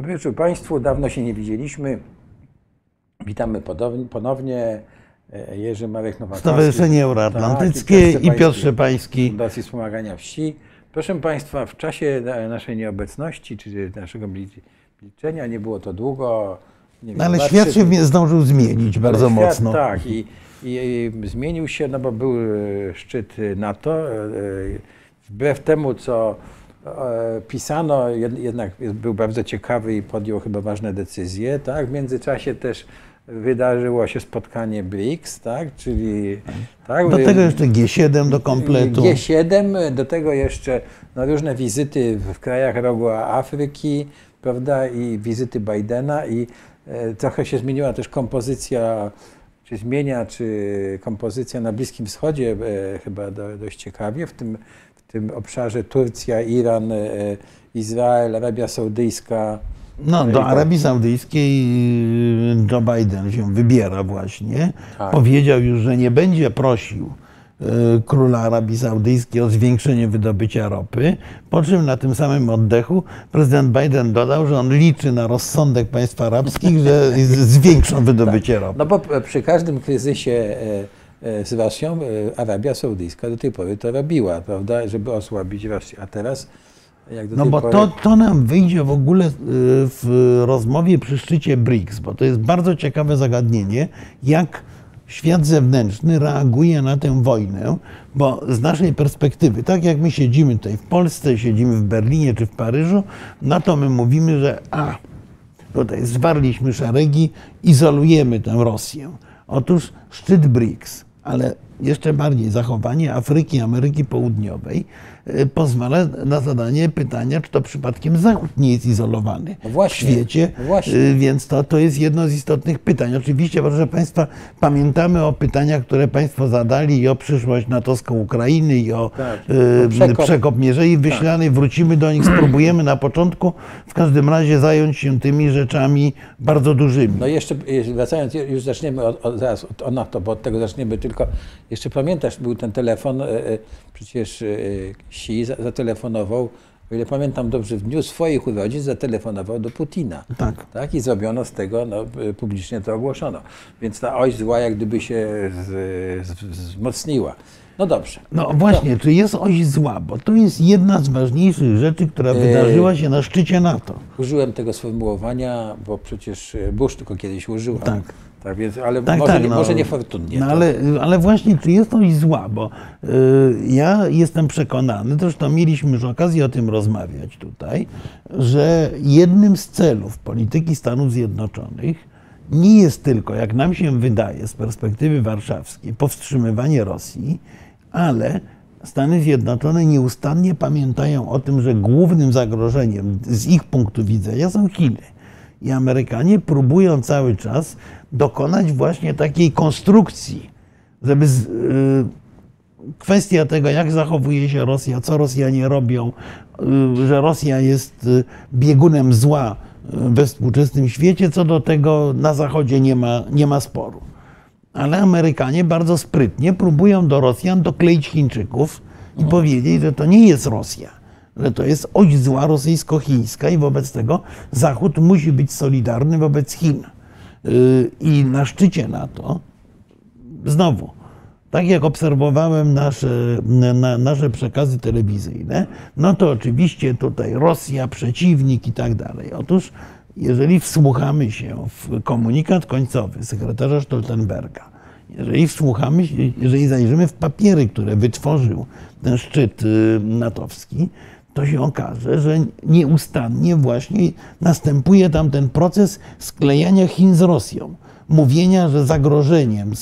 Dobry wieczór Państwu. Dawno się nie widzieliśmy. Witamy ponownie. E, Jerzy Marek Nowakowski. Stowarzyszenie Euroatlantyckie Tak, i Piotr Szczepański. Fundacji Wspomagania Wsi. Proszę Państwa, w czasie na- naszej nieobecności, czy naszego milczenia, nie było to długo. Wiem, No ale dwa, świat się zdążył zmienić bardzo świat, mocno. Tak, i, i, i zmienił się, no bo był e, szczyt NATO. e, Wbrew temu, co pisano, jed- jednak był bardzo ciekawy i podjął chyba ważne decyzje. Tak? W międzyczasie też wydarzyło się spotkanie BRICS, tak? czyli tak, Do tego jeszcze G7 do kompletu. G7, do tego jeszcze no, różne wizyty w krajach rogu Afryki, prawda, i wizyty Bidena i e, trochę się zmieniła też kompozycja, czy zmienia, czy kompozycja na Bliskim Wschodzie e, chyba do, dość ciekawie, w tym, tym obszarze Turcja, Iran, e, Izrael, Arabia Saudyjska. No, i do tak. Arabii Saudyjskiej y, Joe Biden się wybiera właśnie. Tak. Powiedział już, że nie będzie prosił króla Arabii Saudyjskiej o zwiększenie wydobycia ropy, po czym na tym samym oddechu prezydent Biden dodał, że on liczy na rozsądek państw arabskich, że zwiększą wydobycie ropy. No bo przy każdym kryzysie e, e, z Rosją e, Arabia Saudyjska do tej pory to robiła, prawda, żeby osłabić Rosję. A teraz, jak do No tej bo pory... to, to nam wyjdzie w ogóle y, w rozmowie przy szczycie BRICS, bo to jest bardzo ciekawe zagadnienie, jak świat zewnętrzny reaguje na tę wojnę, bo z naszej perspektywy, tak jak my siedzimy tutaj w Polsce, siedzimy w Berlinie czy w Paryżu, no to my mówimy, że a, tutaj zwarliśmy szeregi, izolujemy tę Rosję. Otóż szczyt BRICS, ale jeszcze bardziej zachowanie Afryki, Ameryki Południowej pozwala na zadanie pytania, czy to przypadkiem Zachód nie jest izolowany No właśnie, w świecie. no właśnie. Y, Więc to, to jest jedno z istotnych pytań. Oczywiście, proszę Państwa, pamiętamy o pytaniach, które Państwo zadali i o przyszłość natowską Ukrainy i o Tak, y, o przekop. przekop Mierzei Wyślanej. Wrócimy do nich, spróbujemy na początku w każdym razie zająć się tymi rzeczami bardzo dużymi. No jeszcze e, wracając, już zaczniemy od, od, zaraz od, od NATO, bo od tego zaczniemy tylko. Jeszcze pamiętasz, był ten telefon, e, e, przecież e, za- zatelefonował, o ile pamiętam dobrze, w dniu swoich urodzin zatelefonował do Putina. Tak. Tak, i zrobiono z tego, no, e, publicznie to ogłoszono. Więc ta oś zła jak gdyby się z, z, wzmocniła. No dobrze. No właśnie, czy jest oś zła? Bo to jest jedna z ważniejszych rzeczy, która wydarzyła się na szczycie NATO. Użyłem tego sformułowania, bo przecież e, Bush tylko kiedyś użył. Tak. Tak, więc, ale Tak, może, tak, no. może niefortunnie. No to- ale, ale właśnie, czy jest oś zła? Bo y, ja jestem przekonany, zresztą mieliśmy już okazję o tym rozmawiać tutaj, że jednym z celów polityki Stanów Zjednoczonych nie jest tylko, jak nam się wydaje z perspektywy warszawskiej, powstrzymywanie Rosji, ale Stany Zjednoczone nieustannie pamiętają o tym, że głównym zagrożeniem z ich punktu widzenia są Chiny. I Amerykanie próbują cały czas dokonać właśnie takiej konstrukcji, żeby z, y, kwestia tego, jak zachowuje się Rosja, co Rosjanie robią, y, że Rosja jest y, biegunem zła we współczesnym świecie, co do tego na Zachodzie nie ma, nie ma sporu. Ale Amerykanie bardzo sprytnie próbują do Rosjan dokleić Chińczyków i powiedzieć, że to nie jest Rosja, że to jest oś zła rosyjsko-chińska i wobec tego Zachód musi być solidarny wobec Chin. Yy, I na szczycie NATO, znowu, tak jak obserwowałem nasze, na, nasze przekazy telewizyjne, no to oczywiście tutaj Rosja, przeciwnik i tak dalej. Otóż, jeżeli wsłuchamy się w komunikat końcowy sekretarza Stoltenberga, jeżeli wsłuchamy się, jeżeli zajrzymy w papiery, które wytworzył ten szczyt y, natowski, to się okaże, że nieustannie właśnie następuje tam ten proces sklejania Chin z Rosją. Mówienia, że zagrożeniem,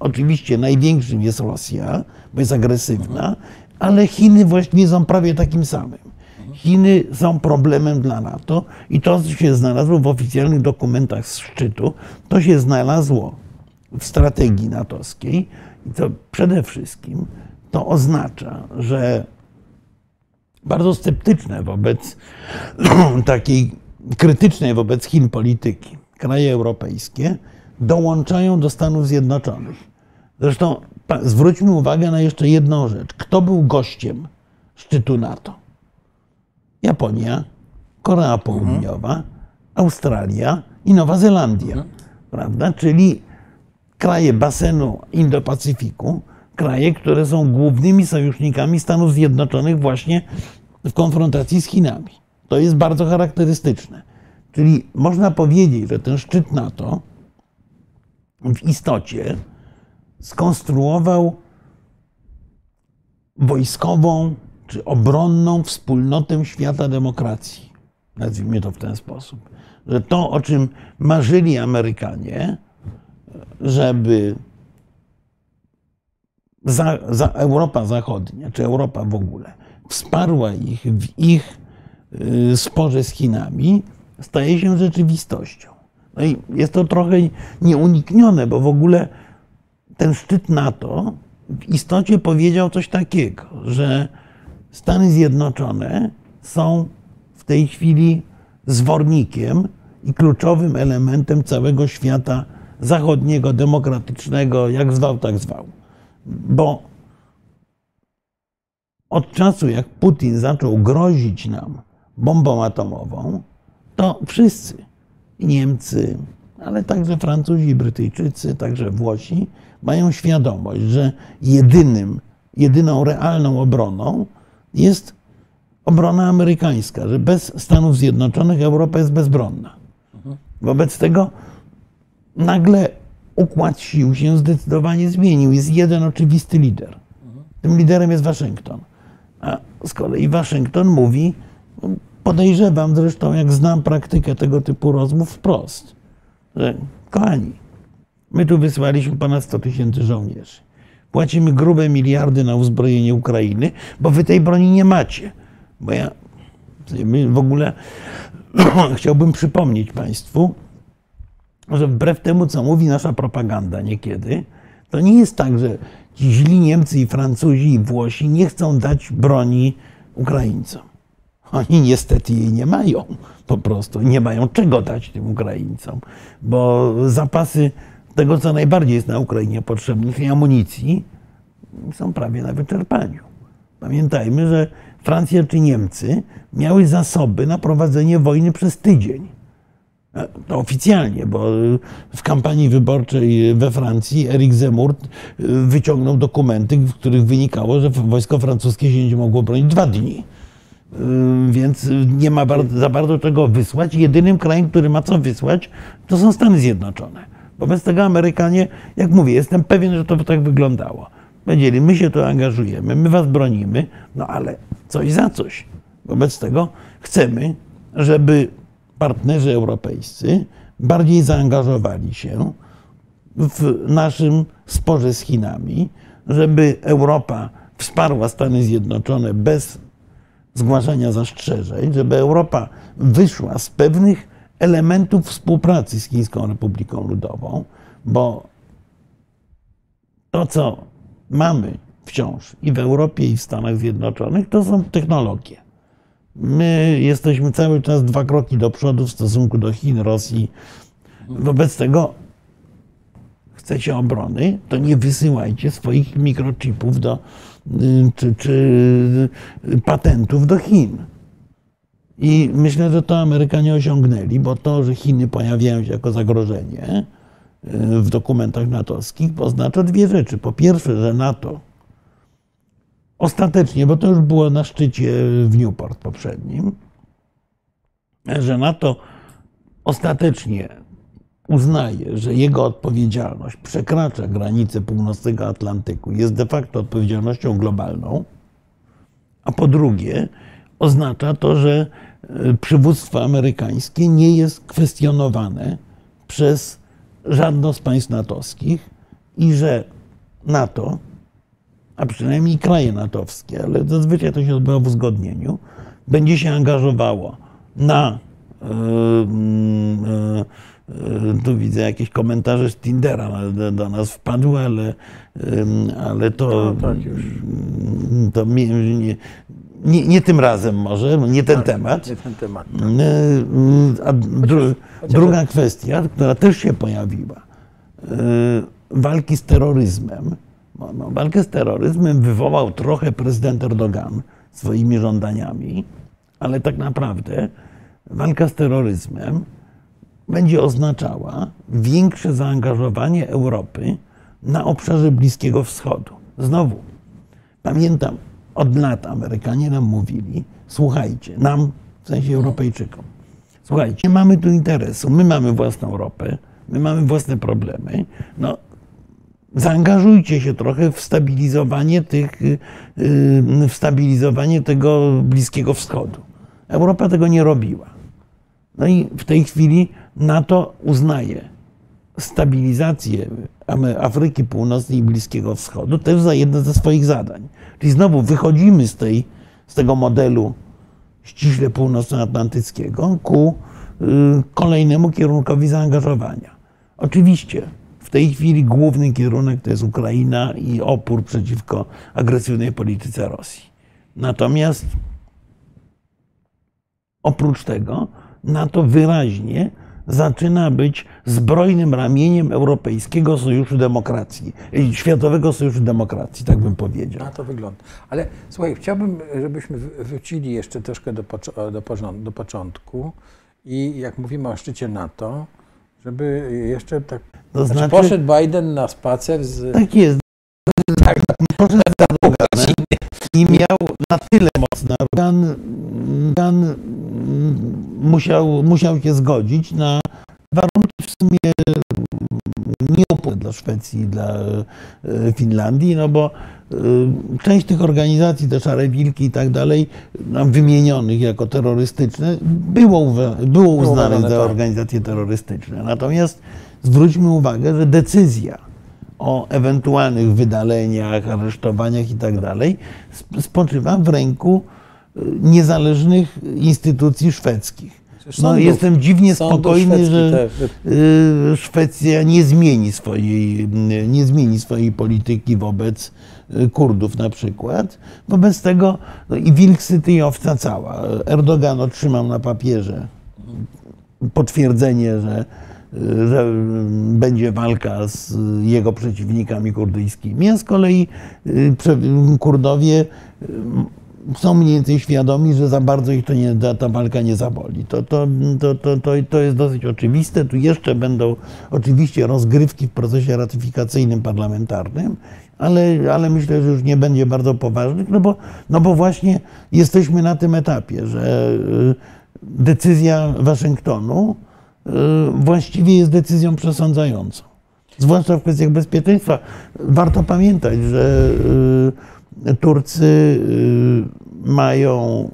oczywiście największym jest Rosja, bo jest agresywna, ale Chiny właściwie są prawie takim samym. Chiny są problemem dla NATO i to się znalazło w oficjalnych dokumentach z szczytu, to się znalazło w strategii natowskiej i to przede wszystkim to oznacza, że bardzo sceptyczne wobec takiej krytycznej wobec Chin polityki kraje europejskie dołączają do Stanów Zjednoczonych. Zresztą zwróćmy uwagę na jeszcze jedną rzecz. Kto był gościem szczytu NATO? Japonia, Korea Południowa, Australia i Nowa Zelandia, prawda? Czyli kraje basenu Indo-Pacyfiku, kraje, które są głównymi sojusznikami Stanów Zjednoczonych właśnie w konfrontacji z Chinami. To jest bardzo charakterystyczne. Czyli można powiedzieć, że ten szczyt NATO w istocie skonstruował wojskową czy obronną wspólnotę świata demokracji. Nazwijmy to w ten sposób. Że to, o czym marzyli Amerykanie, żeby za, za Europa Zachodnia, czy Europa w ogóle, wsparła ich w ich y, sporze z Chinami, staje się rzeczywistością. No i jest to trochę nieuniknione, bo w ogóle ten szczyt NATO w istocie powiedział coś takiego, że Stany Zjednoczone są w tej chwili zwornikiem i kluczowym elementem całego świata zachodniego, demokratycznego, jak zwał, tak zwał. Bo od czasu, jak Putin zaczął grozić nam bombą atomową, to wszyscy, Niemcy, ale także Francuzi, Brytyjczycy, także Włosi, mają świadomość, że jedynym, jedyną realną obroną jest obrona amerykańska, że bez Stanów Zjednoczonych Europa jest bezbronna. Wobec tego nagle układ sił się zdecydowanie zmienił. Jest jeden oczywisty lider. Tym liderem jest Waszyngton. A z kolei Waszyngton mówi, podejrzewam zresztą, jak znam praktykę tego typu rozmów wprost, że kochani, my tu wysłaliśmy ponad 100 tysięcy żołnierzy. Płacimy grube miliardy na uzbrojenie Ukrainy, bo wy tej broni nie macie. Bo ja w ogóle chciałbym przypomnieć Państwu, że wbrew temu, co mówi nasza propaganda niekiedy, to nie jest tak, że źli Niemcy i Francuzi i Włosi nie chcą dać broni Ukraińcom. Oni niestety jej nie mają po prostu. Nie mają czego dać tym Ukraińcom, bo zapasy tego, co najbardziej jest na Ukrainie potrzebne, czyli amunicji, są prawie na wyczerpaniu. Pamiętajmy, że Francja czy Niemcy miały zasoby na prowadzenie wojny przez tydzień. To oficjalnie, bo w kampanii wyborczej we Francji Eric Zemmour e, wyciągnął dokumenty, w których wynikało, że wojsko francuskie się nie mogło bronić dwa dni. E, więc nie ma za bardzo czego wysłać. Jedynym krajem, który ma co wysłać, to są Stany Zjednoczone. Wobec tego Amerykanie, jak mówię, jestem pewien, że to by tak wyglądało. Powiedzieli, my się tu angażujemy, my was bronimy, no ale coś za coś. Wobec tego chcemy, żeby partnerzy europejscy bardziej zaangażowali się w naszym sporze z Chinami, żeby Europa wsparła Stany Zjednoczone bez zgłaszania zastrzeżeń, żeby Europa wyszła z pewnych elementów współpracy z Chińską Republiką Ludową, bo to, co mamy wciąż i w Europie, i w Stanach Zjednoczonych, to są technologie. My jesteśmy cały czas dwa kroki do przodu w stosunku do Chin, Rosji. Wobec tego chcecie obrony, to nie wysyłajcie swoich mikrochipów do, czy, czy patentów do Chin. I myślę, że to Amerykanie osiągnęli, bo to, że Chiny pojawiają się jako zagrożenie w dokumentach natowskich, oznacza dwie rzeczy. Po pierwsze, że NATO ostatecznie, bo to już było na szczycie w Newport poprzednim, że NATO ostatecznie uznaje, że jego odpowiedzialność przekracza granice północnego Atlantyku, jest de facto odpowiedzialnością globalną, a po drugie oznacza to, że e, przywództwo amerykańskie nie jest kwestionowane przez żadne z państw natowskich i że NATO a przynajmniej kraje natowskie, ale zazwyczaj to się odbywa w uzgodnieniu, będzie się angażowało na. Yy, yy, tu widzę jakieś komentarze z Tindera do nas wpadły, ale, ale to, no, tak to nie, nie, nie, tym razem może, nie ten tak, temat. Nie ten temat. A dru, druga kwestia, która też się pojawiła, walki z terroryzmem no, walkę z terroryzmem wywołał trochę prezydent Erdogan swoimi żądaniami, ale tak naprawdę walka z terroryzmem będzie oznaczała większe zaangażowanie Europy na obszarze Bliskiego Wschodu. Znowu, pamiętam, od lat Amerykanie nam mówili, słuchajcie, nam, w sensie Europejczykom, słuchajcie, mamy tu interesu, my mamy własną ropę, my mamy własne problemy, no zaangażujcie się trochę w stabilizowanie, tych, y, w stabilizowanie tego Bliskiego Wschodu. Europa tego nie robiła. No i w tej chwili NATO uznaje stabilizację Afryki Północnej i Bliskiego Wschodu też za jedno ze swoich zadań. Czyli znowu wychodzimy z, tej, z tego modelu ściśle północnoatlantyckiego ku y, kolejnemu kierunkowi zaangażowania. Oczywiście w tej chwili główny kierunek to jest Ukraina i opór przeciwko agresywnej polityce Rosji. Natomiast oprócz tego NATO wyraźnie zaczyna być zbrojnym ramieniem Europejskiego Sojuszu Demokracji, Światowego Sojuszu Demokracji, tak bym powiedział. Na to wygląda. Ale słuchaj, chciałbym, żebyśmy wrócili jeszcze troszkę do, do, do początku i jak mówimy o szczycie NATO, żeby jeszcze tak. To znaczy, znaczy poszedł Biden na spacer z. Tak jest. Tak, poszedł na i miał na tyle mocny organ, organ musiał, musiał się zgodzić na warunki w sumie nieopłatne dla Szwecji dla e, Finlandii, no bo e, część tych organizacji, te szare wilki i tak dalej, wymienionych jako terrorystyczne, było, było uznanych za tak. organizacje terrorystyczne. Natomiast zwróćmy uwagę, że decyzja o ewentualnych wydaleniach, aresztowaniach i tak dalej spoczywa w ręku y, niezależnych instytucji szwedzkich. No, jestem dziwnie spokojny, że y, Szwecja nie zmieni, swojej, nie zmieni swojej polityki wobec y, Kurdów na przykład. Wobec tego no i wilk syty i owca cała. Erdogan otrzymał na papierze potwierdzenie, że że będzie walka z jego przeciwnikami kurdyjskimi, a z kolei y, Kurdowie y, są mniej więcej świadomi, że za bardzo ich to nie, ta walka nie zaboli. To, to, to, to, to jest dosyć oczywiste. Tu jeszcze będą oczywiście rozgrywki w procesie ratyfikacyjnym parlamentarnym, ale, ale myślę, że już nie będzie bardzo poważnych, no bo, no bo właśnie jesteśmy na tym etapie, że y, decyzja Waszyngtonu Y, właściwie jest decyzją przesądzającą. Zwłaszcza w kwestiach bezpieczeństwa. Warto pamiętać, że y, Turcy y, mają,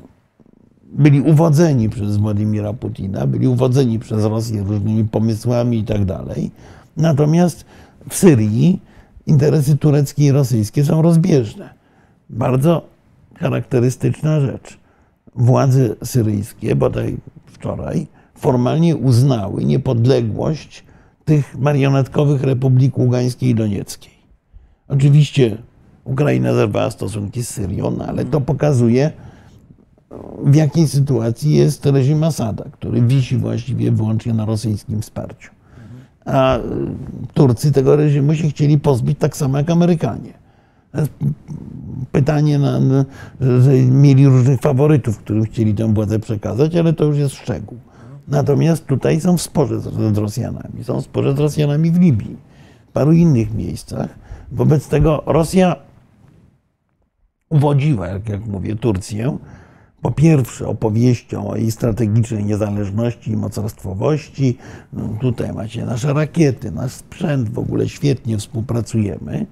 byli uwodzeni przez Władimira Putina, byli uwodzeni przez Rosję różnymi pomysłami i tak dalej. Natomiast w Syrii interesy tureckie i rosyjskie są rozbieżne. Bardzo charakterystyczna rzecz. Władze syryjskie, bodaj wczoraj, formalnie uznały niepodległość tych marionetkowych republik Ługańskiej i Donieckiej. Oczywiście Ukraina zerwała stosunki z Syrią, no ale to pokazuje, w jakiej sytuacji jest reżim Asada, który wisi właściwie wyłącznie na rosyjskim wsparciu. A Turcy tego reżimu się chcieli pozbyć tak samo jak Amerykanie. Pytanie, na, że mieli różnych faworytów, którym chcieli tę władzę przekazać, ale to już jest szczegół. Natomiast tutaj są w sporze z Rosjanami. Są w sporze z Rosjanami w Libii, w paru innych miejscach. Wobec tego Rosja uwodziła, jak, mówię, Turcję, po pierwsze opowieścią o jej strategicznej niezależności i mocarstwowości. No, tutaj macie nasze rakiety, nasz sprzęt, w ogóle świetnie współpracujemy.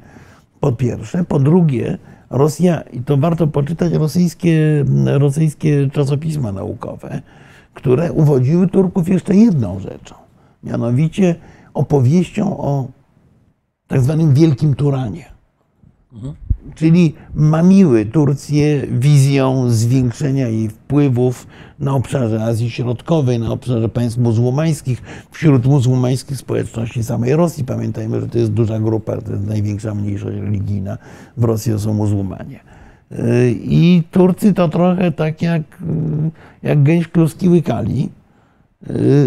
Po pierwsze. Po drugie, Rosja, i to warto poczytać rosyjskie, rosyjskie czasopisma naukowe, które uwodziły Turków jeszcze jedną rzeczą, mianowicie opowieścią o tak zwanym Wielkim Turanie. Mhm. Czyli mamiły Turcję wizją zwiększenia jej wpływów na obszarze Azji Środkowej, na obszarze państw muzułmańskich, wśród muzułmańskich społeczności samej Rosji. Pamiętajmy, że to jest duża grupa, to jest największa mniejszość religijna w Rosji, to są muzułmanie. I Turcy to trochę tak jak, jak gęś kluski łykali,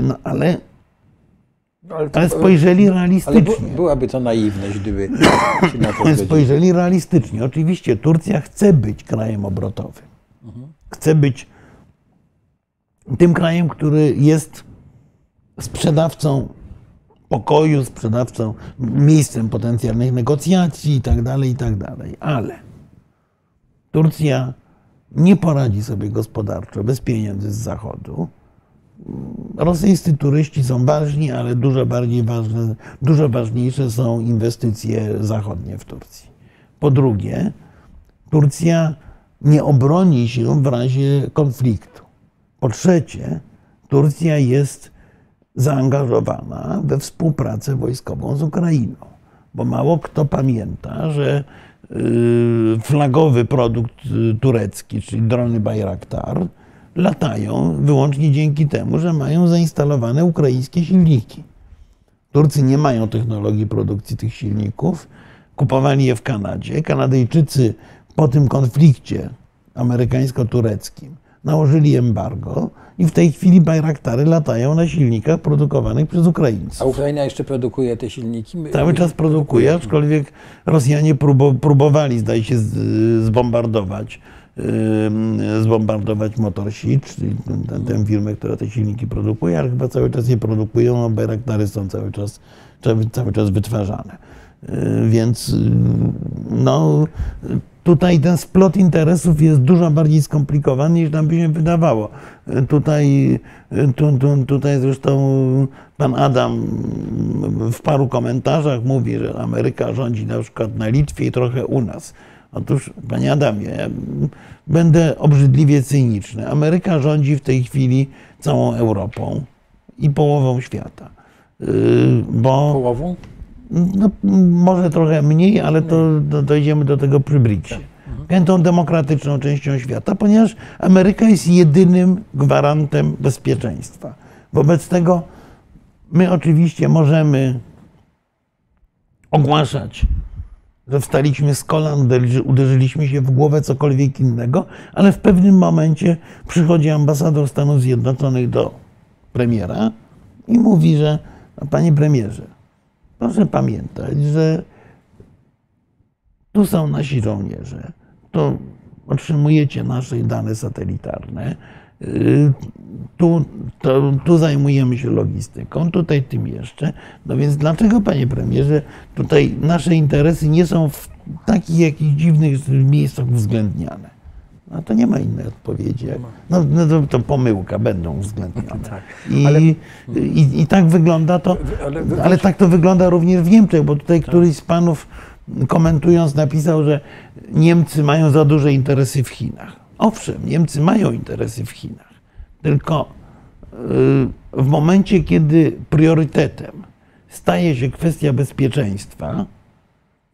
no ale, ale, to, ale spojrzeli realistycznie. Ale byłaby to naiwność, gdyby się na to Spojrzeli realistycznie. Oczywiście Turcja chce być krajem obrotowym. Mhm. Chce być tym krajem, który jest sprzedawcą pokoju, sprzedawcą, miejscem potencjalnych negocjacji i tak dalej, i tak dalej. Ale Turcja nie poradzi sobie gospodarczo bez pieniędzy z Zachodu. Rosyjscy turyści są ważni, ale dużo bardziej ważne, dużo ważniejsze są inwestycje zachodnie w Turcji. Po drugie, Turcja nie obroni się w razie konfliktu. Po trzecie, Turcja jest zaangażowana we współpracę wojskową z Ukrainą, bo mało kto pamięta, że y, flagowy produkt y, turecki, czyli drony Bayraktar, latają wyłącznie dzięki temu, że mają zainstalowane ukraińskie silniki. Turcy nie mają technologii produkcji tych silników, kupowali je w Kanadzie. Kanadyjczycy po tym konflikcie amerykańsko-tureckim nałożyli embargo i w tej chwili Bayraktary latają na silnikach produkowanych przez Ukraińców. A Ukraina jeszcze produkuje te silniki? Cały czas produkuje, aczkolwiek Rosjanie próbowali, zdaje się, zbombardować zbombardować Motor Sea, czyli tę firmę, która te silniki produkuje, ale chyba cały czas je produkują, a Bayraktary są cały czas, cały czas wytwarzane. Y, więc y, no, tutaj ten splot interesów jest dużo bardziej skomplikowany niż nam by się wydawało. Y, tutaj, tu, tu, tutaj zresztą pan Adam w paru komentarzach mówi, że Ameryka rządzi na przykład na Litwie i trochę u nas. Otóż, panie Adamie, ja będę obrzydliwie cyniczny. Ameryka rządzi w tej chwili całą Europą i połową świata. Bo, Połową? No, może trochę mniej, ale to, dojdziemy do tego przy BRICSie. Mhm. Tą demokratyczną częścią świata, ponieważ Ameryka jest jedynym gwarantem bezpieczeństwa. Wobec tego my oczywiście możemy ogłaszać, że wstaliśmy z kolan, uderzyliśmy się w głowę, cokolwiek innego, ale w pewnym momencie przychodzi ambasador Stanów Zjednoczonych do premiera i mówi, że panie premierze, Proszę pamiętać, że tu są nasi żołnierze, tu otrzymujecie nasze dane satelitarne, tu, to, tu zajmujemy się logistyką, tutaj tym jeszcze. No więc dlaczego, panie premierze, tutaj nasze interesy nie są w takich jakichś dziwnych miejscach uwzględniane? No to nie ma innej odpowiedzi. No, no to, to, pomyłka, będą uwzględnione. tak, I, ale... i, i, tak wygląda to, ale, ale, tak to wygląda również w Niemczech, bo tutaj tak. któryś z panów komentując napisał, że Niemcy mają za duże interesy w Chinach. Owszem, Niemcy mają interesy w Chinach, tylko y, w momencie, kiedy priorytetem staje się kwestia bezpieczeństwa,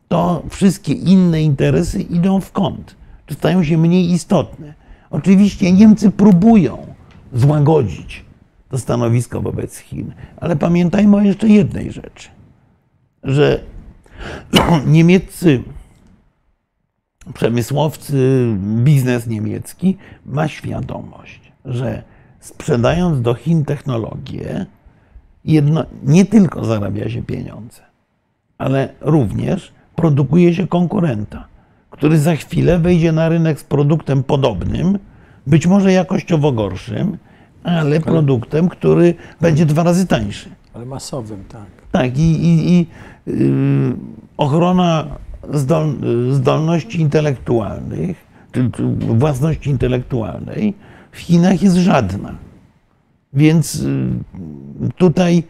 to wszystkie inne interesy idą w kąt stają się mniej istotne. Oczywiście Niemcy próbują złagodzić to stanowisko wobec Chin, ale pamiętajmy o jeszcze jednej rzeczy, że niemieccy przemysłowcy, biznes niemiecki ma świadomość, że sprzedając do Chin technologię, jedno, nie tylko zarabia się pieniądze, ale również produkuje się konkurenta który za chwilę wejdzie na rynek z produktem podobnym, być może jakościowo gorszym, ale produktem, który będzie dwa razy tańszy. Ale masowym, tak. Tak, i, i, i yy, ochrona zdol, zdolności intelektualnych, własności intelektualnej w Chinach jest żadna. Więc yy, tutaj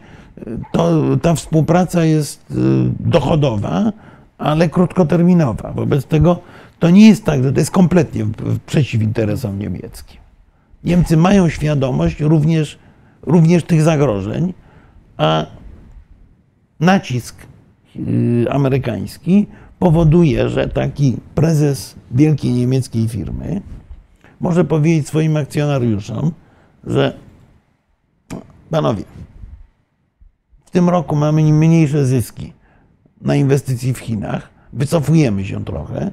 to, ta współpraca jest yy, dochodowa, ale krótkoterminowa. Wobec tego to nie jest tak, że to jest kompletnie przeciw interesom niemieckim. Niemcy mają świadomość również, również tych zagrożeń, a nacisk y, amerykański powoduje, że taki prezes wielkiej niemieckiej firmy może powiedzieć swoim akcjonariuszom, że panowie, w tym roku mamy mniejsze zyski na inwestycji w Chinach, wycofujemy się trochę,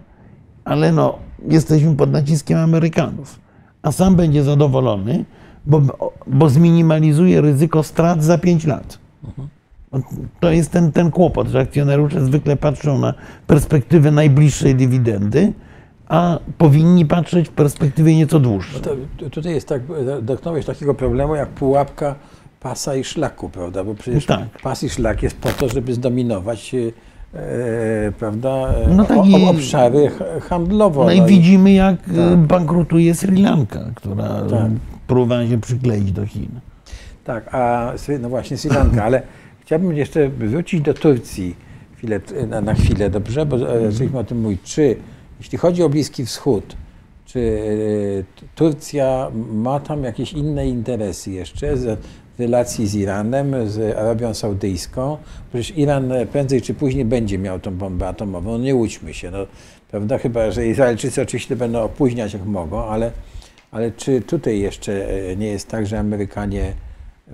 ale no, jesteśmy pod naciskiem Amerykanów. A sam będzie zadowolony, bo, bo zminimalizuje ryzyko strat za 5 lat. To jest ten, ten kłopot, że akcjonariusze zwykle patrzą na perspektywę najbliższej dywidendy, a powinni patrzeć w perspektywie nieco dłuższej. No tutaj jest tak, dotknąłeś takiego problemu jak pułapka pasa i szlaku, prawda? Bo przecież Tak. pas i szlak jest po to, żeby zdominować e, prawda, e, No tak o, obszary h- handlowo. No i no widzimy, jak e, Tak. bankrutuje Sri Lanka, która Tak. próbowała się przykleić do Chin. Tak, a no właśnie Sri Lanka, ale chciałbym jeszcze wrócić do Turcji chwilę, na, na chwilę, dobrze? Bo Mhm. e, zaczęliśmy o tym mówić. Czy, jeśli chodzi o Bliski Wschód, czy e, Turcja ma tam jakieś inne interesy jeszcze z w relacji z Iranem, z Arabią Saudyjską? Przecież Iran prędzej czy później będzie miał tą bombę atomową, nie łudźmy się, no, prawda? Chyba, że Izraelczycy oczywiście będą opóźniać jak mogą, ale, ale czy tutaj jeszcze e, nie jest tak, że Amerykanie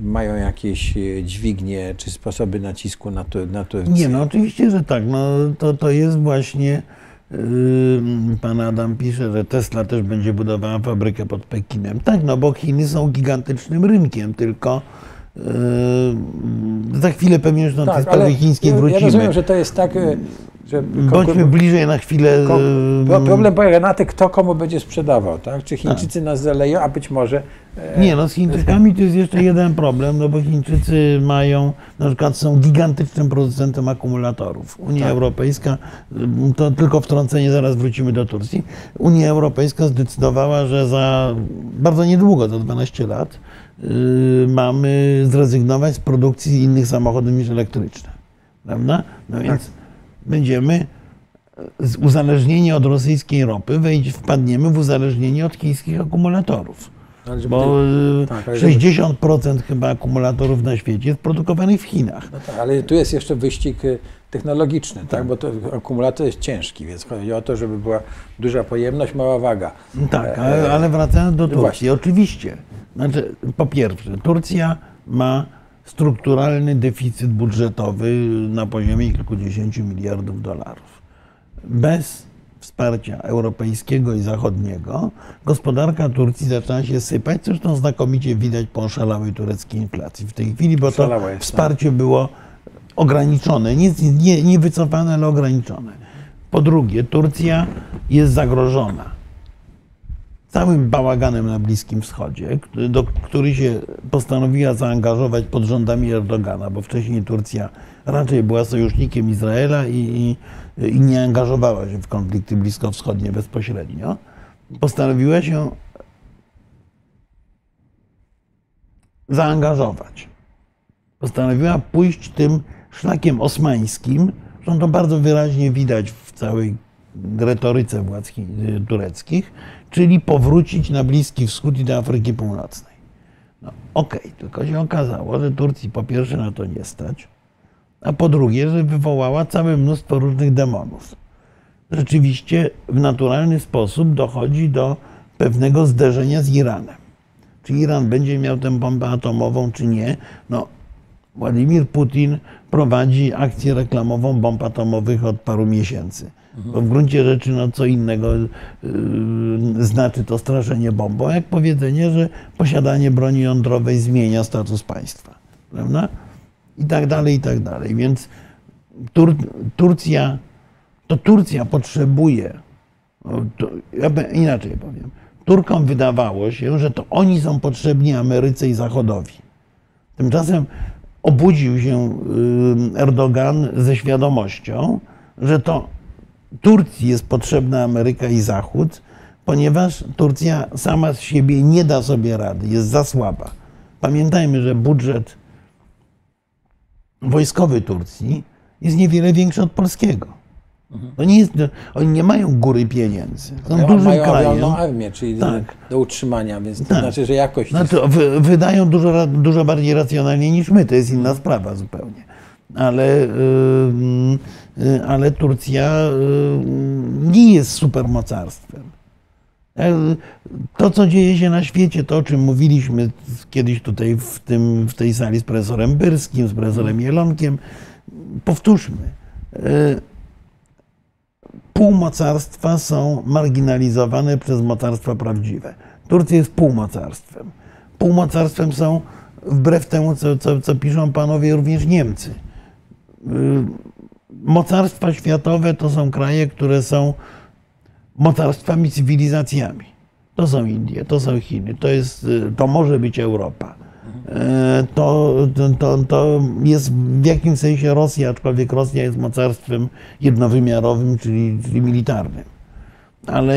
mają jakieś e, dźwignie czy sposoby nacisku na, Tur- na Turcję? Nie, no oczywiście, że tak. No, to, to jest właśnie. Yy, pan Adam pisze, że Tesla też będzie budowała fabrykę pod Pekinem. Tak, no bo Chiny są gigantycznym rynkiem, tylko yy, za chwilę pewnie już do tej sprawy chińskiej Tak, wrócimy. ja rozumiem, że to jest tak, e, że Bądźmy bliżej na chwilę. Pro- Problem polega na tym, kto komu będzie sprzedawał, tak? Czy Chińczycy nas zaleją, a być może. e, Nie, no z Chińczykami to jest jeszcze jeden problem, no bo Chińczycy mają, na przykład są gigantycznym producentem akumulatorów. Unia Tak. Europejska, to tylko wtrącenie, zaraz wrócimy do Turcji. Unia Europejska zdecydowała, że za bardzo niedługo, za 12 lat, yy, mamy zrezygnować z produkcji innych samochodów niż elektryczne. Prawda? No więc będziemy uzależnieni od rosyjskiej ropy, wpadniemy w uzależnienie od chińskich akumulatorów. Bo y, Tak, 60% chyba akumulatorów na świecie jest produkowanych w Chinach. No tak, ale tu jest jeszcze wyścig e, technologiczny, tak? Bo to akumulator jest ciężki, więc chodzi o to, żeby była duża pojemność, mała waga. Tak, ale, ale wracając do Turcji, właśnie. oczywiście. Znaczy, po pierwsze, Turcja ma strukturalny deficyt budżetowy na poziomie kilkudziesięciu miliardów dolarów. Bez wsparcia europejskiego i zachodniego gospodarka Turcji zaczyna się sypać, zresztą znakomicie widać po oszalałej tureckiej inflacji w tej chwili, bo to jest, tak. wsparcie było ograniczone, nie, nie, nie wycofane, ale ograniczone. Po drugie, Turcja jest zagrożona całym bałaganem na Bliskim Wschodzie, do, który się postanowiła zaangażować pod rządami Erdogana, bo wcześniej Turcja raczej była sojusznikiem Izraela i, i, i nie angażowała się w konflikty bliskowschodnie bezpośrednio. Postanowiła się zaangażować. Postanowiła pójść tym szlakiem osmańskim, zresztą to bardzo wyraźnie widać w całej retoryce władz tureckich, czyli powrócić na Bliski Wschód i do Afryki Północnej. No, Okej, tylko się okazało, że Turcji po pierwsze na to nie stać, a po drugie, że wywołała całe mnóstwo różnych demonów. Rzeczywiście w naturalny sposób dochodzi do pewnego zderzenia z Iranem. Czy Iran będzie miał tę bombę atomową, czy nie? No, Władimir Putin prowadzi akcję reklamową bomb atomowych od paru miesięcy. Bo w gruncie rzeczy no, co innego yy, znaczy to straszenie bombą, jak powiedzenie, że posiadanie broni jądrowej zmienia status państwa. Prawda? I tak dalej, i tak dalej. Więc Tur Turcja, to Turcja potrzebuje, to, ja inaczej powiem, Turkom wydawało się, że to oni są potrzebni Ameryce i Zachodowi. Tymczasem obudził się Erdogan ze świadomością, że to Turcji jest potrzebna Ameryka i Zachód, ponieważ Turcja sama z siebie nie da sobie rady, jest za słaba. Pamiętajmy, że budżet wojskowy Turcji jest niewiele większy od polskiego. To nie jest, oni nie mają góry pieniędzy. Są Mają, dużym mają krajem. armię, czyli Tak. do, utrzymania, więc to Tak. znaczy, że jakość jest... Znaczy, wy, wydają dużo, dużo bardziej racjonalnie niż my, to jest inna sprawa zupełnie. Ale, y, y, ale Turcja y, nie jest supermocarstwem. E, To, co dzieje się na świecie, to o czym mówiliśmy kiedyś tutaj w, tym, w tej sali z profesorem Byrskim, z profesorem Jelonkiem, powtórzmy. E, Półmocarstwa są marginalizowane przez mocarstwa prawdziwe. Turcja jest półmocarstwem. Półmocarstwem są, wbrew temu, co, co, co piszą panowie, również Niemcy. Y, Mocarstwa światowe to są kraje, które są mocarstwami, cywilizacjami. To są Indie, to są Chiny, to, jest, y, to może być Europa. e, to, to, to jest w jakimś sensie Rosja, aczkolwiek Rosja jest mocarstwem jednowymiarowym, czyli, czyli militarnym ale,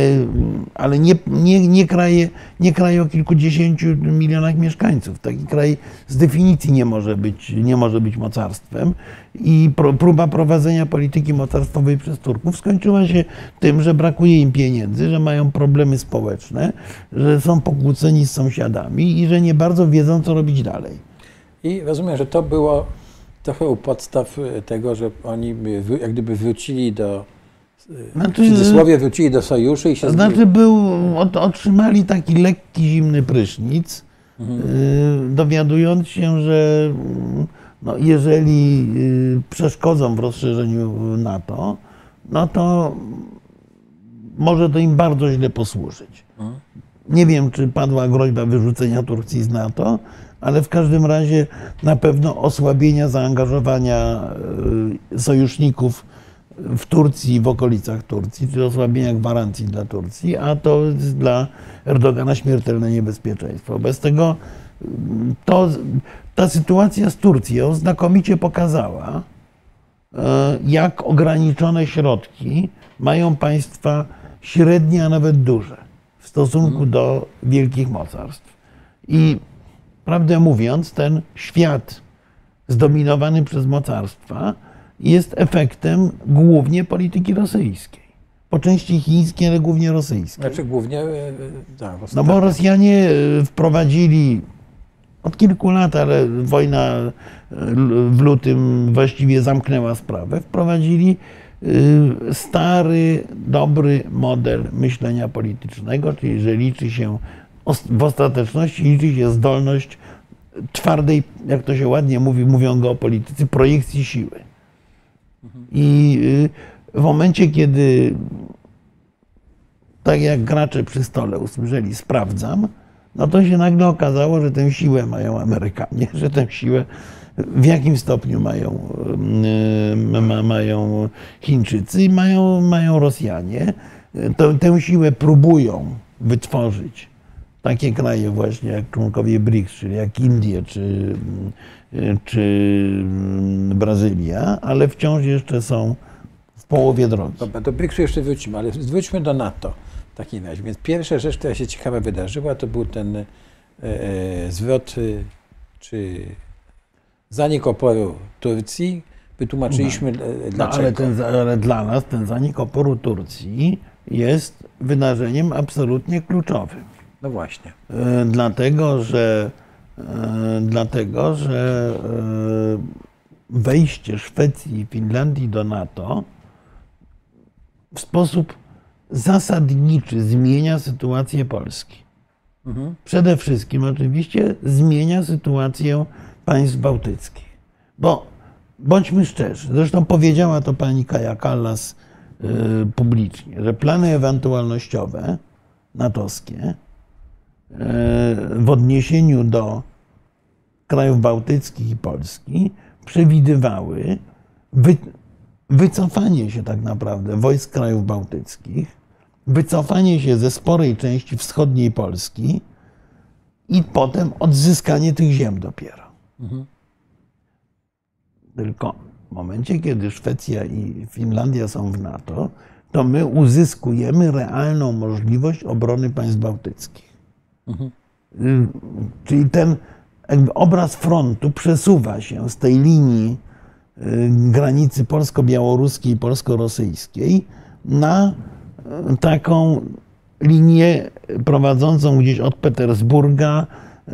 ale nie, nie, nie, kraje, nie kraje o kilkudziesięciu milionach mieszkańców. Taki kraj z definicji nie może być, nie może być mocarstwem. I próba prowadzenia polityki mocarstwowej przez Turków skończyła się tym, że brakuje im pieniędzy, że mają problemy społeczne, że są pokłóceni z sąsiadami i że nie bardzo wiedzą, co robić dalej. I rozumiem, że to było trochę u podstaw tego, że oni jak gdyby wrócili do znaczy, w cudzysłowie wrócili do sojuszu i się Znaczy był, otrzymali taki lekki, zimny prysznic, mhm. Y, dowiadując się, że no, jeżeli y, przeszkodzą w rozszerzeniu NATO, no to może to im bardzo źle posłużyć. Mhm. Nie wiem, czy padła groźba wyrzucenia Turcji z NATO, ale w każdym razie na pewno osłabienia zaangażowania y, sojuszników w Turcji, w okolicach Turcji, czy osłabienia gwarancji dla Turcji, a to jest dla Erdogana śmiertelne niebezpieczeństwo. Bez tego to, ta sytuacja z Turcją znakomicie pokazała, e, jak ograniczone środki mają państwa średnie, a nawet duże w stosunku do wielkich mocarstw. I prawdę mówiąc, ten świat zdominowany przez mocarstwa jest efektem głównie polityki rosyjskiej. Po części chińskiej, ale głównie rosyjskiej. Znaczy głównie, e, e, tak. No bo Rosjanie e, wprowadzili od kilku lat, ale wojna w lutym właściwie zamknęła sprawę, wprowadzili stary, dobry model myślenia politycznego, czyli że liczy się w ostateczności liczy się zdolność twardej, jak to się ładnie mówi, mówią geopolitycy, projekcji siły. I y, w momencie, kiedy tak jak gracze przy stole usłyszeli sprawdzam, no to się nagle okazało, że tę siłę mają Amerykanie, że tę siłę w jakim stopniu mają, y, mają Chińczycy i mają, mają Rosjanie. Tę, tę siłę próbują wytworzyć takie kraje właśnie jak członkowie BRICS, czyli jak Indie czy, czy Brazylia, ale wciąż jeszcze są w połowie drogi. Dobra, do BRICS-u jeszcze wrócimy, ale wróćmy do NATO w takim razie. Więc pierwsza rzecz, która się ciekawa wydarzyła, to był ten e, e zwrot e, czy zanik oporu Turcji. Wytłumaczyliśmy no. dlaczego. No, ale, ten, ale dla nas ten zanik oporu Turcji jest wydarzeniem absolutnie kluczowym. No właśnie. E, dlatego, że, e, dlatego, że e, wejście Szwecji i Finlandii do NATO w sposób zasadniczy zmienia sytuację Polski. Mhm. Przede wszystkim oczywiście zmienia sytuację państw bałtyckich. Bo bądźmy szczerzy, zresztą powiedziała to pani Kaja Kallas publicznie, że plany ewentualnościowe natowskie w odniesieniu do krajów bałtyckich i Polski przewidywały wy, wycofanie się tak naprawdę wojsk krajów bałtyckich, wycofanie się ze sporej części wschodniej Polski i potem odzyskanie tych ziem dopiero. Mhm. Tylko w momencie, kiedy Szwecja i Finlandia są w NATO, to my uzyskujemy realną możliwość obrony państw bałtyckich. Mhm. Czyli ten obraz frontu przesuwa się z tej linii y, granicy polsko-białoruskiej i polsko-rosyjskiej na y, taką linię prowadzącą gdzieś od Petersburga y,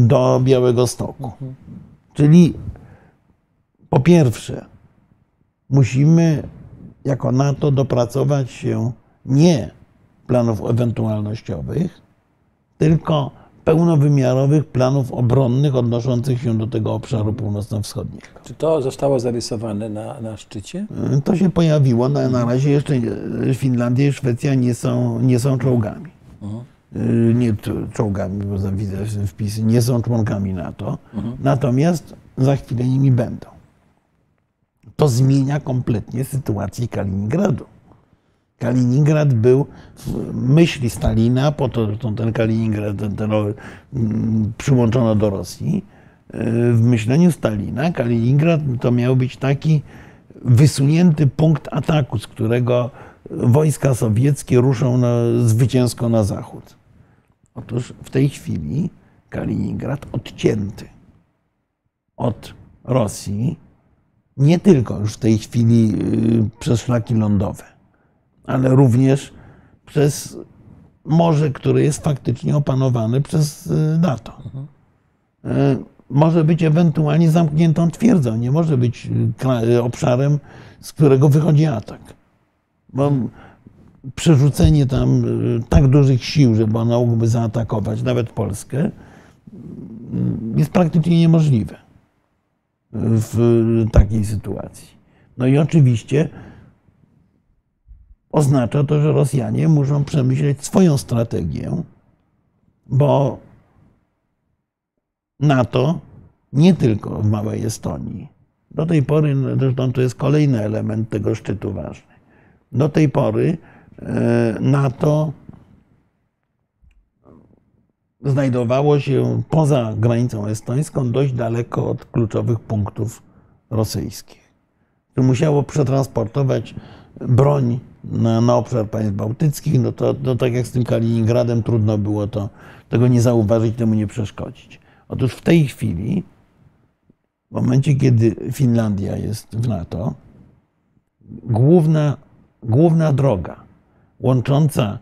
do Białego Stoku. Czyli po pierwsze, musimy jako NATO dopracować się nie planów ewentualnościowych, tylko pełnowymiarowych planów obronnych odnoszących się do tego obszaru północno-wschodniego. Czy to zostało zarysowane na, na szczycie? Y, to się pojawiło. Na, na razie jeszcze Finlandia i Szwecja nie są, nie są czołgami. Mhm. Y, nie czołgami, bo widzę wpisy, nie są członkami NATO. Mhm. Natomiast za chwilę nimi będą. To zmienia kompletnie sytuację Kaliningradu. Kaliningrad był w myśli Stalina, po to ten Kaliningrad ten, ten, mm, przyłączono do Rosji. W myśleniu Stalina Kaliningrad to miał być taki wysunięty punkt ataku, z którego wojska sowieckie ruszą na, zwycięsko na zachód. Otóż w tej chwili Kaliningrad odcięty od Rosji, nie tylko już w tej chwili y, przez szlaki lądowe, ale również przez morze, które jest faktycznie opanowane przez y, NATO. Mhm. Może być ewentualnie zamkniętą twierdzą, nie może być obszarem, z którego wychodzi atak. Bo przerzucenie tam tak dużych sił, żeby one mogłyby zaatakować nawet Polskę, jest praktycznie niemożliwe w takiej sytuacji. No i oczywiście oznacza to, że Rosjanie muszą przemyśleć swoją strategię, bo NATO nie tylko w małej Estonii. Do tej pory, zresztą to jest kolejny element tego szczytu ważny. Do tej pory e, NATO znajdowało się poza granicą estońską, dość daleko od kluczowych punktów rosyjskich. Musiało przetransportować broń na, na obszar państw bałtyckich, no to no tak jak z tym Kaliningradem trudno było to, tego nie zauważyć, temu nie przeszkodzić. Otóż w tej chwili, w momencie kiedy Finlandia jest w NATO, główna, główna droga łącząca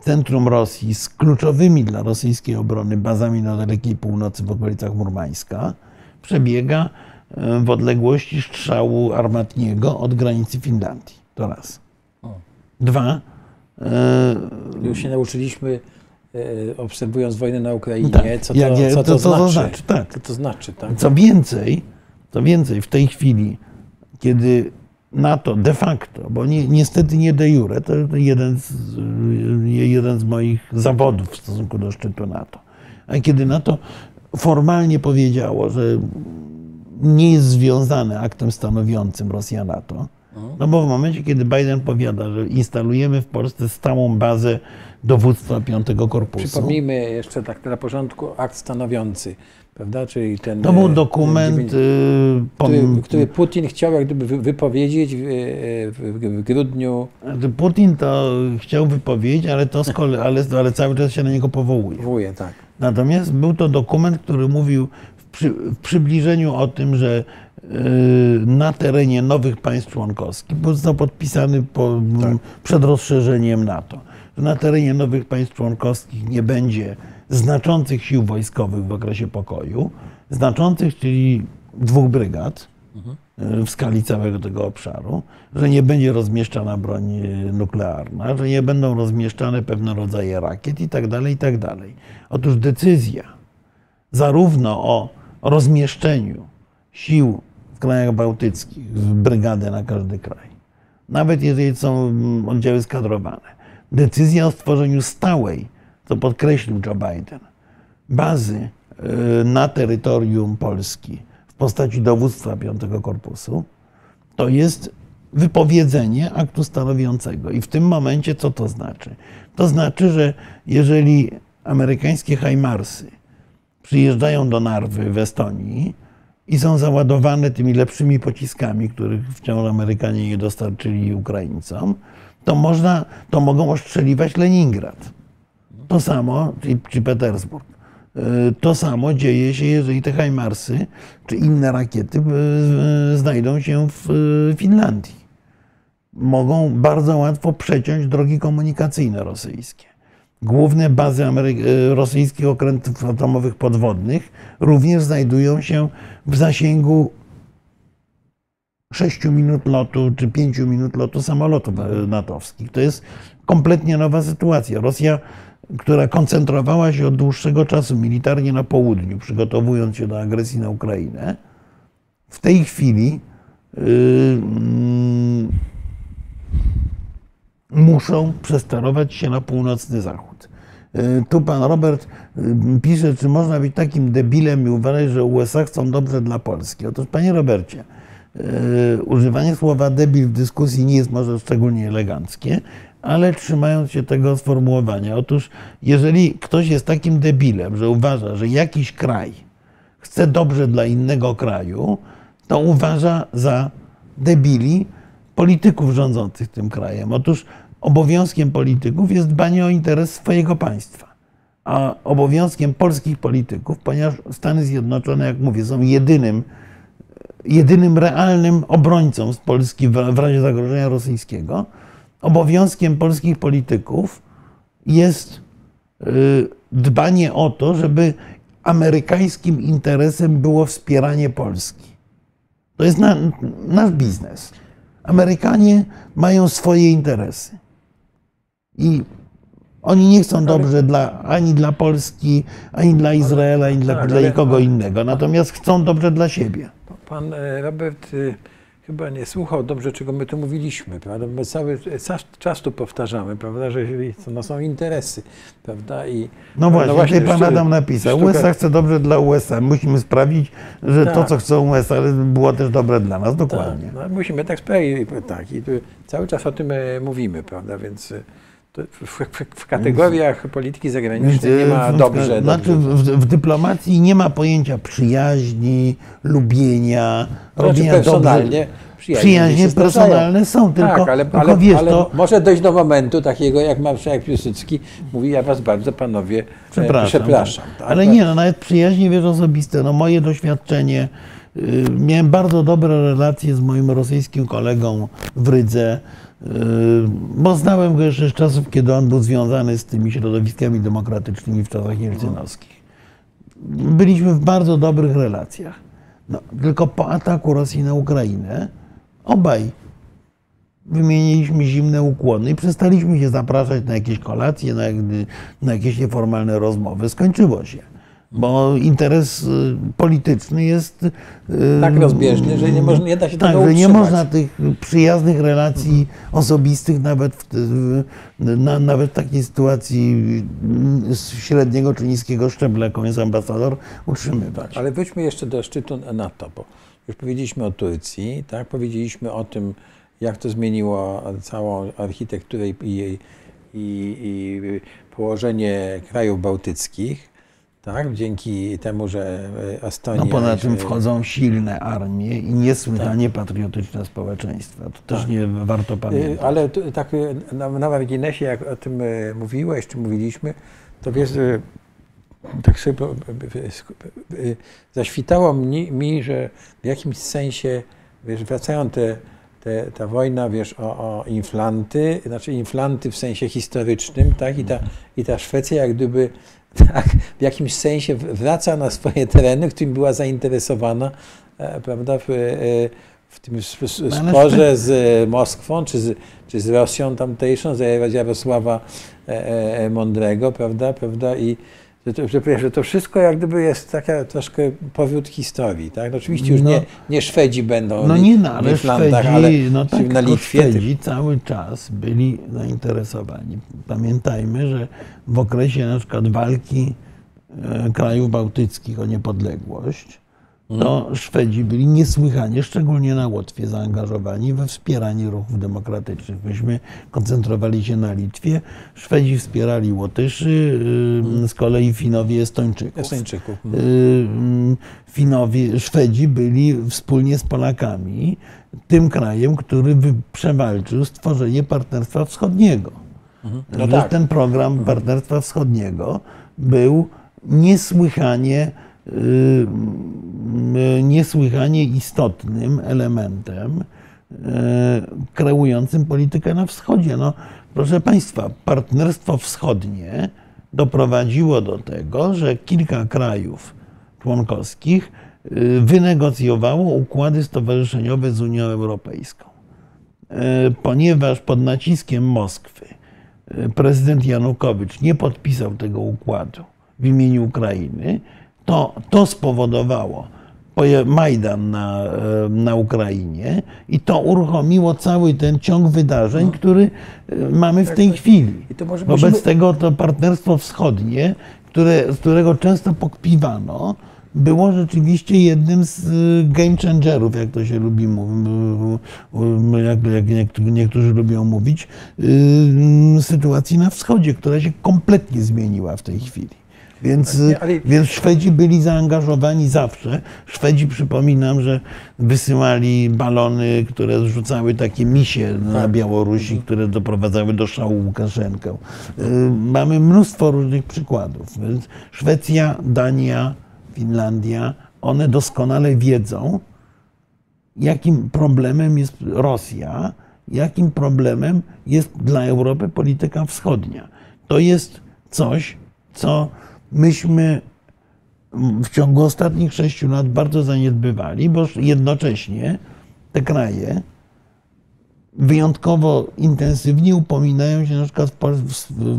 centrum Rosji z kluczowymi dla rosyjskiej obrony bazami na dalekiej północy w okolicach Murmańska przebiega e, w odległości strzału armatniego od granicy Finlandii. To raz. Dwa. E, Już się nauczyliśmy, e, obserwując wojnę na Ukrainie, tak, co, to, jak, co, to, to, znaczy. znaczy tak. Co to znaczy. Tak? Co więcej, co więcej, w tej chwili, kiedy NATO de facto, bo ni, niestety nie de jure, to jeden z, jeden z moich zawodów w stosunku do szczytu NATO. A kiedy NATO formalnie powiedziało, że nie jest związane aktem stanowiącym Rosja-NATO, no bo w momencie, kiedy Biden powiada, że instalujemy w Polsce stałą bazę dowództwa Piątego Korpusu. Przypomnijmy jeszcze tak na porządku akt stanowiący prawda? Czyli ten, to był e, dokument, y, który, który, Putin chciał jak gdyby wypowiedzieć w, w, w, grudniu. Putin to chciał wypowiedzieć, ale, to z kolei, ale, ale cały czas się na niego powołuje. Powołuje, tak. Natomiast był to dokument, który mówił w, przy, w przybliżeniu o tym, że y, na terenie nowych państw członkowskich, bo został podpisany po, tak. przed rozszerzeniem NATO, że na terenie nowych państw członkowskich nie będzie znaczących sił wojskowych w okresie pokoju, znaczących, czyli dwóch brygad e, w skali całego tego obszaru, że nie będzie rozmieszczana broń e, nuklearna, że nie będą rozmieszczane pewne rodzaje rakiet i tak dalej, i tak dalej. Otóż decyzja zarówno o rozmieszczeniu sił w krajach bałtyckich, brygadę na każdy kraj, nawet jeżeli są mm, oddziały skadrowane, decyzja o stworzeniu stałej co podkreślił Joe Biden, bazy y, na terytorium Polski w postaci dowództwa Piątego Korpusu, to jest wypowiedzenie aktu stanowiącego. I w tym momencie co to znaczy? To znaczy, że jeżeli amerykańskie Hajmarsy przyjeżdżają do Narwy w Estonii i są załadowane tymi lepszymi pociskami, których wciąż Amerykanie nie dostarczyli Ukraińcom, to, można, to mogą ostrzeliwać Leningrad. To samo, czy, Petersburg, e, to samo dzieje się, jeżeli te Hajmarsy czy inne rakiety e, znajdą się w e, Finlandii. Mogą bardzo łatwo przeciąć drogi komunikacyjne rosyjskie. Główne bazy rosyjskich okrętów atomowych podwodnych również znajdują się w zasięgu 6 minut lotu czy 5 minut lotu samolotów natowskich. To jest kompletnie nowa sytuacja. Rosja która koncentrowała się od dłuższego czasu militarnie na południu, przygotowując się do agresji na Ukrainę, w tej chwili yy, muszą przesterować się na północny zachód. Yy, tu pan Robert yy, pisze, czy można być takim debilem i uważać, że USA chcą dobrze dla Polski. Otóż, panie Robercie, yy, używanie słowa debil w dyskusji nie jest może szczególnie eleganckie, ale trzymając się tego sformułowania. Otóż, jeżeli ktoś jest takim debilem, że uważa, że jakiś kraj chce dobrze dla innego kraju, to uważa za debili polityków rządzących tym krajem. Otóż obowiązkiem polityków jest dbanie o interes swojego państwa. A obowiązkiem polskich polityków, ponieważ Stany Zjednoczone, jak mówię, są jedynym, jedynym realnym obrońcą z Polski w razie zagrożenia rosyjskiego, obowiązkiem polskich polityków jest y, dbanie o to, żeby amerykańskim interesem było wspieranie Polski. To jest na, nasz biznes. Amerykanie mają swoje interesy. I oni nie chcą dobrze dla, ani dla Polski, ani dla Izraela, ani dla, dla nikogo innego. Natomiast chcą dobrze dla siebie. Pan e, Robert y, chyba nie słuchał dobrze, czego my tu mówiliśmy, prawda? My cały czas, tu powtarzamy, prawda, że to no, są interesy, prawda? I, No właśnie, tutaj pan sztu- Adam napisał, sztuka- USA chce dobrze dla USA. Musimy sprawić, że to, Tak. co chcą USA, było też dobre dla nas. Dokładnie. Tak, no, musimy tak sprawić, tak. I tu cały czas o tym e, mówimy, prawda? Więc e, to w, w, w kategoriach polityki zagranicznej nie ma w- dobrze. Znaczy w, w dyplomacji nie ma pojęcia przyjaźni, lubienia, Znaczy robienia personalnie dobrze. przyjaźnie, personalne są, tylko, tak, ale, tylko ale, wiesz, ale to, może dojść do momentu takiego, jak marszałek Piłsudski mówi, ja was bardzo, panowie, e, Przepraszam. przepraszam tak? Ale nie, no nawet przyjaźnie wiesz osobiste. No moje doświadczenie, y, miałem bardzo dobre relacje z moim rosyjskim kolegą w Rydze, bo znałem go jeszcze z czasów, kiedy on był związany z tymi środowiskami demokratycznymi w czasach jelcynowskich. Byliśmy w bardzo dobrych relacjach. No, tylko po ataku Rosji na Ukrainę obaj wymieniliśmy zimne ukłony i przestaliśmy się zapraszać na jakieś kolacje, na, na jakieś nieformalne rozmowy. Skończyło się. Bo interes y, polityczny jest y, Tak rozbieżny, że nie, można, nie da się tak, tego że nie utrzymać. można tych przyjaznych relacji osobistych nawet w, na, nawet w takiej sytuacji z średniego czy niskiego szczebla, jaką jest ambasador, utrzymywać. Ale wróćmy jeszcze do szczytu NATO, bo już powiedzieliśmy o Turcji, tak? powiedzieliśmy o tym, jak to zmieniło całą architekturę i, i, i, i położenie krajów bałtyckich, tak? dzięki temu, że Estonia... No poza tym wchodzą silne armie i niesłychanie patriotyczne społeczeństwa. To też Tak. nie warto Y, pamiętać. Ale tak na, na marginesie, jak o tym mówiłeś, czy mówiliśmy, to wiesz, tak y, zaświtało mi, mi, że w jakimś sensie, wiesz, wracają te, te, ta wojna, wiesz, o, o inflanty, znaczy inflanty w sensie historycznym, tak, i ta, i ta Szwecja jak gdyby tak, w jakimś sensie wraca na swoje tereny, którym była zainteresowana, e, prawda, w, e, w tym No, sporze z e, Moskwą, czy z, czy z Rosją tamtejszą, za Jarosława Mądrego, prawda, prawda, i że to, że, że to wszystko jak gdyby jest taka troszkę powrót historii, tak? No oczywiście już No. nie, nie Szwedzi będą No nie, no ale Szwedzi, ale no tak, na Litwie. Szwedzi cały czas byli zainteresowani. Pamiętajmy, że w okresie na przykład walki e, krajów bałtyckich o niepodległość, to Szwedzi byli niesłychanie, szczególnie na Łotwie, zaangażowani we wspieranie ruchów demokratycznych. Myśmy koncentrowali się na Litwie, Szwedzi wspierali Łotyszy, z kolei Finowie Estończyków. Estończyków. Y, Finowie, Szwedzi byli wspólnie z Polakami tym krajem, który przewalczył stworzenie Partnerstwa Wschodniego. No Że tak. Ten program Partnerstwa Wschodniego był niesłychanie, niesłychanie istotnym elementem y, kreującym politykę na wschodzie. No, proszę Państwa, Partnerstwo Wschodnie doprowadziło do tego, że kilka krajów członkowskich y, wynegocjowało układy stowarzyszeniowe z Unią Europejską. Ponieważ pod naciskiem Moskwy prezydent Janukowycz nie podpisał tego układu w imieniu Ukrainy, to to spowodowało Majdan na, e, na Ukrainie i to uruchomiło cały ten ciąg wydarzeń, który e, mamy w tej chwili. I to może Wobec musimy- tego to partnerstwo wschodnie, które, z którego często pokpiwano, było rzeczywiście jednym z y, game changerów, jak to się lubi mówić, jak, jak niektórzy, lubią mówić, sytuacji na wschodzie, która się kompletnie zmieniła w tej chwili. Więc, ale- więc Szwedzi byli zaangażowani zawsze. Szwedzi, przypominam, że wysyłali balony, które zrzucały takie misie na Białorusi, które doprowadzały do szału Łukaszenkę. Y, Mamy mnóstwo różnych przykładów. Więc Szwecja, Dania, Finlandia, one doskonale wiedzą, jakim problemem jest Rosja, jakim problemem jest dla Europy polityka wschodnia. To jest coś, co myśmy w ciągu ostatnich sześciu lat bardzo zaniedbywali, bo jednocześnie te kraje wyjątkowo intensywnie upominają się na przykład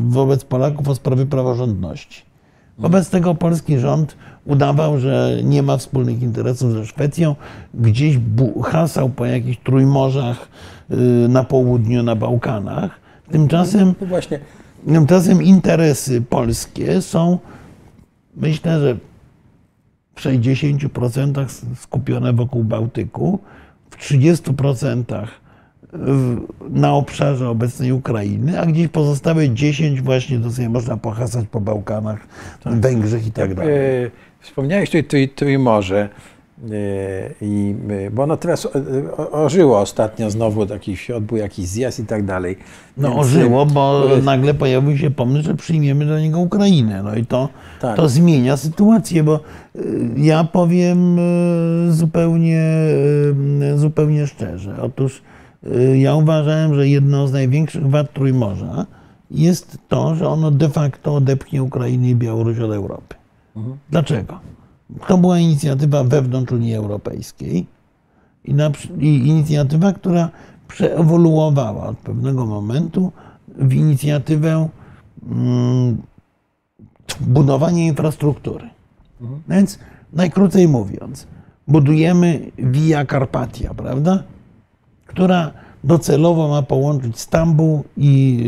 wobec Polaków o sprawy praworządności. Wobec tego polski rząd udawał, że nie ma wspólnych interesów ze Szwecją, gdzieś hasał po jakichś trójmorzach y, na południu, na Bałkanach. Tymczasem No Tymczasem interesy polskie są, myślę, że w 60% skupione wokół Bałtyku, w 30% w- na obszarze obecnej Ukrainy, a gdzieś pozostałe 10 właśnie sobie można pohasać po Bałkanach, Węgrzech i tak dalej. e, wspomniałeś tutaj Trój- Trójmorze. e, I, e, bo ono teraz e, ożyło ostatnio znowu, się odbył jakiś zjazd i tak dalej. No Więc, e, ożyło, bo e, nagle pojawił się pomysł, że przyjmiemy do niego Ukrainę. No i to, Tak. to zmienia sytuację, bo ja powiem zupełnie, zupełnie szczerze. Otóż ja uważałem, że jedną z największych wad Trójmorza jest to, że ono de facto odepchnie Ukrainę i Białoruś od Europy. Dlaczego? To była inicjatywa wewnątrz Unii Europejskiej i, na, i inicjatywa, która przeewoluowała od pewnego momentu w inicjatywę mm, budowania infrastruktury. Więc najkrócej mówiąc, budujemy Via Carpatia, prawda? Która docelowo ma połączyć Stambuł i,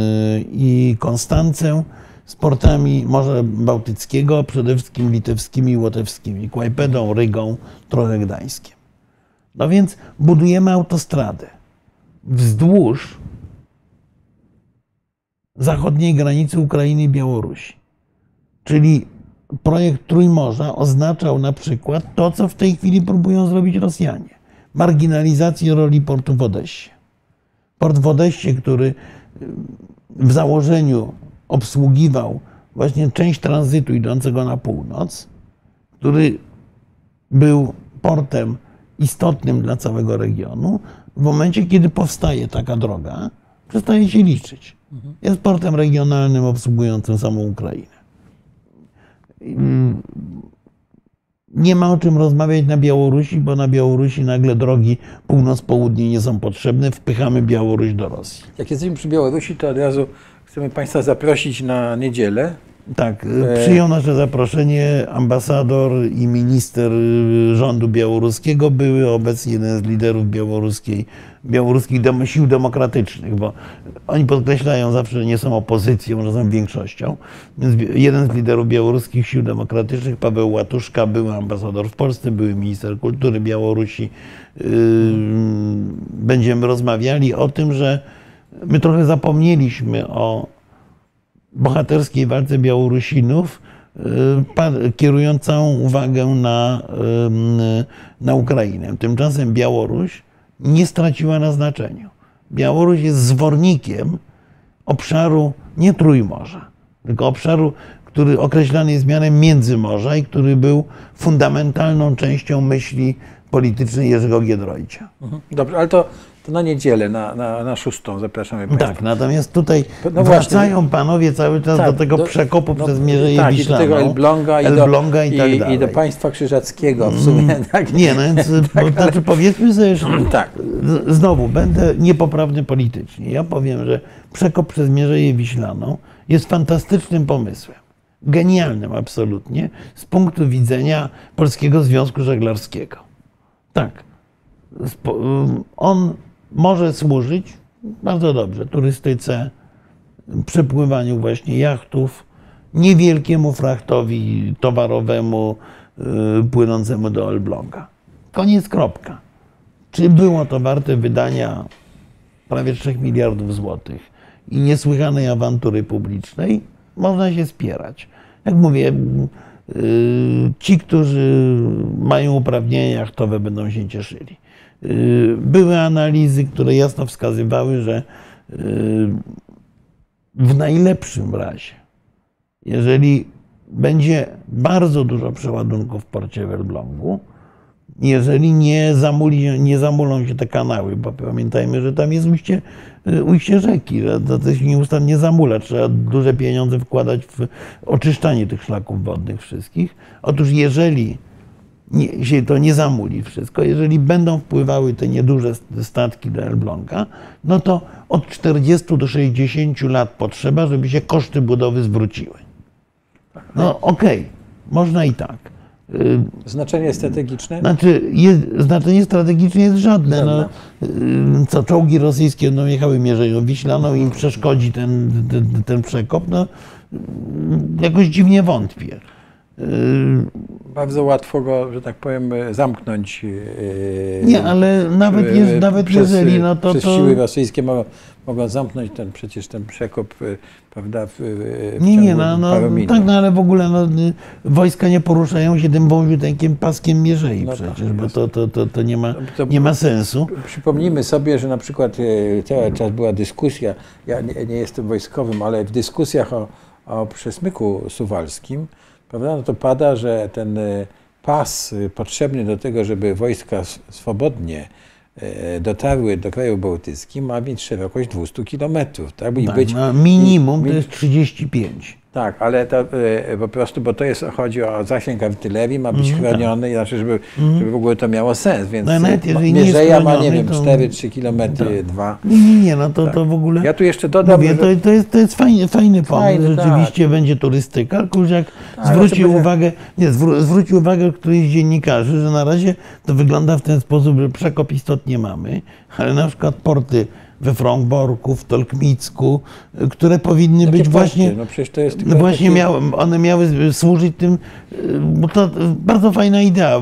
y, i Konstancę z portami Morza Bałtyckiego, przede wszystkim litewskimi i łotewskimi, Kłajpedą, Rygą, trochę Gdańskiem. No więc budujemy autostradę wzdłuż zachodniej granicy Ukrainy i Białorusi. Czyli projekt Trójmorza oznaczał na przykład to, co w tej chwili próbują zrobić Rosjanie. Marginalizację roli portu w Odessie. Port w Odessie, który w założeniu obsługiwał właśnie część tranzytu idącego na północ, który był portem istotnym dla całego regionu, w momencie, kiedy powstaje taka droga, przestaje się liczyć. Jest portem regionalnym obsługującym samą Ukrainę. Nie ma o czym rozmawiać na Białorusi, bo na Białorusi nagle drogi północ-południe nie są potrzebne. Wpychamy Białoruś do Rosji. Jak jesteśmy przy Białorusi, to od razu chcemy Państwa zaprosić na niedzielę. Tak, przyjął nasze zaproszenie ambasador i minister y, rządu białoruskiego, były obecnie jeden z liderów białoruskiej, białoruskich sił demokratycznych, bo oni podkreślają zawsze, że nie są opozycją, że są większością. Więc jeden z liderów białoruskich sił demokratycznych, Paweł Łatuszka, był ambasador w Polsce, był minister kultury Białorusi. Yy, Będziemy rozmawiali o tym, że my trochę zapomnieliśmy o bohaterskiej walce Białorusinów, y, kierując całą uwagę na, na Ukrainę. Tymczasem Białoruś nie straciła na znaczeniu. Białoruś jest zwornikiem obszaru nie Trójmorza, tylko obszaru, który określany jest mianem Międzymorza i który był fundamentalną częścią myśli politycznej Jerzego Giedroycia. Mhm. Dobrze, ale to, to na niedzielę, na, na, na szóstą zapraszamy Państwa. Tak, natomiast tutaj No wracają panowie cały czas Tak, do tego do- przekopu no, przez Mierzeję tak, i do Wiślaną. tego Elbląga i, Elbląga do, i tak i, dalej. i do państwa krzyżackiego w sumie. Tak, Nie, no więc bo, znaczy powiedzmy sobie, że tak. znowu będę niepoprawny politycznie. Ja powiem, że przekop przez Mierzeję Wiślaną jest fantastycznym pomysłem. Genialnym absolutnie z punktu widzenia Polskiego Związku Żeglarskiego. Tak. On może służyć bardzo dobrze turystyce, przepływaniu właśnie jachtów, niewielkiemu frachtowi towarowemu y, płynącemu do Elbląga. Koniec, kropka. Czy było to warte wydania prawie 3 miliardów złotych i niesłychanej awantury publicznej? Można się spierać. Jak mówię, y, ci, którzy mają uprawnienia jachtowe, będą się cieszyli. Y, Były analizy, które jasno wskazywały, że y, w najlepszym razie, jeżeli będzie bardzo dużo przeładunków w porcie w jeżeli nie, zamuli, nie zamulą się te kanały, bo pamiętajmy, że tam jest ujście, y, ujście rzeki, że to się nieustannie zamula. Trzeba duże pieniądze wkładać w oczyszczanie tych szlaków wodnych wszystkich. Otóż jeżeli nie, się to nie zamuli wszystko, jeżeli będą wpływały te nieduże statki do Elbląga, no to od 40 do 60 lat potrzeba, żeby się koszty budowy zwróciły. No okej, można i tak. Y, Znaczenie strategiczne? Znaczy, jest, znaczenie strategiczne jest żadne. No, y, co czołgi rosyjskie no, jechały Mierzeją Wiślaną, im przeszkodzi ten, ten, ten przekop, no, y, jakoś dziwnie wątpię. Bardzo łatwo go, że tak powiem, zamknąć. yy, Nie, ale nawet, jest, yy, nawet przez, jeżeli, no to, przez siły rosyjskie mogą, mogą zamknąć ten, przecież ten przekop, prawda, w, w nie, nie, no, no minut. tak, no ale w ogóle no, y, wojska nie poruszają się tym wąziuteńkim paskiem Mierzei No przecież, tak, bo jest. to, to, to, to nie, ma, To- nie ma sensu. Przypomnijmy sobie, że na przykład e, cały czas była dyskusja, ja nie, nie jestem wojskowym, ale w dyskusjach o, o przesmyku suwalskim, prawda, no to pada, że ten e, pas e, potrzebny do tego, żeby wojska swobodnie e, dotarły do kraju bałtyckich, ma mieć szerokość 200 kilometrów. Tak? I Tak, być, no, minimum to jest 35. tak, ale to e, po prostu, bo to jest, chodzi o zasięg artylerii, ma być chroniony, znaczy, żeby, żeby w ogóle to miało sens, więc. No, nawet e, jeżeli nie Mierzeja ma, nie wiem, to- 4-3 kilometry, 2. Nie, nie, nie, no to, to w ogóle... Ja tu jeszcze dodam, Mówię, że... to, to, jest, to jest fajny, fajny pomysł. Fajny, tak. Rzeczywiście będzie turystyka. Kuziak Tak, zwrócił będzie- uwagę, nie, zwró- zwrócił uwagę któryś z dziennikarzy, że na razie to wygląda w ten sposób, że przekop istotnie mamy, ale na przykład porty we Frągborku, w Tolkmicku, y, które powinny Jakie być właśnie... No przecież to jest No tylko właśnie takie- miały, one miały służyć tym, y, bo to bardzo fajna idea.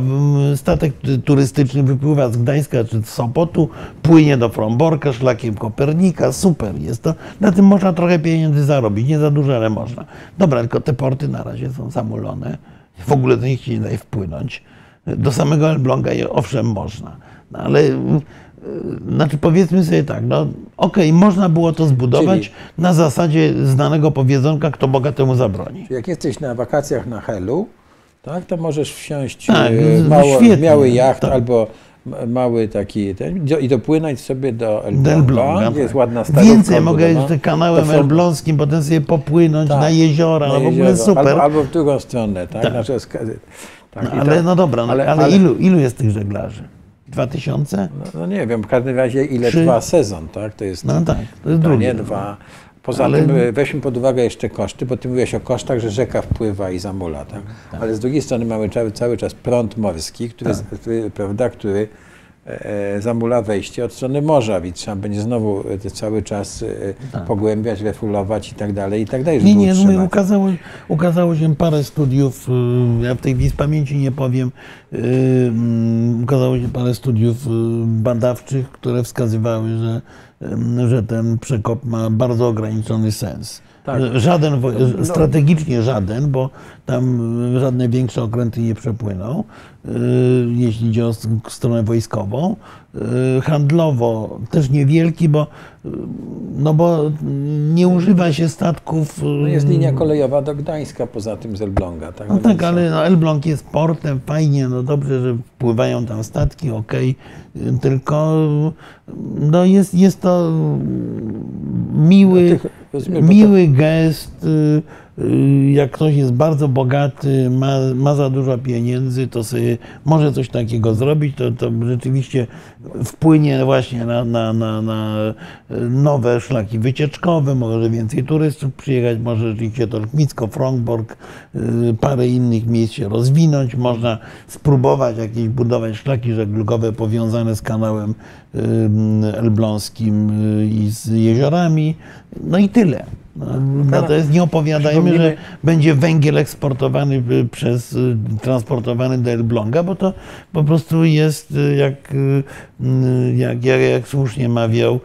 Statek turystyczny wypływa z Gdańska czy z Sopotu, płynie do Fromborka szlakiem Kopernika, super jest to. Na tym można trochę pieniędzy zarobić, nie za dużo, ale można. Dobra, tylko te porty na razie są zamulone. W ogóle do nich się nie daje wpłynąć. Do samego Elbląga je owszem można, no ale y, y, znaczy powiedzmy sobie tak, no okej, można było to zbudować Czyli- na zasadzie znanego powiedzonka, kto bogatemu zabroni. Jak jesteś na wakacjach na Helu, tak, to możesz wsiąść Tak, e, z- mało, świetnie, mały jacht tak. albo mały taki ten, i dopłynąć sobie do Elbląga, gdzie jest tak. ładna starówka Więcej mogę jeszcze kanałem są- elbląskim, potem sobie popłynąć Tak, na jeziora, na no w ogóle super. Albo, albo w drugą stronę, tak? Tak. Znaczy, tak no, ale no dobra, no, ale, ale- ale- ilu, ilu jest tych żeglarzy? Dwa tysiące? No, no nie wiem, w każdym razie ile Trzy. trwa sezon, tak? To jest No tak, to jest to drugie. nie dwa. Poza Ale- tym e, weźmy pod uwagę jeszcze koszty, bo ty mówiłeś o kosztach, że rzeka wpływa i zamula, tak? Ale z drugiej strony mamy cały, cały czas prąd morski, który, Tak. który, prawda, który zamula wejście od strony morza, więc trzeba będzie znowu e, cały czas e, pogłębiać, refulować i tak dalej, i tak dalej, Tak. Nie, nie, no, utrzymać. ukazało, ukazało się parę studiów, ja w tej chwili z pamięci nie powiem, mm, ukazało się parę studiów badawczych, które wskazywały, że, że ten przekop ma bardzo ograniczony sens. Tak. Żaden, wo- No. strategicznie żaden, bo tam żadne większe okręty nie przepłyną, y, jeśli idzie o stronę wojskową. Y, Handlowo też niewielki, bo, no bo nie używa się statków. y, No jest linia kolejowa do Gdańska poza tym z Elbląga, tak? No tak, ale no Elbląg jest portem, fajnie, no dobrze, że wpływają tam statki, okej, y, tylko no jest, jest to miły, No tych- miły gest. Y, y, Jak ktoś jest bardzo bogaty, ma, ma za dużo pieniędzy, to sobie może coś takiego zrobić, to, to rzeczywiście wpłynie właśnie na, na, na, na nowe szlaki wycieczkowe, może więcej turystów przyjechać, może rzeczywiście Tolkmicko, Frągborg, y, parę innych miejsc się rozwinąć, można spróbować jakieś budować szlaki żeglugowe powiązane z kanałem y, elbląskim y, i z jeziorami, no i tyle. No, natomiast nie opowiadajmy, że będzie węgiel eksportowany y, przez, y, transportowany do Elbląga, bo to po prostu jest, y, jak, jak, jak, jak słusznie mawiał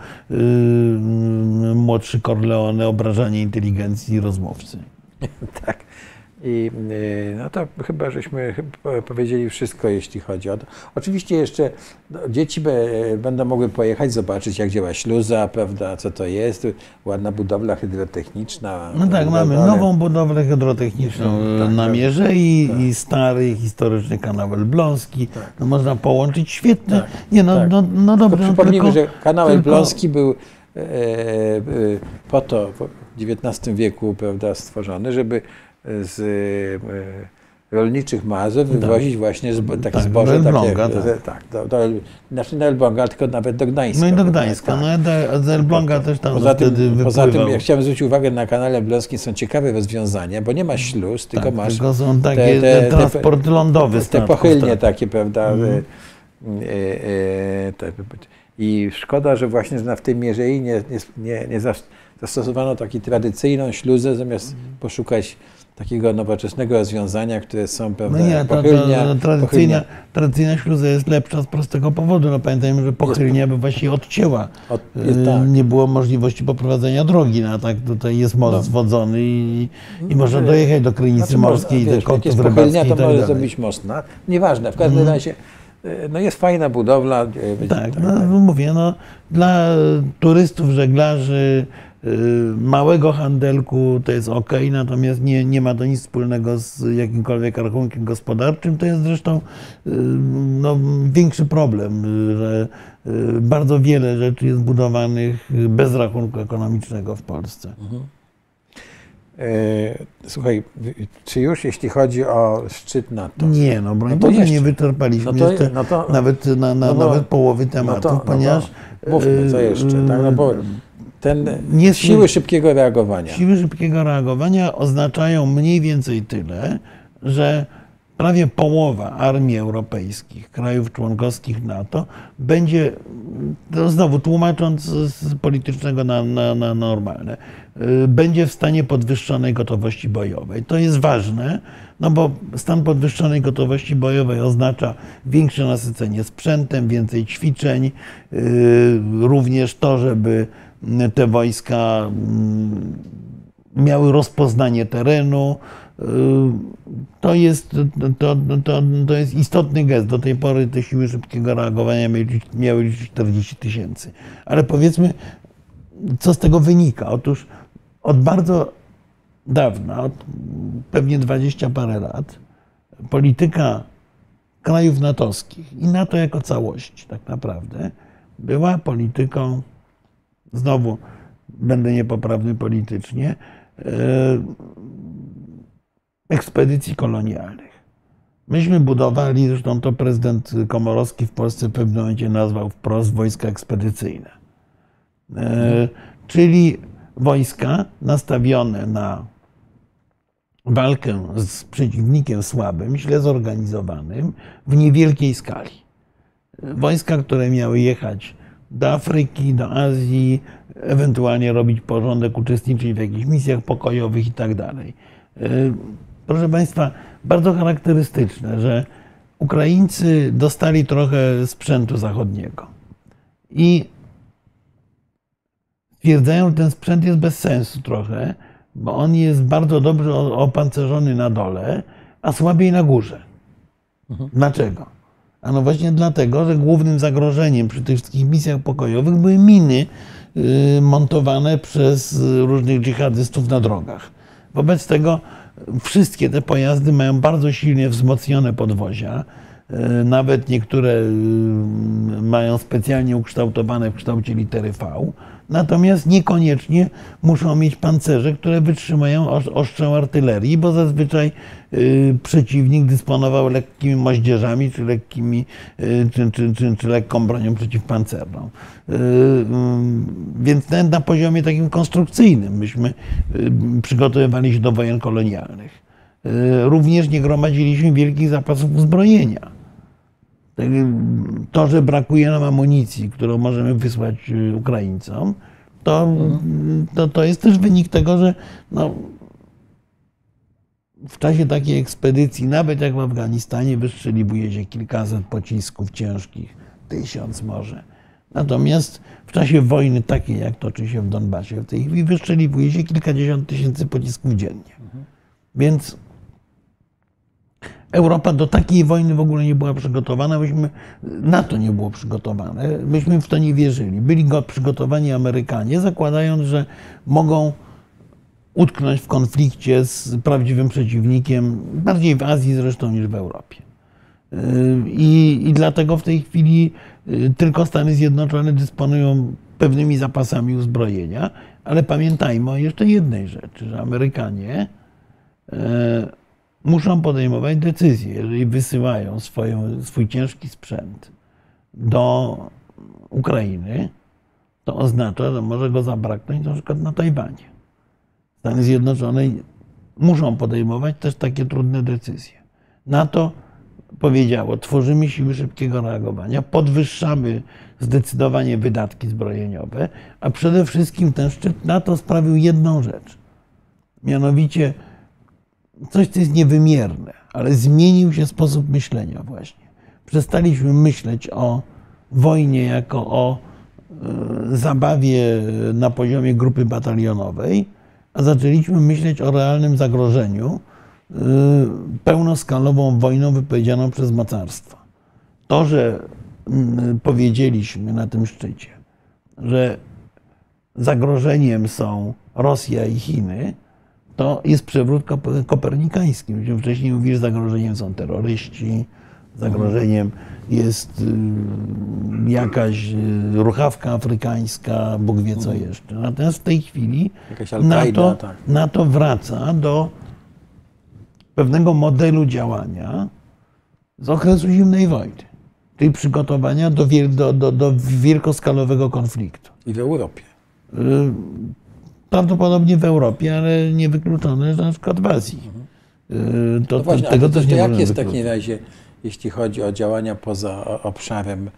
młodszy Corleone, obrażanie inteligencji rozmówcy. Tak. I y, no to chyba żeśmy powiedzieli wszystko, jeśli chodzi o to. Oczywiście jeszcze no, dzieci będą mogły pojechać, zobaczyć jak działa śluza, prawda, co to jest, ładna budowla hydrotechniczna. No tak, prawda, mamy ale- nową budowlę hydrotechniczną Tak, na tak. Mierzei i stary historyczny kanał elbląski. Tak. No można połączyć świetnie. Tak, Nie no, tak. no, no To dobrze, no przypomnijmy, tylko, że kanał tylko- Elbląski był e, e, po to w XIX wieku prawda, stworzony, żeby z e, rolniczych Mazur wywozić właśnie zbo, takie Tak, zboże. do Elbląga, takie, tak. tak do, do, znaczy na Elbląga, tylko nawet do Gdańska. No i do Gdańska. tak. No do- z Elbląga też tam Poza wtedy tym, poza tym ja chciałem zwrócić uwagę, na kanale Elbląskim są ciekawe rozwiązania, bo nie ma śluz, tylko tak, masz tylko są takie te- te- transport lądowy. te pochylnie tak. takie, prawda? Mhm. e, e, te- I szkoda, że właśnie w tej Mierzei nie, nie, nie, nie zas- zastosowano taką tradycyjną śluzę, zamiast Mhm. poszukać takiego nowoczesnego rozwiązania, które są, No nie, to, to, pochylnia, tradycyjna, pochylnia tradycyjna śluza jest lepsza z prostego powodu. No pamiętajmy, że pochylnia by właściwie odcięła. od, Y, jest, tak. Nie było możliwości poprowadzenia drogi, no a tak tutaj jest most No. zwodzony i, i No, można dojechać do Krynicy Znaczy, Morskiej, do wiesz, jak kątów jest rybackich to tak może zrobić most. No, nieważne, w każdym Mhm. razie e, no jest fajna budowla. e, będzie Tak, no, mówię, no, dla turystów, żeglarzy, y, małego handelku to jest ok, natomiast nie, nie ma to nic wspólnego z jakimkolwiek rachunkiem gospodarczym. To jest zresztą y, no, większy problem, y, że y, bardzo wiele rzeczy jest budowanych bez rachunku ekonomicznego w Polsce. E, Słuchaj, czy już jeśli chodzi o szczyt NATO? Nie, no broń No to Boże, nie wyczerpaliśmy No to- jeszcze no to- nawet, na, na, no nawet połowy No tematów, no ponieważ mówmy, co y, jeszcze, tak? No bo ten nie siły szybkiego reagowania. Siły szybkiego reagowania oznaczają mniej więcej tyle, że prawie połowa armii europejskich, krajów członkowskich NATO będzie, to znowu tłumacząc z politycznego na, na, na normalne, y, będzie w stanie podwyższonej gotowości bojowej. To jest ważne, no bo stan podwyższonej gotowości bojowej oznacza większe nasycenie sprzętem, więcej ćwiczeń, y, również to, żeby te wojska mm, miały rozpoznanie terenu. Y, To jest, to, to, to jest istotny gest. Do tej pory te siły szybkiego reagowania miały, liczyć- miały liczyć 40 tysięcy. Ale powiedzmy, co z tego wynika? Otóż od bardzo dawna, od pewnie 20 parę lat, polityka krajów natowskich i NATO jako całość tak naprawdę była polityką, znowu będę niepoprawny politycznie, e, ekspedycji kolonialnych. Myśmy budowali, zresztą to prezydent Komorowski w Polsce w pewnym momencie nazwał wprost wojska ekspedycyjne. E, Czyli wojska nastawione na walkę z przeciwnikiem słabym, źle zorganizowanym, w niewielkiej skali. Wojska, które miały jechać do Afryki, do Azji, ewentualnie robić porządek, uczestniczyć w jakichś misjach pokojowych i tak dalej. E, Proszę Państwa, bardzo charakterystyczne, że Ukraińcy dostali trochę sprzętu zachodniego i stwierdzają, że ten sprzęt jest bez sensu trochę, bo on jest bardzo dobrze opancerzony na dole, a słabiej na górze. Dlaczego? A no właśnie dlatego, że głównym zagrożeniem przy tych wszystkich misjach pokojowych były miny y, montowane przez y, różnych dżihadystów na drogach. Wobec tego wszystkie te pojazdy mają bardzo silnie wzmocnione podwozia. Y, Nawet niektóre mają specjalnie ukształtowane w kształcie litery V. Natomiast niekoniecznie muszą mieć pancerze, które wytrzymają ostrzał artylerii, bo zazwyczaj y, przeciwnik dysponował lekkimi moździerzami, czy, lekkimi, y, czy, czy, czy, czy lekką bronią przeciwpancerną. Y, y, Więc na, poziomie takim konstrukcyjnym myśmy przygotowywali się do wojen kolonialnych. Również nie gromadziliśmy wielkich zapasów uzbrojenia. To, że brakuje nam amunicji, którą możemy wysłać y, Ukraińcom, to, to, to jest też wynik tego, że no, w czasie takiej ekspedycji, nawet jak w Afganistanie, wystrzeliwuje się kilkaset pocisków ciężkich, tysiąc może. Natomiast w czasie wojny takiej, jak toczy się w Donbasie w tej chwili, wystrzeliwuje się kilkadziesiąt tysięcy pocisków dziennie. Więc Europa do takiej wojny w ogóle nie była przygotowana, myśmy, NATO nie było przygotowane, myśmy w to nie wierzyli. Byli go przygotowani Amerykanie, zakładając, że mogą utknąć w konflikcie z prawdziwym przeciwnikiem, bardziej w Azji zresztą niż w Europie. I, I dlatego w tej chwili y, tylko Stany Zjednoczone dysponują pewnymi zapasami uzbrojenia, ale pamiętajmy o jeszcze jednej rzeczy, że Amerykanie e, muszą podejmować decyzje, jeżeli wysyłają swój ciężki sprzęt do Ukrainy, to oznacza, że może go zabraknąć na przykład na Tajwanie. Stany Zjednoczone muszą podejmować też takie trudne decyzje. NATO powiedziało, tworzymy siły szybkiego reagowania, podwyższamy zdecydowanie wydatki zbrojeniowe, a przede wszystkim ten szczyt NATO sprawił jedną rzecz. Mianowicie coś, co jest niewymierne, ale zmienił się sposób myślenia właśnie. Przestaliśmy myśleć o wojnie jako o e, zabawie na poziomie grupy batalionowej, a zaczęliśmy myśleć o realnym zagrożeniu, y, pełnoskalową wojną wypowiedzianą przez mocarstwa. To, że powiedzieliśmy na tym szczycie, że zagrożeniem są Rosja i Chiny, to jest przewrót kopernikański. Myśmy wcześniej mówili, że zagrożeniem są terroryści, zagrożeniem jest y, jakaś y, ruchawka afrykańska, Bóg wie co mhm. jeszcze. Natomiast w tej chwili NATO, tak. NATO wraca do pewnego modelu działania z okresu zimnej wojny, czyli przygotowania do, do, do, do wielkoskalowego konfliktu. I w Europie. Y, prawdopodobnie w Europie, ale niewykluczone, na przykład w Azji. Mhm. To, no właśnie, tego też nie jak jest w takim razie jeśli chodzi o działania poza obszarem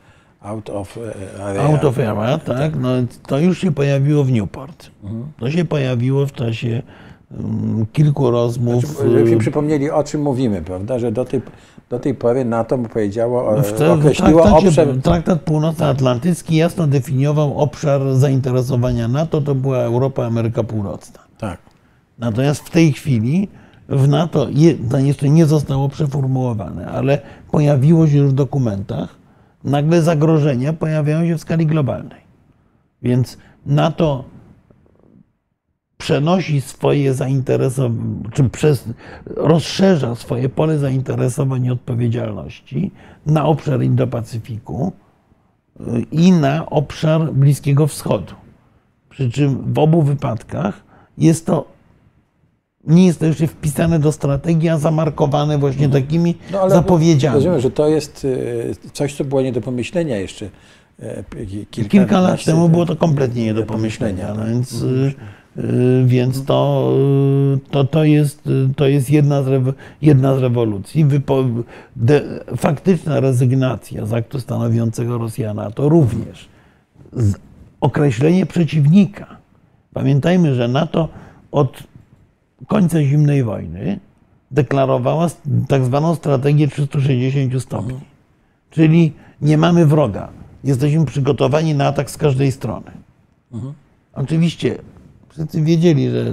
out of e, area. Out of area, tak. No, to już się pojawiło w Newport. Mhm. To się pojawiło w czasie um, kilku rozmów. Znaczy, żebyśmy y, przypomnieli, o czym mówimy, prawda? Że do tej, do tej pory NATO powiedziało, w te, określiło traktacie, obszar... Traktat Północnoatlantycki jasno definiował obszar zainteresowania NATO, to była Europa, Ameryka Północna. Tak. Natomiast w tej chwili w NATO to jeszcze nie zostało przeformułowane, ale pojawiło się już w dokumentach, nagle zagrożenia pojawiają się w skali globalnej. Więc NATO przenosi swoje zainteresowanie, czy przez, rozszerza swoje pole zainteresowań i odpowiedzialności na obszar Indo-Pacyfiku y, i na obszar Bliskiego Wschodu. Przy czym w obu wypadkach jest to nie jest to jeszcze wpisane do strategii, a zamarkowane właśnie mhm. takimi no, zapowiedziami. Rozumiem, że to jest e, coś, co było nie do pomyślenia jeszcze e, kilka, kilka lat temu było to kompletnie nie do pomyślenia, no więc, mhm. e, więc to, to, to, jest, to jest jedna z, jedna z rewolucji. Wypo, de, faktyczna rezygnacja z aktu stanowiącego Rosjana to również określenie przeciwnika. Pamiętajmy, że NATO od końca zimnej wojny deklarowała tak zwaną strategię 360 stopni. Mhm. Czyli nie mamy wroga. Jesteśmy przygotowani na atak z każdej strony. Mhm. Oczywiście wiedzieli, że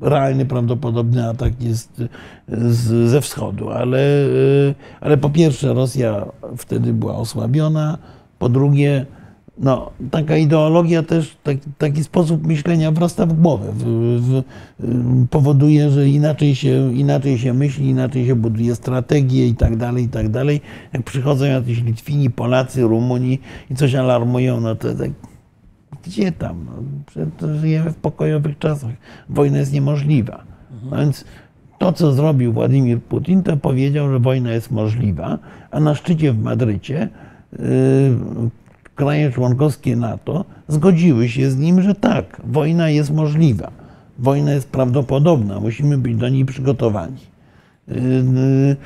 realny, prawdopodobny atak jest z, ze wschodu, ale, ale po pierwsze Rosja wtedy była osłabiona, po drugie no, taka ideologia też, taki, taki sposób myślenia wrasta w głowę. W, w, powoduje, że inaczej się, inaczej się myśli, inaczej się buduje strategię i tak dalej, i tak dalej. Jak przychodzą jacyś Litwini, Polacy, Rumuni i coś alarmują, no to tak, gdzie tam? No, żyjemy w pokojowych czasach. Wojna jest niemożliwa. No więc to, co zrobił Władimir Putin, to powiedział, że wojna jest możliwa, a na szczycie w Madrycie yy, kraje członkowskie NATO zgodziły się z nim, że tak, wojna jest możliwa, wojna jest prawdopodobna, musimy być do niej przygotowani. Y, y,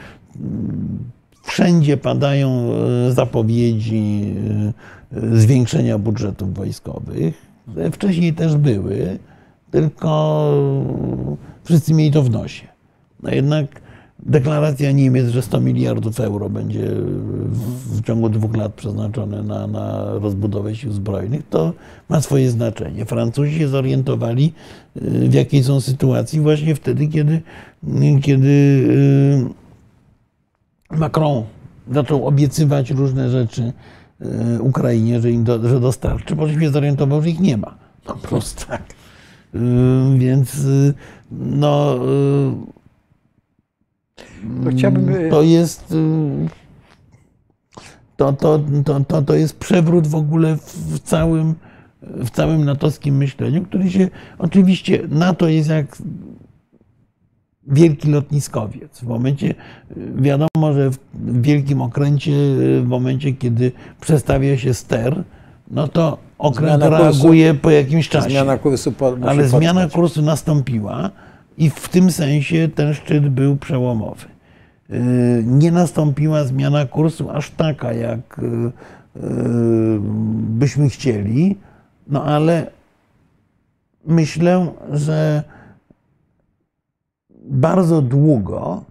wszędzie padają y, zapowiedzi y, zwiększenia budżetów wojskowych. Wcześniej też były, tylko wszyscy mieli to w nosie. No jednak deklaracja Niemiec, że 100 miliardów euro będzie w, ciągu dwóch lat przeznaczone na, na rozbudowę sił zbrojnych, to ma swoje znaczenie. Francuzi się zorientowali, y, w jakiej są sytuacji właśnie wtedy, kiedy, kiedy y, Macron zaczął obiecywać różne rzeczy Ukrainie, że im do, że dostarczy, czym się zorientował, że ich nie ma. Po prostu. Tak. Więc no To chciałbym. y, to jest. y, To, to, to, to, to jest przewrót w ogóle w całym, w całym natowskim myśleniu, który się. Oczywiście NATO jest jak wielki lotniskowiec. W momencie, y, wiadomo, że w wielkim okręcie, y, w momencie, kiedy przestawia się ster, no to okręt Zmiana kursu- reaguje po jakimś czasie. Zmiana kursu po, Ale zmiana kursu nastąpiła i w tym sensie ten szczyt był przełomowy. Yy, Nie nastąpiła zmiana kursu aż taka, jak byśmy chcieli, no ale myślę, że bardzo długo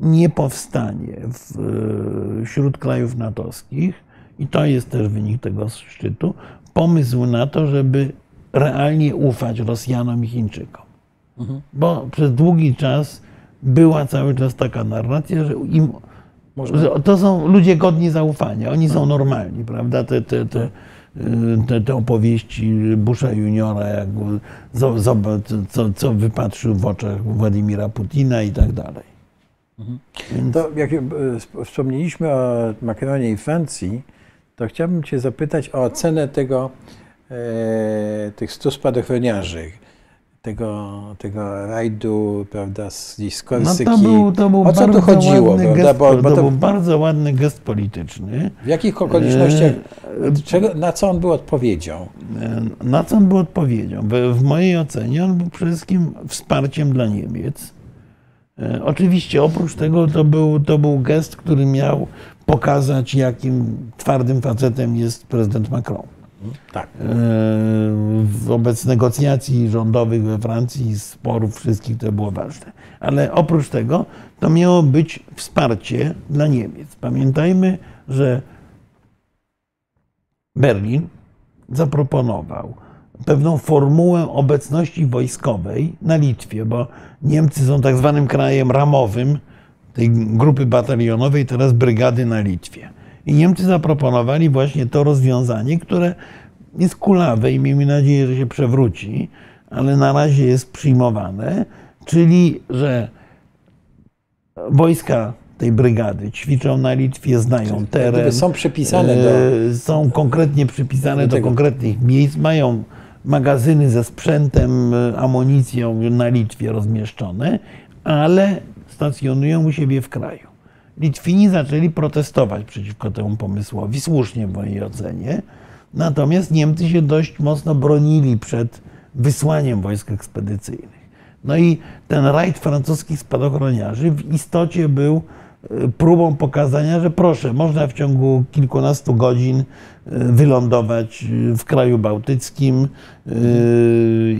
nie powstanie w, wśród krajów natowskich, i to jest też wynik tego szczytu, pomysł na to, żeby realnie ufać Rosjanom i Chińczykom. Bo przez długi czas była cały czas taka narracja, że, im, że to są ludzie godni zaufania, oni są normalni, prawda? Te, te, te, te, te opowieści Busha juniora, jak zo- zobacz, co, co wypatrzył w oczach Władimira Putina i tak dalej. Więc, To jak sp- wspomnieliśmy o Macronie i Francji, to chciałbym Cię zapytać o ocenę tego, e, tych 100 spadochroniarzy, tego, tego rajdu, prawda, z, z no Korsyki. to był, to był o co tu chodziło, prawda? gest, Bo, bo to to, był bardzo ładny gest polityczny. w jakich okolicznościach, E, czego, na co on był odpowiedzią? Na co on był odpowiedzią? W, w mojej ocenie on był przede wszystkim wsparciem dla Niemiec. E, Oczywiście oprócz tego to był, to był gest, który miał pokazać, jakim twardym facetem jest prezydent Macron. Tak. E, Wobec negocjacji rządowych we Francji, sporów wszystkich to było ważne. Ale oprócz tego to miało być wsparcie dla Niemiec. Pamiętajmy, że Berlin zaproponował pewną formułę obecności wojskowej na Litwie, bo Niemcy są tak zwanym krajem ramowym tej grupy batalionowej, teraz brygady na Litwie. I Niemcy zaproponowali właśnie to rozwiązanie, które jest kulawe i miejmy nadzieję, że się przewróci, ale na razie jest przyjmowane, czyli że wojska tej brygady ćwiczą na Litwie, znają teren. Są przypisane do... E, Są konkretnie przypisane do do, konkretnych miejsc, mają magazyny ze sprzętem, e, amunicją na Litwie rozmieszczone, ale stacjonują u siebie w kraju. Litwini zaczęli protestować przeciwko temu pomysłowi, słusznie w mojej ocenie. Natomiast Niemcy się dość mocno bronili przed wysłaniem wojsk ekspedycyjnych. No i ten rajd francuskich spadochroniarzy w istocie był e, próbą pokazania, że proszę, można w ciągu kilkunastu godzin e, wylądować e, w kraju bałtyckim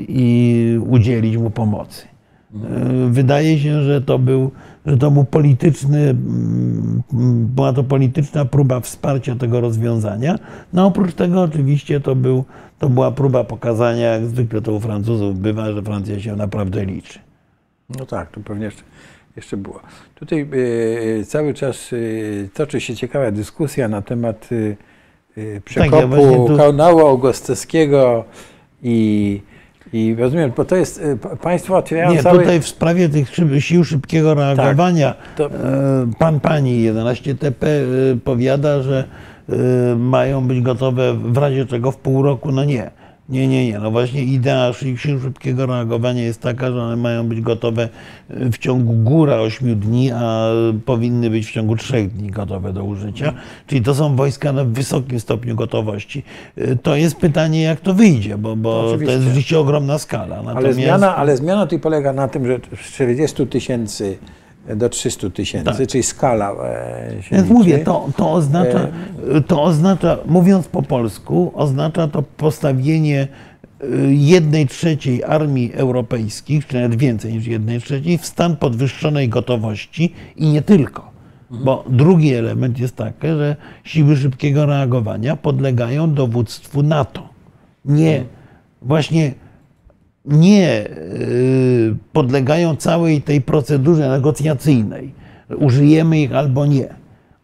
i udzielić mu pomocy. Wydaje się, że to był, że to był polityczny, mm, była to polityczna próba wsparcia tego rozwiązania. No oprócz tego oczywiście to, był, to była próba pokazania, jak zwykle to u Francuzów bywa, że Francja się naprawdę liczy. No tak, to pewnie jeszcze, jeszcze było. Tutaj e, cały czas e, toczy się ciekawa dyskusja na temat e, e, przekopu Tak, właśnie tu- kanału augustowskiego i, i rozumiem, bo to jest, p- państwo otwierają Nie, cały... tutaj w sprawie tych sił szybkiego reagowania to- e, pan pani 11TP e, powiada, że e, mają być gotowe w razie czego w pół roku. No nie. Nie, nie, nie. No właśnie idea sił szybkiego reagowania jest taka, że one mają być gotowe e, w ciągu góra 8 dni, a powinny być w ciągu 3 dni gotowe do użycia. Czyli to są wojska na wysokim stopniu gotowości. E, To jest pytanie, jak to wyjdzie, bo, bo to jest rzeczywiście ogromna skala. Ale Natomiast- zmiana, ale zmiana tutaj polega na tym, że z 40 tysięcy do 300 tysięcy, Tak. czyli skala e, się Więc liczy. mówię, to, to, oznacza, to oznacza, mówiąc po polsku, oznacza to postawienie y, jednej trzeciej armii europejskich, czy nawet więcej niż jednej trzeciej, w stan podwyższonej gotowości i nie tylko. Bo drugi element jest taki, że siły szybkiego reagowania podlegają dowództwu NATO. Nie, właśnie nie y, podlegają całej tej procedurze negocjacyjnej. Użyjemy ich albo nie.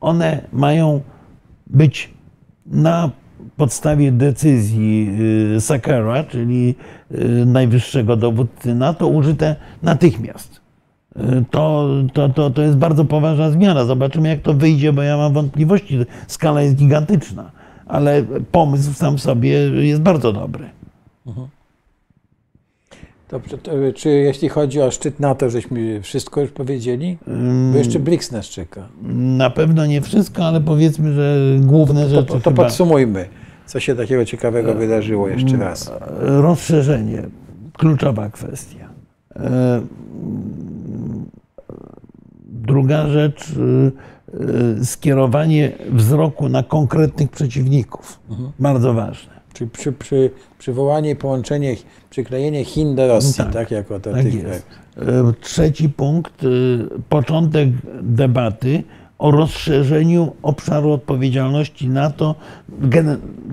One mają być na podstawie decyzji y, Sakara, czyli y, najwyższego dowódcy NATO, użyte natychmiast. To, to, to, to jest bardzo poważna zmiana. Zobaczymy, jak to wyjdzie, bo ja mam wątpliwości. Skala jest gigantyczna, ale pomysł sam w sobie jest bardzo dobry. Dobrze, to, czy jeśli chodzi o szczyt NATO, żeśmy wszystko już powiedzieli? Bo jeszcze BRICS nas czeka. Na pewno nie wszystko, ale powiedzmy, że główne To, rzeczy to, to chyba... podsumujmy, co się takiego ciekawego wydarzyło jeszcze raz. Rozszerzenie, kluczowa kwestia. E, Druga rzecz, skierowanie wzroku na konkretnych przeciwników. Bardzo ważne. Czyli przy, przy, przywołanie połączenie, przyklejenie Chin do Rosji, Tak, tak, jako to Tak jest. E, Trzeci punkt, y, początek debaty o rozszerzeniu obszaru odpowiedzialności NATO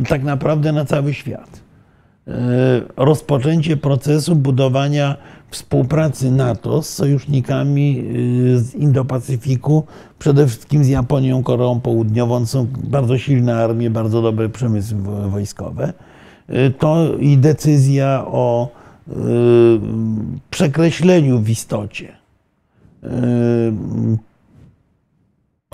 tak naprawdę na cały świat. E, Rozpoczęcie procesu budowania współpracy NATO z sojusznikami y, z Indo-Pacyfiku, przede wszystkim z Japonią, Koreą Południową. Są bardzo silne armie, bardzo dobre przemysły wo- wojskowe. Y, To i decyzja o przekreśleniu w istocie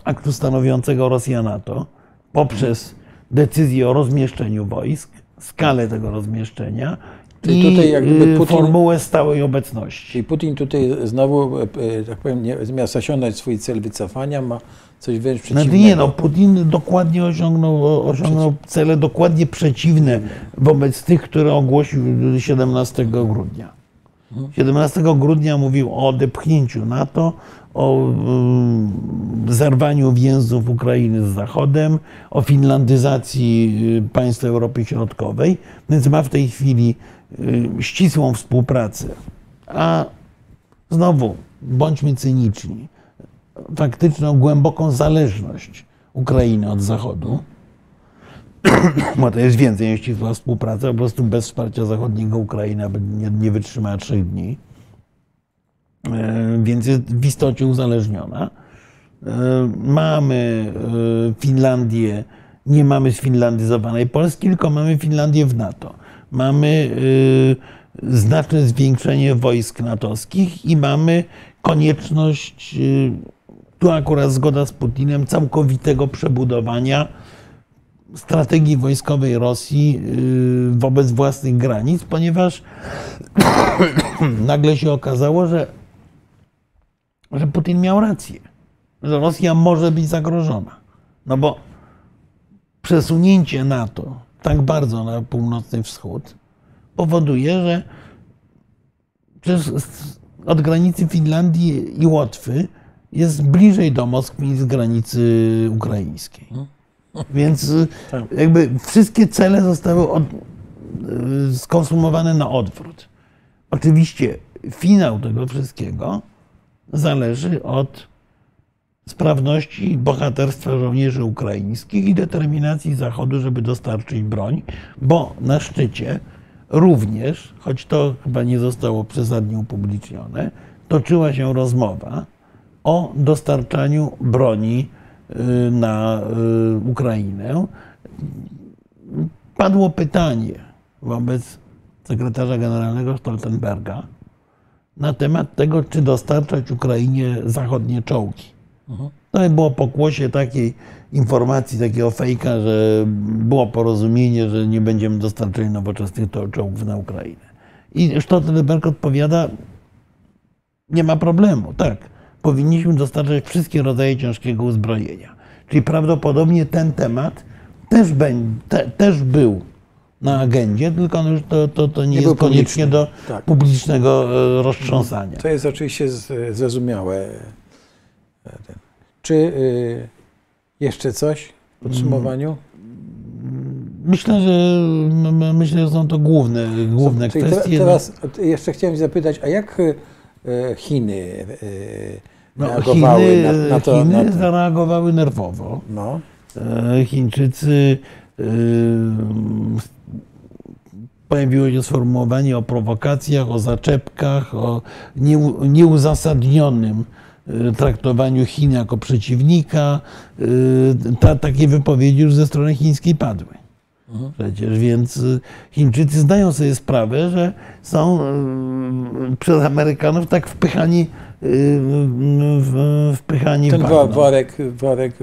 aktu stanowiącego Rosja NATO poprzez decyzję o rozmieszczeniu wojsk, skalę tego rozmieszczenia i tutaj jak gdyby y, Putin- formułę stałej obecności. Czyli Putin tutaj znowu, e, e, tak powiem, nie, zamiast osiągnąć swój cel wycofania, ma coś wręcz przeciwnego. nie, no Putin dokładnie osiągnął, osiągnął cele dokładnie przeciwne wobec tych, które ogłosił 17 grudnia. 17 grudnia mówił o odepchnięciu NATO, o zerwaniu więzów Ukrainy z Zachodem, o finlandyzacji y, państw Europy Środkowej, więc ma w tej chwili y, ścisłą współpracę. A znowu, bądźmy cyniczni, faktyczną, głęboką zależność Ukrainy od Zachodu, bo to jest więcej niż ścisła współpraca, po prostu bez wsparcia zachodniego Ukraina nie, nie wytrzymała trzech dni, więc jest w istocie uzależniona. E, Mamy e, Finlandię, nie mamy sfinlandyzowanej Polski, tylko mamy Finlandię w NATO. Mamy e, znaczne zwiększenie wojsk natowskich i mamy konieczność, e, tu akurat zgoda z Putinem, całkowitego przebudowania strategii wojskowej Rosji wobec własnych granic, ponieważ nagle się okazało, że, że Putin miał rację, że Rosja może być zagrożona. No bo przesunięcie NATO tak bardzo na północny wschód powoduje, że od granicy Finlandii i Łotwy jest bliżej do Moskwy niż z granicy ukraińskiej. Więc y, Tak. jakby wszystkie cele zostały od, y, skonsumowane na odwrót. Oczywiście finał tego wszystkiego zależy od sprawności i bohaterstwa żołnierzy ukraińskich i determinacji Zachodu, żeby dostarczyć broń, bo na szczycie również, choć to chyba nie zostało przesadnie upublicznione, toczyła się rozmowa o dostarczaniu broni y, na y, Ukrainę. Padło pytanie wobec sekretarza generalnego Stoltenberga na temat tego, czy dostarczać Ukrainie zachodnie czołgi. No i było pokłosie takiej informacji, takiego fejka, że było porozumienie, że nie będziemy dostarczali nowoczesnych czołgów na Ukrainę. I Stoltenberg odpowiada, nie ma problemu, tak. Powinniśmy dostarczać wszystkie rodzaje ciężkiego uzbrojenia. Czyli prawdopodobnie ten temat też, będzie, te, też był na agendzie, tylko już to, to, to nie, Nie jest koniecznie do Tak. publicznego e, roztrząsania. To jest oczywiście zrozumiałe. ten. Czy y, jeszcze coś w podsumowaniu? Myślę, że myślę, że są to główne, główne Czyli kwestie. teraz jeszcze chciałem zapytać, a jak Chiny No, reagowały Chiny, na, na to? Chiny na to? zareagowały nerwowo. No. E, Chińczycy e, pojawiło się sformułowanie o prowokacjach, o zaczepkach, o nieu- nieuzasadnionym e, traktowaniu Chin jako przeciwnika. E, Ta, takie wypowiedzi już ze strony chińskiej padły. Przecież więc Chińczycy zdają sobie sprawę, że są przez Amerykanów tak wpychani, w- wpychani Ten w bagno. worek, worek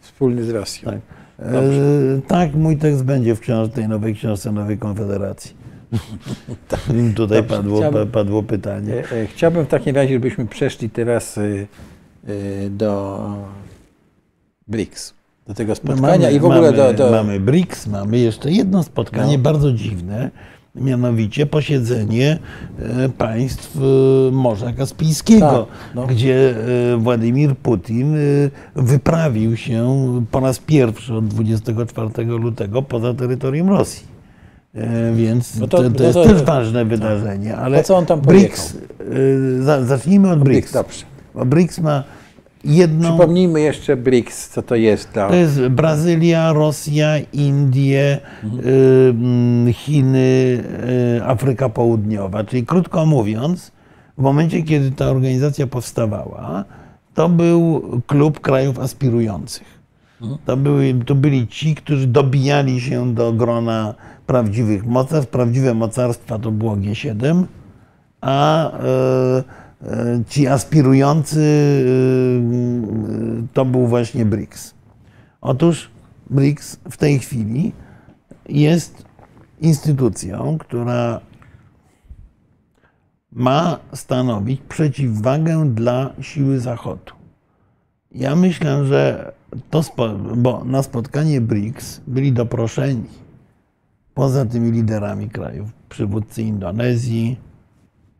wspólny z Rosją. Tak. E, tak, mój tekst będzie w książ- tej nowej książce Nowej Konfederacji. Tutaj Dobrze, padło, chciałbym- padło pytanie. E, e, Chciałbym w takim razie, żebyśmy przeszli teraz do BRICS, do tego No spotkania i w ogóle mamy, do, do... mamy BRICS, mamy jeszcze jedno spotkanie No. bardzo dziwne, mianowicie posiedzenie e, państw e, Morza Kaspijskiego, Tak, no. gdzie e, Władimir Putin wyprawił się po raz pierwszy od 24 lutego poza terytorium Rosji. Więc No to- to, to, no to- jest tak. też ważne wydarzenie. Ale co on tam BRICS, za- zacznijmy od BRICS. Dobrze. Bo BRICS ma jedną Przypomnijmy jeszcze BRICS, co to jest dla... to jest Brazylia, Rosja, Indie, Mhm. y, mm, Chiny, y, Afryka Południowa. Czyli krótko mówiąc, w momencie, kiedy ta organizacja powstawała, to był klub krajów aspirujących. Mhm. To, były, to byli ci, którzy dobijali się do grona prawdziwych mocarstw. Prawdziwe mocarstwa to było G7, a ci aspirujący e, to był właśnie BRICS. Otóż BRICS w tej chwili jest instytucją, która ma stanowić przeciwwagę dla siły Zachodu. Ja myślę, że to, bo na spotkanie BRICS byli doproszeni poza tymi liderami krajów, przywódcy Indonezji,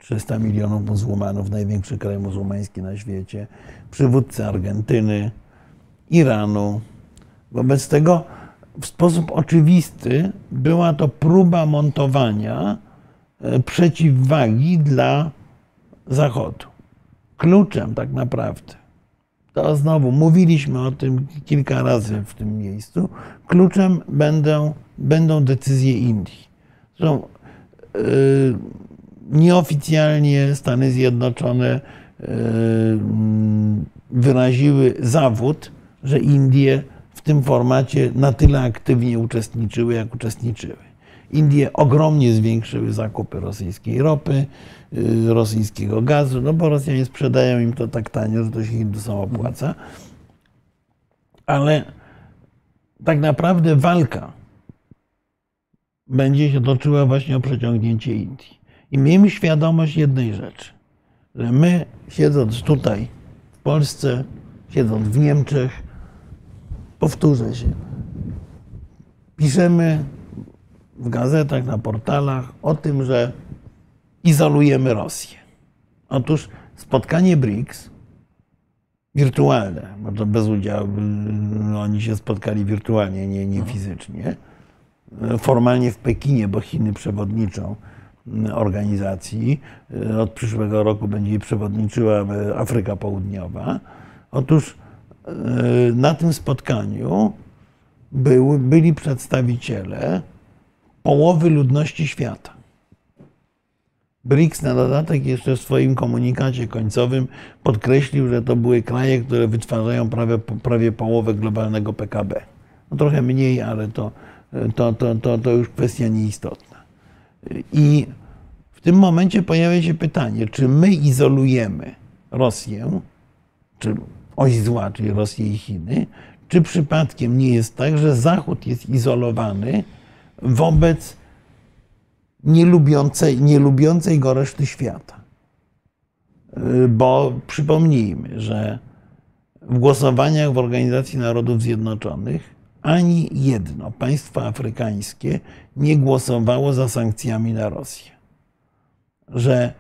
300 milionów muzułmanów, największy kraj muzułmański na świecie, przywódcy Argentyny, Iranu. Wobec tego w sposób oczywisty była to próba montowania e, przeciwwagi dla Zachodu. Kluczem tak naprawdę, to znowu mówiliśmy o tym kilka razy w tym miejscu, kluczem będą, będą decyzje Indii. Zresztą yy, nieoficjalnie Stany Zjednoczone yy, wyraziły zawód, że Indie w tym formacie na tyle aktywnie uczestniczyły, jak uczestniczyły. Indie ogromnie zwiększyły zakupy rosyjskiej ropy, yy, rosyjskiego gazu, no bo Rosjanie sprzedają im to tak tanio, że to się Hindusom opłaca. Ale tak naprawdę walka będzie się toczyła właśnie o przeciągnięcie Indii. I miejmy świadomość jednej rzeczy, że my siedząc tutaj w Polsce, siedząc w Niemczech, powtórzę się, piszemy w gazetach, na portalach o tym, że izolujemy Rosję. Otóż spotkanie BRICS, wirtualne, bo to bez udziału, no, oni się spotkali wirtualnie, nie, nie fizycznie, formalnie w Pekinie, bo Chiny przewodniczą organizacji. Od przyszłego roku będzie jej przewodniczyła Afryka Południowa. Otóż e, na tym spotkaniu był, byli przedstawiciele połowy ludności świata. BRICS na dodatek jeszcze w swoim komunikacie końcowym podkreślił, że to były kraje, które wytwarzają prawie, prawie połowę globalnego PKB. No trochę mniej, ale to, to, to, to, to już kwestia nieistotna. I w tym momencie pojawia się pytanie, czy my izolujemy Rosję, czy oś zła, czyli Rosję i Chiny, czy przypadkiem nie jest tak, że Zachód jest izolowany wobec nielubiącej, nielubiącej go reszty świata. Bo przypomnijmy, że w głosowaniach w Organizacji Narodów Zjednoczonych ani jedno państwo afrykańskie nie głosowało za sankcjami na Rosję. Że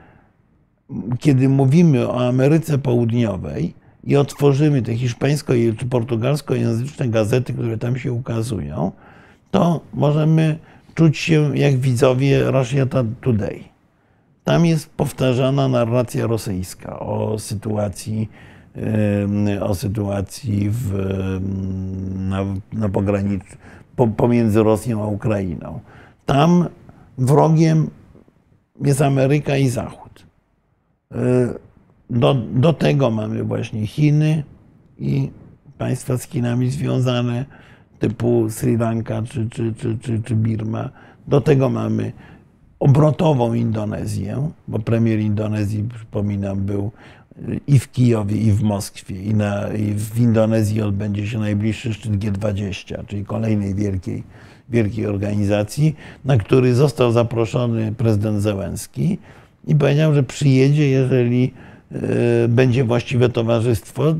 kiedy mówimy o Ameryce Południowej, i otworzymy te hiszpańsko czy portugalskojęzyczne gazety, które tam się ukazują, to możemy czuć się jak widzowie Russia Today. Tam jest powtarzana narracja rosyjska o sytuacji, o sytuacji w, na, na pograniczu, pomiędzy Rosją a Ukrainą. Tam wrogiem jest Ameryka i Zachód. E, do, do tego mamy właśnie Chiny i państwa z Chinami związane, typu Sri Lanka czy, czy, czy, czy, czy Birma. Do tego mamy obrotową Indonezję, bo premier Indonezji, przypominam, był i w Kijowie, i w Moskwie, i, na, i w Indonezji odbędzie się najbliższy szczyt G20, czyli kolejnej wielkiej, wielkiej organizacji, na który został zaproszony prezydent Zełenski i powiedział, że przyjedzie, jeżeli e, będzie właściwe towarzystwo,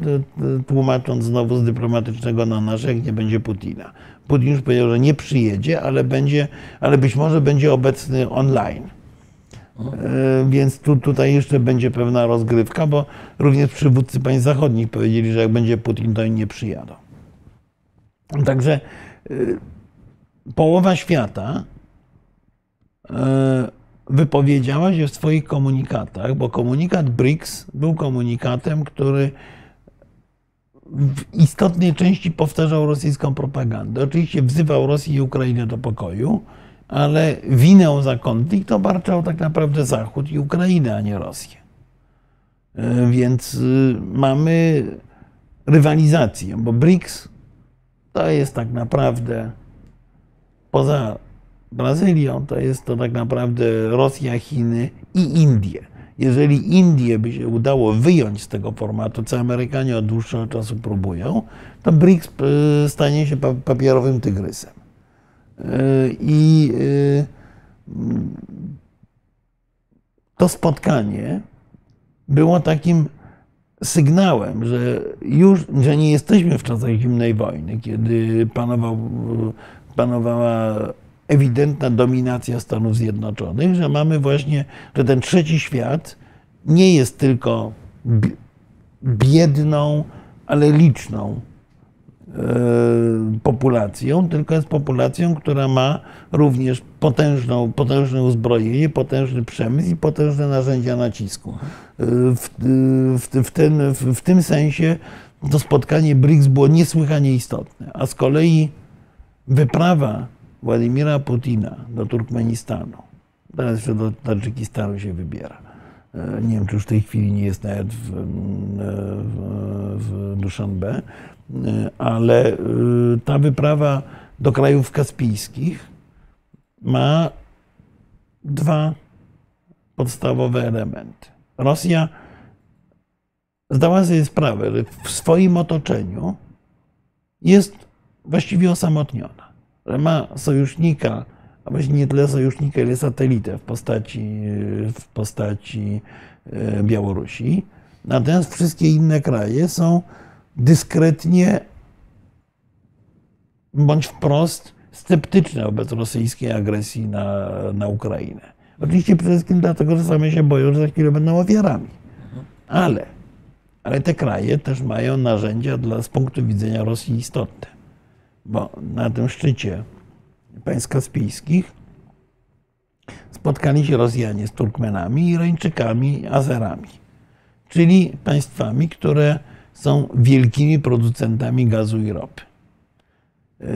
tłumacząc znowu z dyplomatycznego na nasze, jak nie będzie Putina. Putin już powiedział, że nie przyjedzie, ale, będzie, ale być może będzie obecny online. E, więc tu, tutaj jeszcze będzie pewna rozgrywka, bo również przywódcy państw zachodnich powiedzieli, że jak będzie Putin, to nie przyjadą. Także e, połowa świata e, wypowiedziała się w swoich komunikatach, bo komunikat BRICS był komunikatem, który w istotnej części powtarzał rosyjską propagandę. Oczywiście wzywał Rosję i Ukrainę do pokoju, ale winę za konflikt obarczał tak naprawdę Zachód i Ukrainę, a nie Rosję. E, więc y, mamy rywalizację, bo BRICS to jest tak naprawdę poza Brazylią, to jest to tak naprawdę Rosja, Chiny i Indie. Jeżeli Indie by się udało wyjąć z tego formatu, co Amerykanie od dłuższego czasu próbują, to BRICS y, stanie się papierowym tygrysem. I y, to spotkanie było takim sygnałem, że już, że nie jesteśmy w czasach zimnej wojny, kiedy panował, panowała ewidentna dominacja Stanów Zjednoczonych, że mamy właśnie, że ten trzeci świat nie jest tylko biedną, ale liczną populacją, tylko jest populacją, która ma również potężną, potężne uzbrojenie, potężny przemysł i potężne narzędzia nacisku. E, w, w, w, ten, w, tym sensie to spotkanie BRICS było niesłychanie istotne, a z kolei wyprawa Władimira Putina do Turkmenistanu, teraz jeszcze do Tadżykistanu się wybiera. E, nie wiem, czy już w tej chwili nie jest nawet w, w, w Dushanbe, ale y, ta wyprawa do krajów kaspijskich ma dwa podstawowe elementy. Rosja zdała sobie sprawę, że w swoim otoczeniu jest właściwie osamotniona, że ma sojusznika, a właściwie nie tyle sojusznika, ile satelitę w postaci, w postaci e, Białorusi. Natomiast wszystkie inne kraje są dyskretnie bądź wprost sceptyczne wobec rosyjskiej agresji na, na Ukrainę. Oczywiście przede wszystkim dlatego, że same się boją, że za chwilę będą ofiarami. Ale, ale te kraje też mają narzędzia dla, z punktu widzenia Rosji istotne. Bo na tym szczycie państw kaspijskich spotkali się Rosjanie z Turkmenami, Irańczykami, Azerami, czyli państwami, które są wielkimi producentami gazu i ropy. E,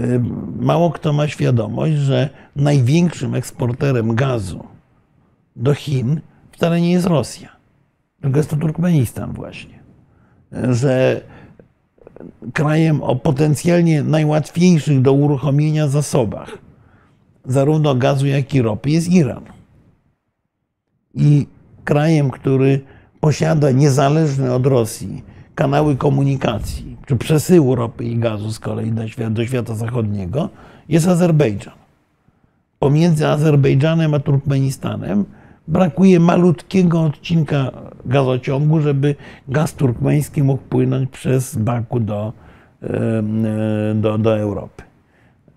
mało kto ma świadomość, że największym eksporterem gazu do Chin wcale nie jest Rosja, tylko jest to Turkmenistan właśnie. E, że krajem o potencjalnie najłatwiejszych do uruchomienia zasobach zarówno gazu, jak i ropy jest Iran. I krajem, który posiada niezależny od Rosji kanały komunikacji, czy przesyłu ropy i gazu z kolei do świata, do świata zachodniego, jest Azerbejdżan. Pomiędzy Azerbejdżanem a Turkmenistanem brakuje malutkiego odcinka gazociągu, żeby gaz turkmeński mógł płynąć przez Baku do, do, do Europy.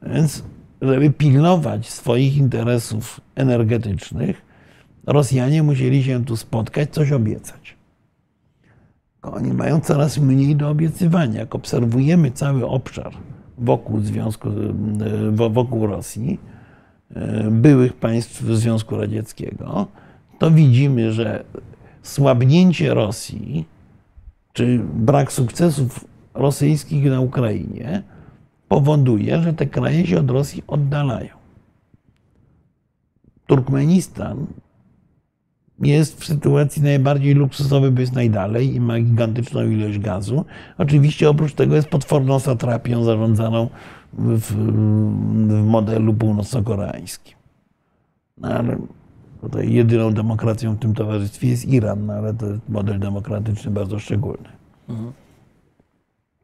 Więc, żeby pilnować swoich interesów energetycznych, Rosjanie musieli się tu spotkać, coś obiecać. Oni mają coraz mniej do obiecywania. Jak obserwujemy cały obszar wokół, Związku, wokół Rosji, byłych państw Związku Radzieckiego, to widzimy, że słabnięcie Rosji czy brak sukcesów rosyjskich na Ukrainie powoduje, że te kraje się od Rosji oddalają. Turkmenistan jest w sytuacji najbardziej luksusowej, bo jest najdalej i ma gigantyczną ilość gazu. Oczywiście oprócz tego jest potworną satrapią zarządzaną w, w modelu północno-koreańskim. No ale tutaj jedyną demokracją w tym towarzystwie jest Iran, no ale to jest model demokratyczny bardzo szczególny. Mhm.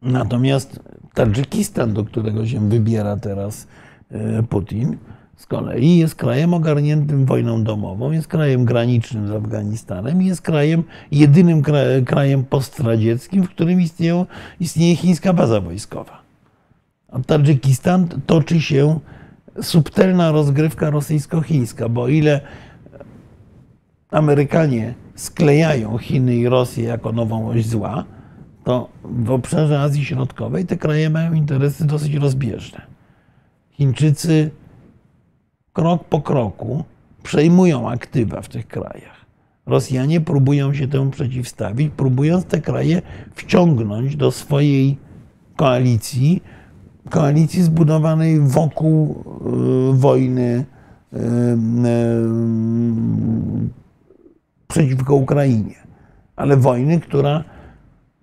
Natomiast Tadżykistan, do którego się wybiera teraz e, Putin, z kolei jest krajem ogarniętym wojną domową, jest krajem granicznym z Afganistanem i jest krajem, jedynym krajem postradzieckim, w którym istnieją, istnieje chińska baza wojskowa. A Tadżykistan toczy się subtelna rozgrywka rosyjsko-chińska, bo o ile Amerykanie sklejają Chiny i Rosję jako nową oś zła, to w obszarze Azji Środkowej te kraje mają interesy dosyć rozbieżne. Chińczycy krok po kroku przejmują aktywa w tych krajach. Rosjanie próbują się temu przeciwstawić, próbując te kraje wciągnąć do swojej koalicji, koalicji zbudowanej wokół y, wojny y, y, przeciwko Ukrainie, ale wojny, która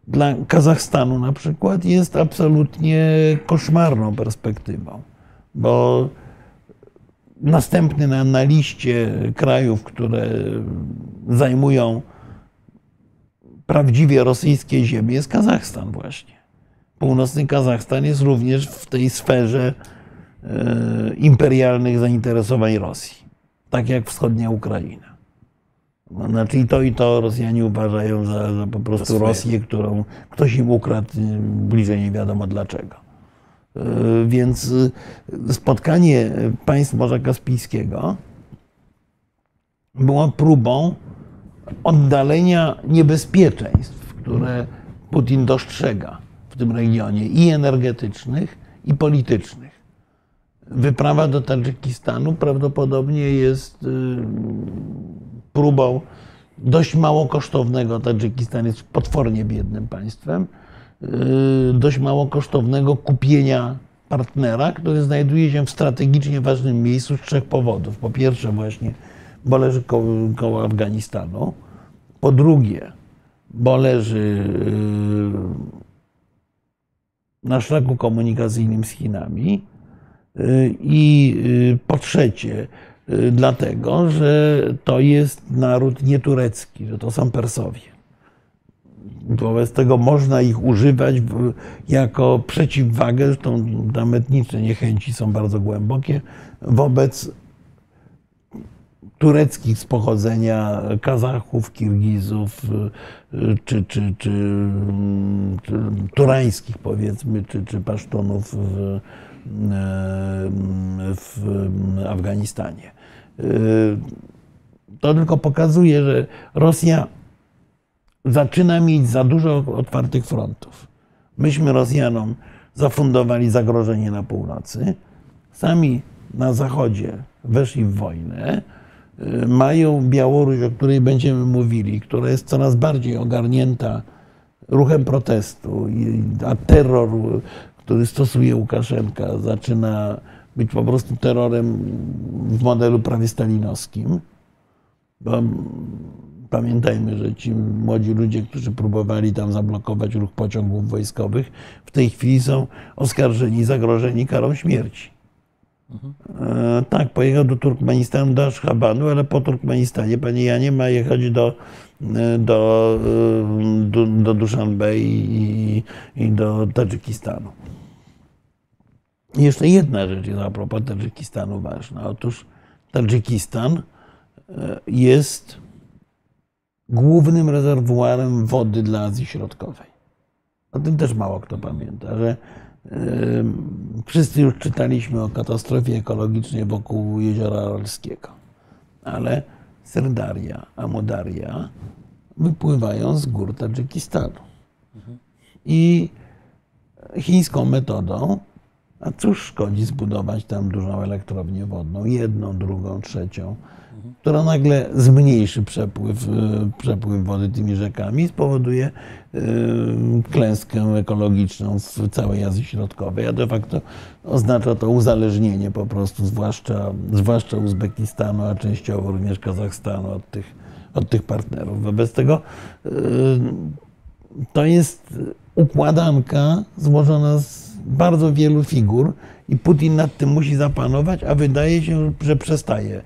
dla Kazachstanu na przykład jest absolutnie koszmarną perspektywą, bo następny na, na liście krajów, które zajmują prawdziwie rosyjskie ziemie jest Kazachstan właśnie. Północny Kazachstan jest również w tej sferze e, imperialnych zainteresowań Rosji, tak jak wschodnia Ukraina. No, znaczy i to i to Rosjanie uważają za, za po prostu Rosję, którą ktoś im ukradł bliżej nie wiadomo dlaczego. E, więc e, spotkanie państw Morza Kaspijskiego było próbą oddalenia niebezpieczeństw, które Putin dostrzega w tym regionie i energetycznych, i politycznych. Wyprawa do Tadżykistanu prawdopodobnie jest y, próbą dość mało kosztownego. Tadżykistan jest potwornie biednym państwem. Y, dość mało kosztownego kupienia partnera, który znajduje się w strategicznie ważnym miejscu z trzech powodów. Po pierwsze, właśnie, bo leży koło, koło Afganistanu. Po drugie, bo leży y, na szlaku komunikacyjnym z Chinami. Y, I po trzecie, dlatego, że to jest naród nieturecki, że to są Persowie. Wobec tego można ich używać jako przeciwwagę, zresztą tam etniczne niechęci są bardzo głębokie, wobec tureckich z pochodzenia Kazachów, Kirgizów, czy, czy, czy, czy turańskich powiedzmy, czy, czy Pasztunów w, w Afganistanie. To tylko pokazuje, że Rosja zaczyna mieć za dużo otwartych frontów. Myśmy Rosjanom zafundowali zagrożenie na północy, sami na zachodzie weszli w wojnę, mają Białoruś, o której będziemy mówili, która jest coraz bardziej ogarnięta ruchem protestu, a terror, który stosuje Łukaszenka, zaczyna być po prostu terrorem w modelu prawie stalinowskim. Pamiętajmy, że ci młodzi ludzie, którzy próbowali tam zablokować ruch pociągów wojskowych, w tej chwili są oskarżeni, zagrożeni karą śmierci. E, tak, pojechał do Turkmenistanu, do Ashhabanu, ale po Turkmenistanie, panie Janie, ma jechać do, e, do, e, do, do Dushanbe i, i do Tadżykistanu. Jeszcze jedna rzecz jest a propos Tadżykistanu ważna. Otóż Tadżykistan jest głównym rezerwuarem wody dla Azji Środkowej. O tym też mało kto pamięta, że Wszyscy już czytaliśmy o katastrofie ekologicznej wokół jeziora Aralskiego, ale Serdaria, Amodaria wypływają z gór Tadżykistanu. I chińską metodą, a cóż szkodzi zbudować tam dużą elektrownię wodną, jedną, drugą, trzecią, która nagle zmniejszy przepływ, e, przepływ wody tymi rzekami i spowoduje e, klęskę ekologiczną w całej Azji Środkowej, a de facto oznacza to uzależnienie po prostu, zwłaszcza, zwłaszcza Uzbekistanu, a częściowo również Kazachstanu od tych, od tych partnerów. Wobec tego e, to jest układanka złożona z bardzo wielu figur i Putin nad tym musi zapanować, a wydaje się, że przestaje,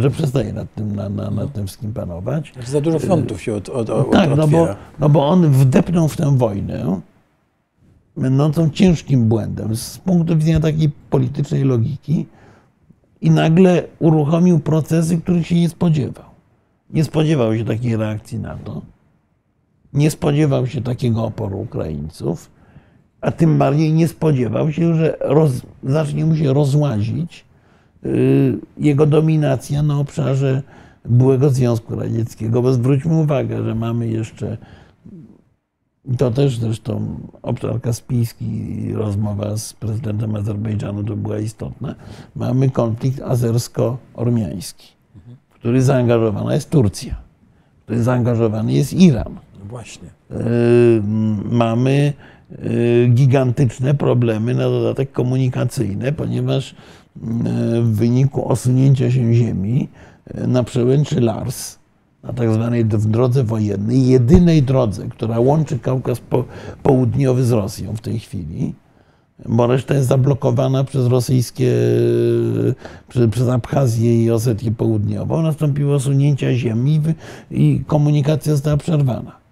że przestaje nad tym, na, na, nad tym wszystkim panować. Za dużo frontów się od, od, od, Tak, no bo, no bo on wdepnął w tę wojnę, będącą ciężkim błędem z punktu widzenia takiej politycznej logiki i nagle uruchomił procesy, których się nie spodziewał. Nie spodziewał się takiej reakcji na to. Nie spodziewał się takiego oporu Ukraińców, a tym bardziej nie spodziewał się, że roz, zacznie mu się rozłazić jego dominacja na obszarze byłego Związku Radzieckiego. Bo zwróćmy uwagę, że mamy jeszcze, to też zresztą obszar kaspijski rozmowa z prezydentem Azerbejdżanu to była istotna, mamy konflikt azersko-ormiański, w który zaangażowana jest Turcja, w który zaangażowany jest Iran. No właśnie. Y, mamy y, gigantyczne problemy na dodatek komunikacyjne, ponieważ y, w wyniku osunięcia się Ziemi y, na przełęczy Lars, na tak zwanej drodze wojennej, jedynej drodze, która łączy Kaukaz po, Południowy z Rosją w tej chwili, bo reszta jest zablokowana przez rosyjskie, przez, przez Abchazję i Osetię Południową, nastąpiło osunięcia ziemi i komunikacja została przerwana.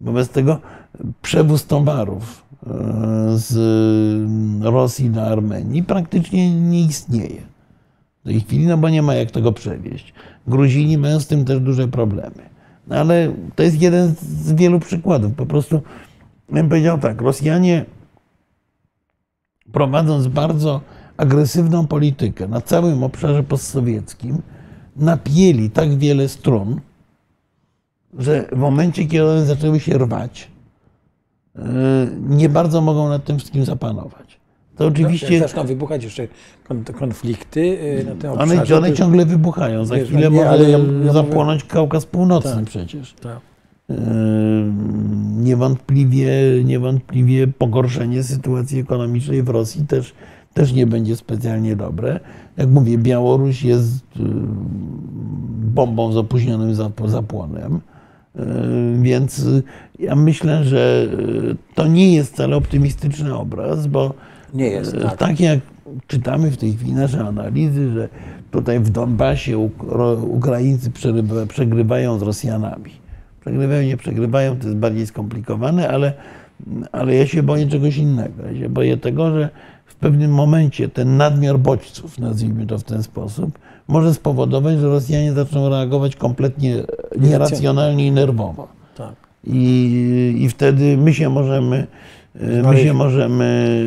Wobec tego przewóz towarów e, z Rosji do Armenii praktycznie nie istnieje w tej chwili, no bo nie ma jak tego przewieźć. Gruzini mają z tym też duże problemy. No ale to jest jeden z wielu przykładów. Po prostu, bym powiedział tak, Rosjanie prowadząc bardzo agresywną politykę na całym obszarze postsowieckim, napięli tak wiele strun, że w momencie, kiedy one zaczęły się rwać, nie bardzo mogą nad tym wszystkim zapanować. To oczywiście zaczną wybuchać jeszcze kon- konflikty y, na tym one, obszarze. one to- ciągle wybuchają. Za Wiesz, chwilę może ja- ja mówię- zapłonąć Kaukaz Północny Tak. przecież. Tak. Yy, Niewątpliwie, niewątpliwie pogorszenie sytuacji ekonomicznej w Rosji też, też nie będzie specjalnie dobre. Jak mówię, Białoruś jest bombą z opóźnionym zap- zapłonem. Yy, Więc ja myślę, że yy, to nie jest wcale optymistyczny obraz, bo Nie jest, E, tak. Tak jak czytamy w tej chwili nasze analizy, że tutaj w Donbasie Ukraińcy przegrywają z Rosjanami. Przegrywają, nie przegrywają, to jest bardziej skomplikowane, ale, ale ja się boję czegoś innego. Ja się boję tego, że w pewnym momencie ten nadmiar bodźców, nazwijmy to w ten sposób, może spowodować, że Rosjanie zaczną reagować kompletnie nieracjonalnie i nerwowo. tak. I, I wtedy my się możemy, my się możemy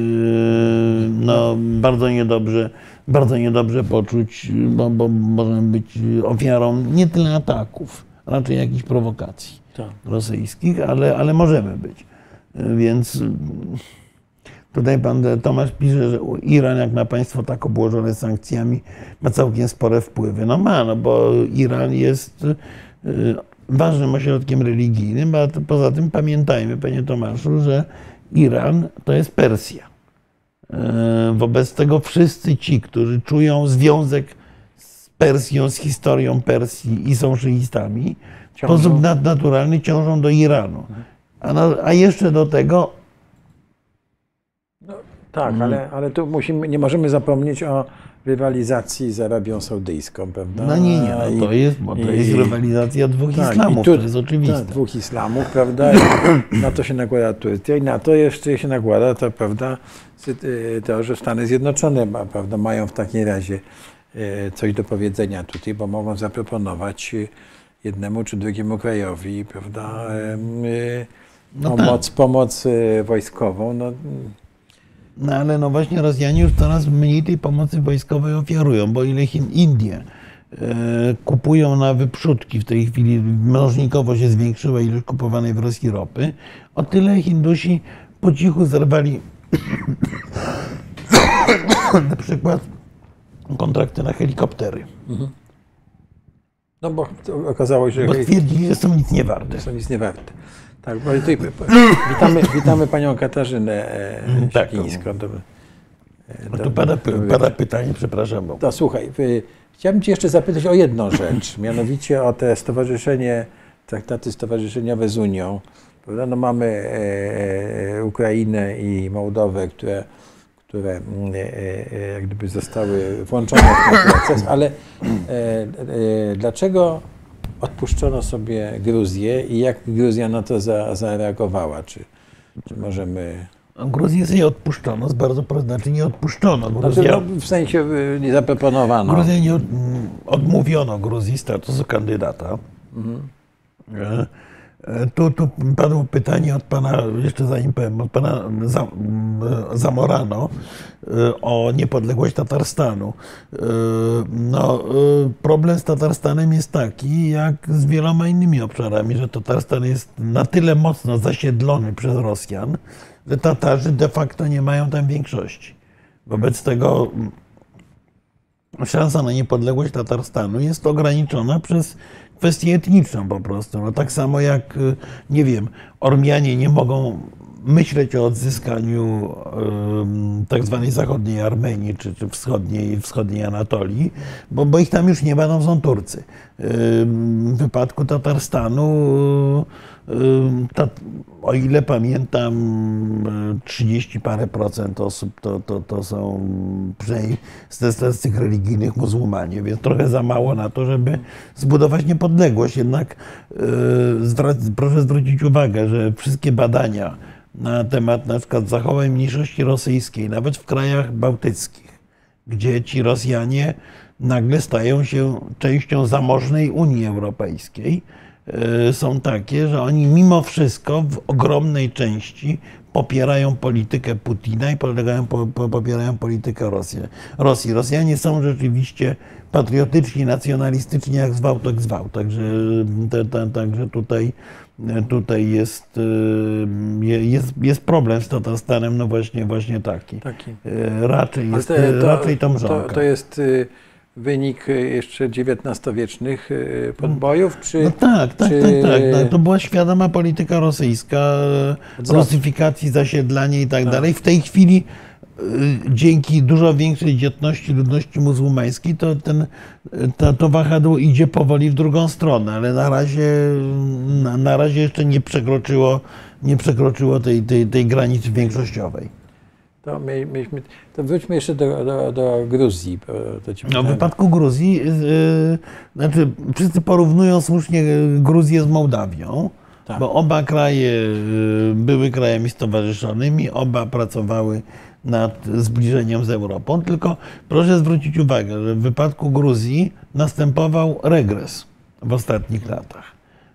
no, bardzo niedobrze, bardzo niedobrze poczuć, bo, bo możemy być ofiarą nie tyle ataków, raczej jakichś prowokacji tak. rosyjskich, ale, ale możemy być. Więc tutaj pan Tomasz pisze, że Iran, jak na państwo tak obłożone sankcjami, ma całkiem spore wpływy. No ma, no bo Iran jest y, ważnym ośrodkiem religijnym, a poza tym pamiętajmy, panie Tomaszu, że Iran to jest Persja. Y, Wobec tego wszyscy ci, którzy czują związek z Persją, z historią Persji i są szyistami, w Ciążą. sposób naturalny ciążą do Iranu. A, na, a jeszcze do tego Tak, Mhm. ale, ale tu musimy, nie możemy zapomnieć o rywalizacji z Arabią Saudyjską, prawda? No nie, nie, no to jest, bo to i- jest rywalizacja dwóch tak, islamów, tu- to jest oczywiste. Tak, dwóch islamów, prawda? I na to się nakłada Turcja i na to jeszcze się nakłada to, prawda, y, to, że Stany Zjednoczone prawda, mają w takim razie y, coś do powiedzenia tutaj, bo mogą zaproponować y, jednemu czy drugiemu krajowi, prawda, No pomoc, pomoc y, wojskową. No, No ale no właśnie Rosjanie już coraz mniej tej pomocy wojskowej ofiarują, bo ile Chin, Indie kupują na wyprzódki w tej chwili, mnożnikowo się zwiększyła ilość kupowanej w Rosji ropy, o tyle Hindusi po cichu zerwali na przykład kontrakty na helikoptery. No bo okazało się, Bo że twierdzili, że są nic nie warte. są nic nie warte. Tak, bo tutaj, witamy, witamy panią Katarzynę e, Tak. Sikińską. Do, tu pada, pada pytanie, przepraszam. Bo... To słuchaj, y, chciałbym Cię jeszcze zapytać o jedną rzecz, mianowicie o te stowarzyszenie, traktaty stowarzyszeniowe z Unią. Prawda? No mamy e, e, Ukrainę i Mołdowę, które, które mm, e, e, jak gdyby zostały włączone w ten proces, ale e, e, dlaczego odpuszczono sobie Gruzję i jak Gruzja na to za, zareagowała? Czy, czy możemy... Gruzję sobie odpuszczono, z bardzo znaczy nie odpuszczono. Znaczy, Gruzja, no, w sensie y, nie zaproponowano. Gruzję nie od, mm, odmówiono Gruzji statusu kandydata. E, e, Tu, tu padło pytanie od pana, jeszcze zanim powiem, od pana Za- m, Zamorano e, o niepodległość Tatarstanu. E, No, e, problem z Tatarstanem jest taki, jak z wieloma innymi obszarami, że Tatarstan jest na tyle mocno zasiedlony przez Rosjan, że Tatarzy de facto nie mają tam większości. Wobec tego szansa na niepodległość Tatarstanu jest ograniczona przez kwestię etniczną po prostu. No, tak samo jak, y, nie wiem, Ormianie nie mogą myśleć o odzyskaniu tak zwanej zachodniej Armenii czy, czy wschodniej, wschodniej Anatolii, bo, bo ich tam już nie tam są Turcy. W wypadku Tatarstanu, ta, o ile pamiętam, y, 30 parę procent osób to, to, to są przynajmniej z, z, tych religijnych muzułmanie, więc trochę za mało na to, żeby zbudować niepodległość. Jednak zwra- proszę zwrócić uwagę, że wszystkie badania na temat na przykład zachowań mniejszości rosyjskiej, nawet w krajach bałtyckich, gdzie ci Rosjanie nagle stają się częścią zamożnej Unii Europejskiej, y, są takie, że oni mimo wszystko w ogromnej części popierają politykę Putina i polegają, po, po, popierają politykę Rosji. Rosji. Rosjanie są rzeczywiście patriotyczni, nacjonalistyczni, jak zwał, tak zwał. Także, te, te, także tutaj, tutaj jest, y, jest, jest problem z Tatarstanem, no właśnie, właśnie taki. Taki. Y, Raczej jest, te- raczej to to, to jest y, wynik y, jeszcze XIX-wiecznych podbojów, czy No tak, tak, czy- tak, tak. No, to była świadoma polityka rosyjska, e, Odwrotnie. rusyfikacji, zasiedlanie i tak Tak. dalej. W tej chwili e, dzięki dużo większej dzietności ludności muzułmańskiej, to, ten, to, to wahadło idzie powoli w drugą stronę, ale na razie, na, na razie jeszcze nie przekroczyło, nie przekroczyło tej, tej, tej granicy większościowej. to, my, myśmy, to wróćmy jeszcze do, do, do Gruzji. No, w wypadku Gruzji, yy, znaczy wszyscy porównują słusznie Gruzję z Mołdawią, Tak. bo oba kraje były krajami stowarzyszonymi, oba pracowały nad zbliżeniem z Europą, tylko proszę zwrócić uwagę, że w wypadku Gruzji następował regres w ostatnich latach.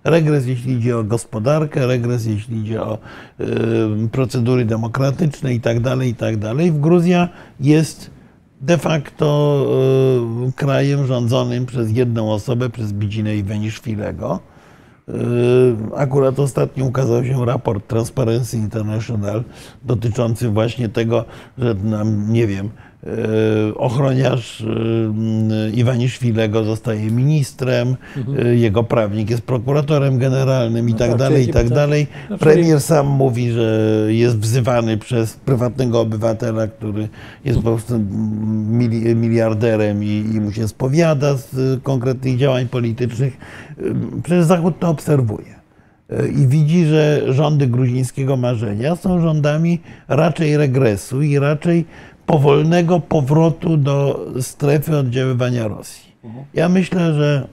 Regres, jeśli idzie o gospodarkę, regres, jeśli idzie o y, procedury demokratyczne i tak dalej, i tak Gruzja jest de facto y, krajem rządzonym przez jedną osobę, przez Bidzinę Iweniszwilego. Y, Akurat ostatnio ukazał się raport Transparency International dotyczący właśnie tego, że nam, nie wiem, ochroniarz y, Iwaniszwilego zostaje ministrem, y, jego prawnik jest prokuratorem generalnym i No tak tak, dalej, i tak dalej. no, Premier sam mówi, że jest wzywany przez prywatnego obywatela, który jest po prostu mili- miliarderem i, i mu się spowiada z konkretnych działań politycznych. Przecież Zachód to obserwuje i widzi, że rządy gruzińskiego marzenia są rządami raczej regresu i raczej powolnego powrotu do strefy oddziaływania Rosji. Ja myślę, że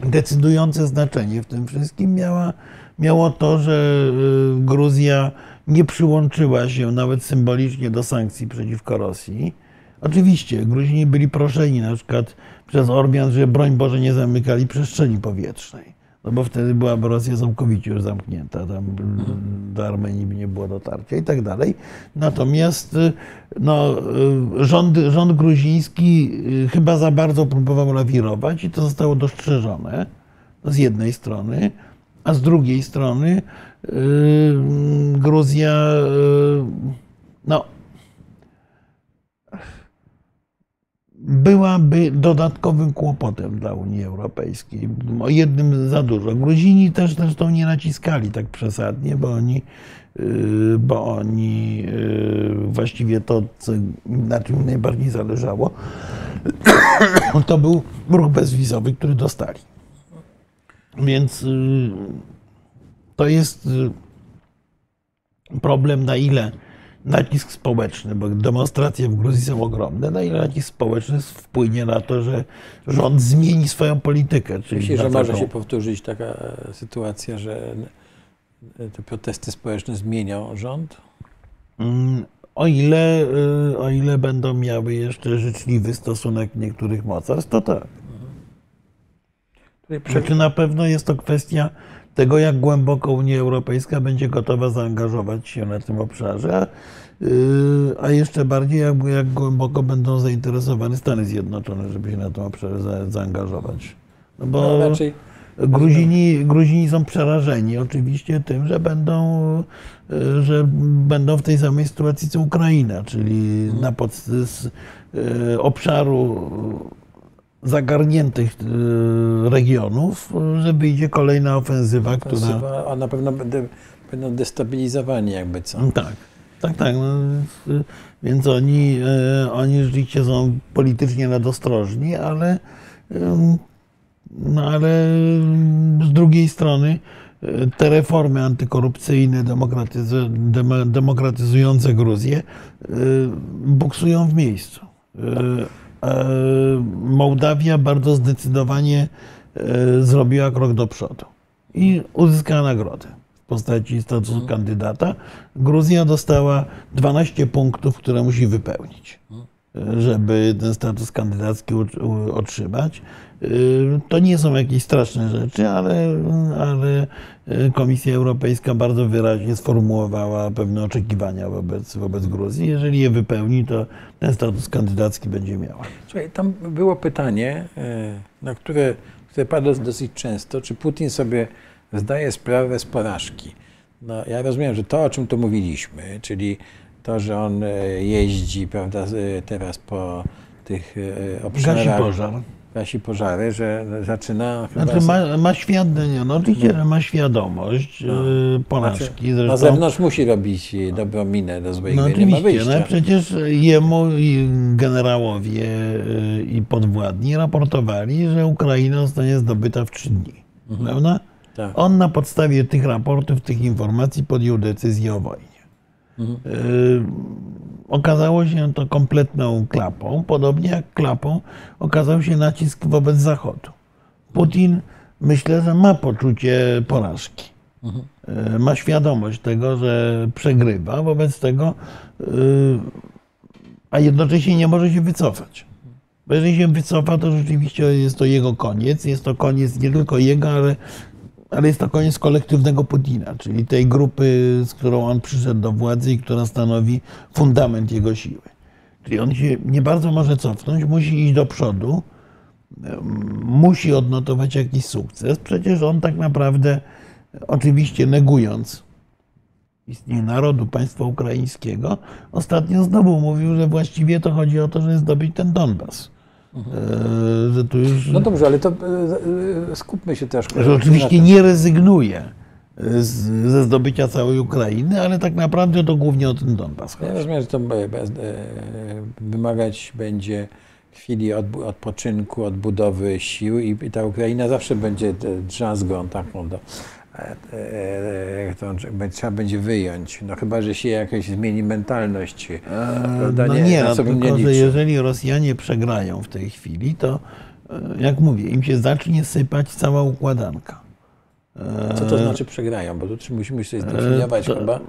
decydujące znaczenie w tym wszystkim miała, miało to, że y, Gruzja nie przyłączyła się nawet symbolicznie do sankcji przeciwko Rosji. Oczywiście Gruzini byli proszeni na przykład przez Ormian, że broń Boże nie zamykali przestrzeni powietrznej. No bo wtedy byłaby Rosja całkowicie już zamknięta, tam do Armenii by nie było dotarcia i tak dalej. Natomiast y, no, y, rząd, rząd gruziński y, chyba za bardzo próbował lawirować i to zostało dostrzeżone z jednej strony, a z drugiej strony Gruzja no, byłaby dodatkowym kłopotem dla Unii Europejskiej. O jednym za dużo. Gruzini też zresztą nie naciskali tak przesadnie, bo oni, y, bo oni y, właściwie to, na czym najbardziej zależało, to był ruch bezwizowy, który dostali. Więc y, to jest problem, na ile nacisk społeczny, bo demonstracje w Gruzji są ogromne, na ile nacisk społeczny wpłynie na to, że rząd zmieni swoją politykę. Czyli Myślę, że może się powtórzyć taka sytuacja, że te protesty społeczne zmienią rząd? Mm, O ile, y, o ile będą miały jeszcze życzliwy stosunek niektórych mocarstw, to tak. Tutaj prze- Znaczy na pewno jest to kwestia tego, jak głęboko Unia Europejska będzie gotowa zaangażować się na tym obszarze, a, yy, a jeszcze bardziej, jak, jak głęboko będą zainteresowane Stany Zjednoczone, żeby się na tym obszarze za, zaangażować. No bo No, raczej Gruzini, Gruzini są przerażeni oczywiście tym, że będą, yy, że będą w tej samej sytuacji co Ukraina, czyli na pod, z yy, obszaru zagarniętych y, regionów, że wyjdzie kolejna ofensywa, która. ofensywa, a na pewno będą, destabilizowani jakby co. Tak, tak, tak. No, więc oni, y, oni rzeczywiście są politycznie nadostrożni, ale, no, ale z drugiej strony y, te reformy antykorupcyjne, demokratyzu- demo- demokratyzujące Gruzję buksują w miejscu. E, Mołdawia bardzo zdecydowanie e, zrobiła krok do przodu i uzyskała nagrodę w postaci statusu kandydata. Gruzja dostała 12 punktów, które musi wypełnić, e, żeby ten status kandydacki otrzymać. E, To nie są jakieś straszne rzeczy, ale, ale e, Komisja Europejska bardzo wyraźnie sformułowała pewne oczekiwania wobec, wobec Gruzji. Jeżeli je wypełni, to ten status kandydacki będzie miała. Słuchaj, tam było pytanie, e, na które, które padło dosyć często, czy Putin sobie zdaje sprawę z porażki. No, ja rozumiem, że to, o czym tu mówiliśmy, czyli to, że on e, jeździ prawda, z- teraz po tych e, Gasi obszarach, pożar. gasi pożary, że zaczyna chyba... Znaczy ma, ma świadomość, no oczywiście, że ma świadomość No. no. porażki. Znaczy, Zresztą, na zewnątrz musi robić e, dobrą minę do złej no gry, nie ma oczywiście, wyjścia. no przecież jemu i generałowie y, i podwładni raportowali, że Ukraina zostanie zdobyta w trzy dni. Prawda? Tak. On na podstawie tych raportów, tych informacji podjął decyzję o wojnie. Mhm. Y, Okazało się to kompletną klapą, podobnie jak klapą okazał się nacisk wobec Zachodu. Putin myślę, że ma poczucie porażki. Mhm. Y, Ma świadomość tego, że przegrywa, wobec tego, y, a jednocześnie nie może się wycofać. Bo jeżeli się wycofa, to rzeczywiście jest to jego koniec. Jest to koniec nie tylko jego, ale, ale jest to koniec kolektywnego Putina, czyli tej grupy, z którą on przyszedł do władzy i która stanowi fundament jego siły. Czyli on się nie bardzo może cofnąć, musi iść do przodu, musi odnotować jakiś sukces. Przecież on tak naprawdę, oczywiście negując istnienie narodu, państwa ukraińskiego, ostatnio znowu mówił, że właściwie to chodzi o to, żeby zdobyć ten Donbas. E, Że tu już, No dobrze, ale to e, e, skupmy się też. że oczywiście nie rezygnuje z, ze zdobycia całej Ukrainy, ale tak naprawdę to głównie o ten Donbas Ja rozumiem, że to wymagać będzie chwili odbu- odpoczynku, odbudowy sił i, i ta Ukraina zawsze będzie drzazgą taką do, e, e, którą trze- trzeba będzie wyjąć. No chyba, że się jakaś zmieni mentalność. prawda? No nie, na no, tylko nie że jeżeli Rosjanie przegrają w tej chwili, to e, jak mówię, im się zacznie sypać cała układanka. E, Co to znaczy przegrają? Bo tu musimy się zdefiniować to- chyba.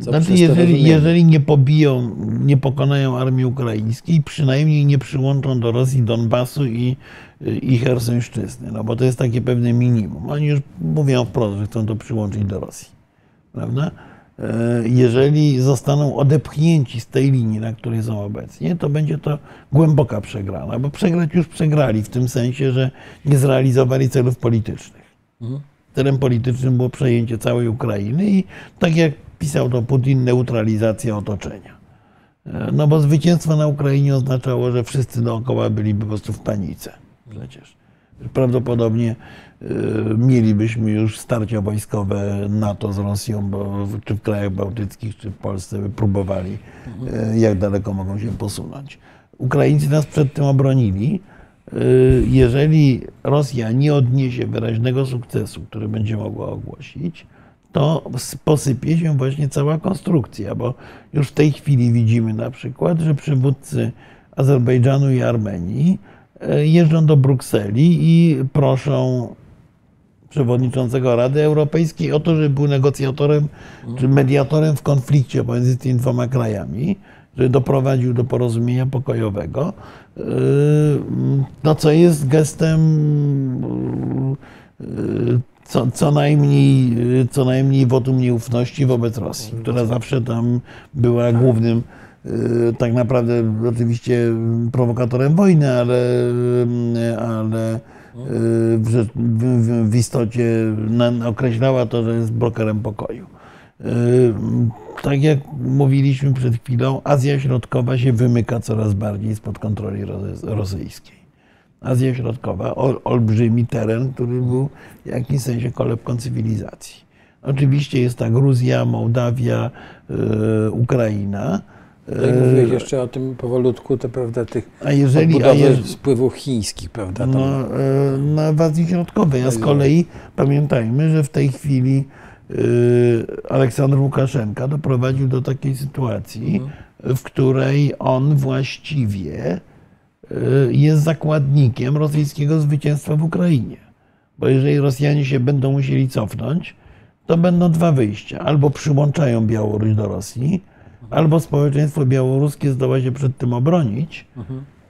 Co Znaczy, to jeżeli, jeżeli nie pobiją, nie pokonają armii ukraińskiej, przynajmniej nie przyłączą do Rosji Donbasu i, i Hersońszczyzny, no bo to jest takie pewne minimum. Oni już mówią wprost, że chcą to przyłączyć do Rosji, prawda? E, jeżeli zostaną odepchnięci z tej linii, na której są obecnie, to będzie to głęboka przegrana, bo przegrać już przegrali w tym sensie, że nie zrealizowali celów politycznych. Celem politycznym było przejęcie całej Ukrainy i tak jak pisał to Putin, neutralizacja otoczenia. E, No bo zwycięstwo na Ukrainie oznaczało, że wszyscy dookoła byli po prostu w panice przecież. Prawdopodobnie e, mielibyśmy już starcia wojskowe NATO z Rosją, bo czy w krajach bałtyckich, czy w Polsce by próbowali, e, jak daleko mogą się posunąć. Ukraińcy nas przed tym obronili. E, Jeżeli Rosja nie odniesie wyraźnego sukcesu, który będzie mogła ogłosić, to posypie się właśnie cała konstrukcja, bo już w tej chwili widzimy na przykład, że przywódcy Azerbejdżanu i Armenii jeżdżą do Brukseli i proszą przewodniczącego Rady Europejskiej o to, żeby był negocjatorem czy mediatorem w konflikcie pomiędzy tymi dwoma krajami, żeby doprowadził do porozumienia pokojowego. No, co jest gestem yy, co, co, najmniej, co najmniej wotum nieufności wobec Rosji, która zawsze tam była głównym tak naprawdę oczywiście prowokatorem wojny, ale, yy, ale yy, w, w, w, istocie określała to, że jest brokerem pokoju. Tak jak mówiliśmy przed chwilą, Azja Środkowa się wymyka coraz bardziej spod kontroli ro- rosyjskiej. Azja Środkowa, ol, olbrzymi teren, który był w jakimś sensie kolebką cywilizacji. Oczywiście jest ta Gruzja, Mołdawia, Ukraina. Tutaj Yy, mówiłeś jeszcze o tym powolutku, to prawda, tych a jeżeli, a jeżeli, wpływów chińskich, prawda? No, e, na Azji Środkowej. A z kolei pamiętajmy, że w tej chwili e, Aleksander Łukaszenka doprowadził do takiej sytuacji, w której on właściwie e, jest zakładnikiem rosyjskiego zwycięstwa w Ukrainie. Bo jeżeli Rosjanie się będą musieli cofnąć, to będą dwa wyjścia. Albo przyłączają Białoruś do Rosji, albo społeczeństwo białoruskie zdoła się przed tym obronić.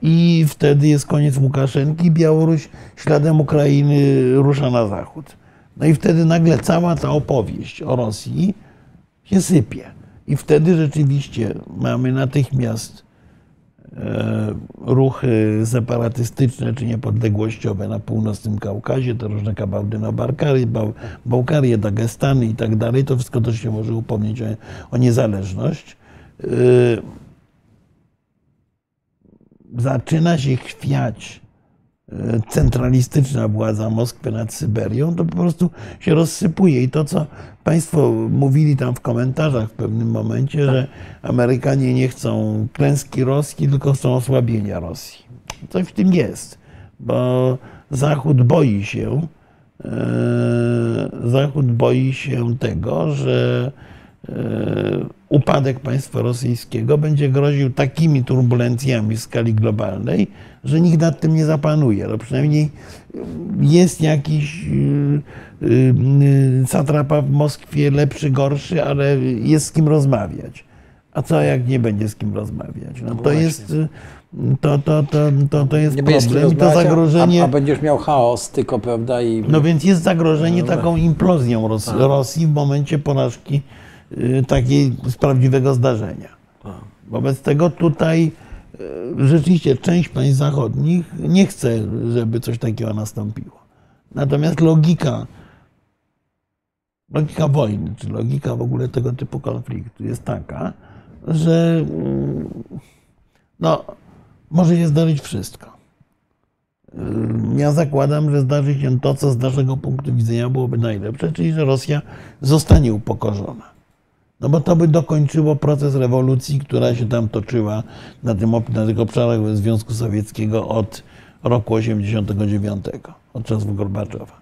I wtedy jest koniec Łukaszenki, Białoruś śladem Ukrainy rusza na zachód. No i wtedy nagle cała ta opowieść o Rosji się sypie. I wtedy rzeczywiście mamy natychmiast e, ruchy separatystyczne czy niepodległościowe na północnym Kaukazie, te różne Kabałdyno-Balkarie, Bał- Bałkarie, Dagestany i tak dalej. To wszystko też się może upomnieć o, o niezależność. E, zaczyna się chwiać e, centralistyczna władza Moskwy nad Syberią, to po prostu się rozsypuje. I to, co Państwo mówili tam w komentarzach w pewnym momencie, że Amerykanie nie chcą klęski Rosji, tylko chcą osłabienia Rosji. Coś w tym jest, bo Zachód boi się, e, Zachód boi się tego, że upadek państwa rosyjskiego będzie groził takimi turbulencjami w skali globalnej, że nikt nad tym nie zapanuje. No przynajmniej jest jakiś y, y, y, satrapa w Moskwie lepszy, gorszy, ale jest z kim rozmawiać. A co jak nie będzie z kim rozmawiać? No to właśnie. jest, y, to, to, to, to, to jest nie problem to zagrożenie. A, a będziesz miał chaos tylko, prawda? I No więc jest zagrożenie No tak. taką implozją Ros Rosji w momencie porażki y, takiej z prawdziwego zdarzenia. Wobec tego tutaj y, rzeczywiście część państw zachodnich nie chce, żeby coś takiego nastąpiło. Natomiast logika, logika wojny, czy logika w ogóle tego typu konfliktu jest taka, że mm, no, może się zdarzyć wszystko. Ja zakładam, że zdarzy się to, co z naszego punktu widzenia byłoby najlepsze, czyli że Rosja zostanie upokorzona. No bo to by dokończyło proces rewolucji, która się tam toczyła na, tym, na tych obszarach Związku Sowieckiego od roku 89, od czasów Gorbaczowa.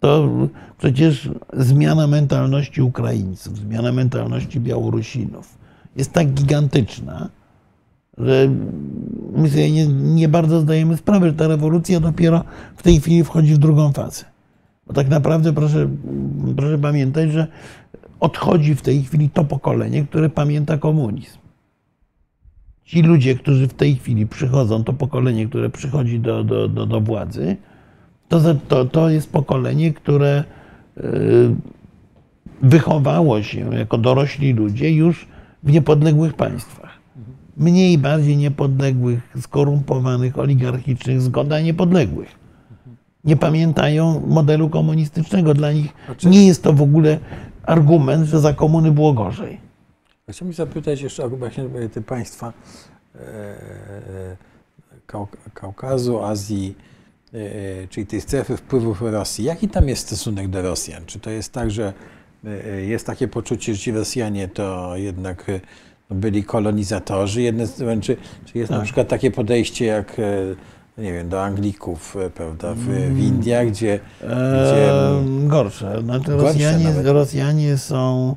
To przecież zmiana mentalności Ukraińców, zmiana mentalności Białorusinów jest tak gigantyczna, że my sobie nie, nie bardzo zdajemy sprawę, że ta rewolucja dopiero w tej chwili wchodzi w drugą fazę. Bo tak naprawdę proszę, proszę pamiętać, że odchodzi w tej chwili to pokolenie, które pamięta komunizm. ci ludzie, którzy w tej chwili przychodzą, to pokolenie, które przychodzi do, do, do, do władzy, to, to, to jest pokolenie, które y, wychowało się jako dorośli ludzie już w niepodległych państwach. Mniej, bardziej niepodległych, skorumpowanych, oligarchicznych, zgoda niepodległych. Nie pamiętają modelu komunistycznego. Dla nich nie jest to w ogóle argument, że za komuny było gorzej. Chciałbym zapytać jeszcze o właśnie te państwa e, Kaukazu, Azji, e, czyli tej strefy wpływów Rosji. Jaki tam jest stosunek do Rosjan? Czy to jest tak, że e, jest takie poczucie, że ci Rosjanie to jednak byli kolonizatorzy? Jedne, czy, czy jest tak. na przykład takie podejście jak nie wiem, do Anglików, prawda, w, w mm. Indiach, gdzie... gdzie eee, gorsze. Znaczy, Rosjanie, Rosjanie są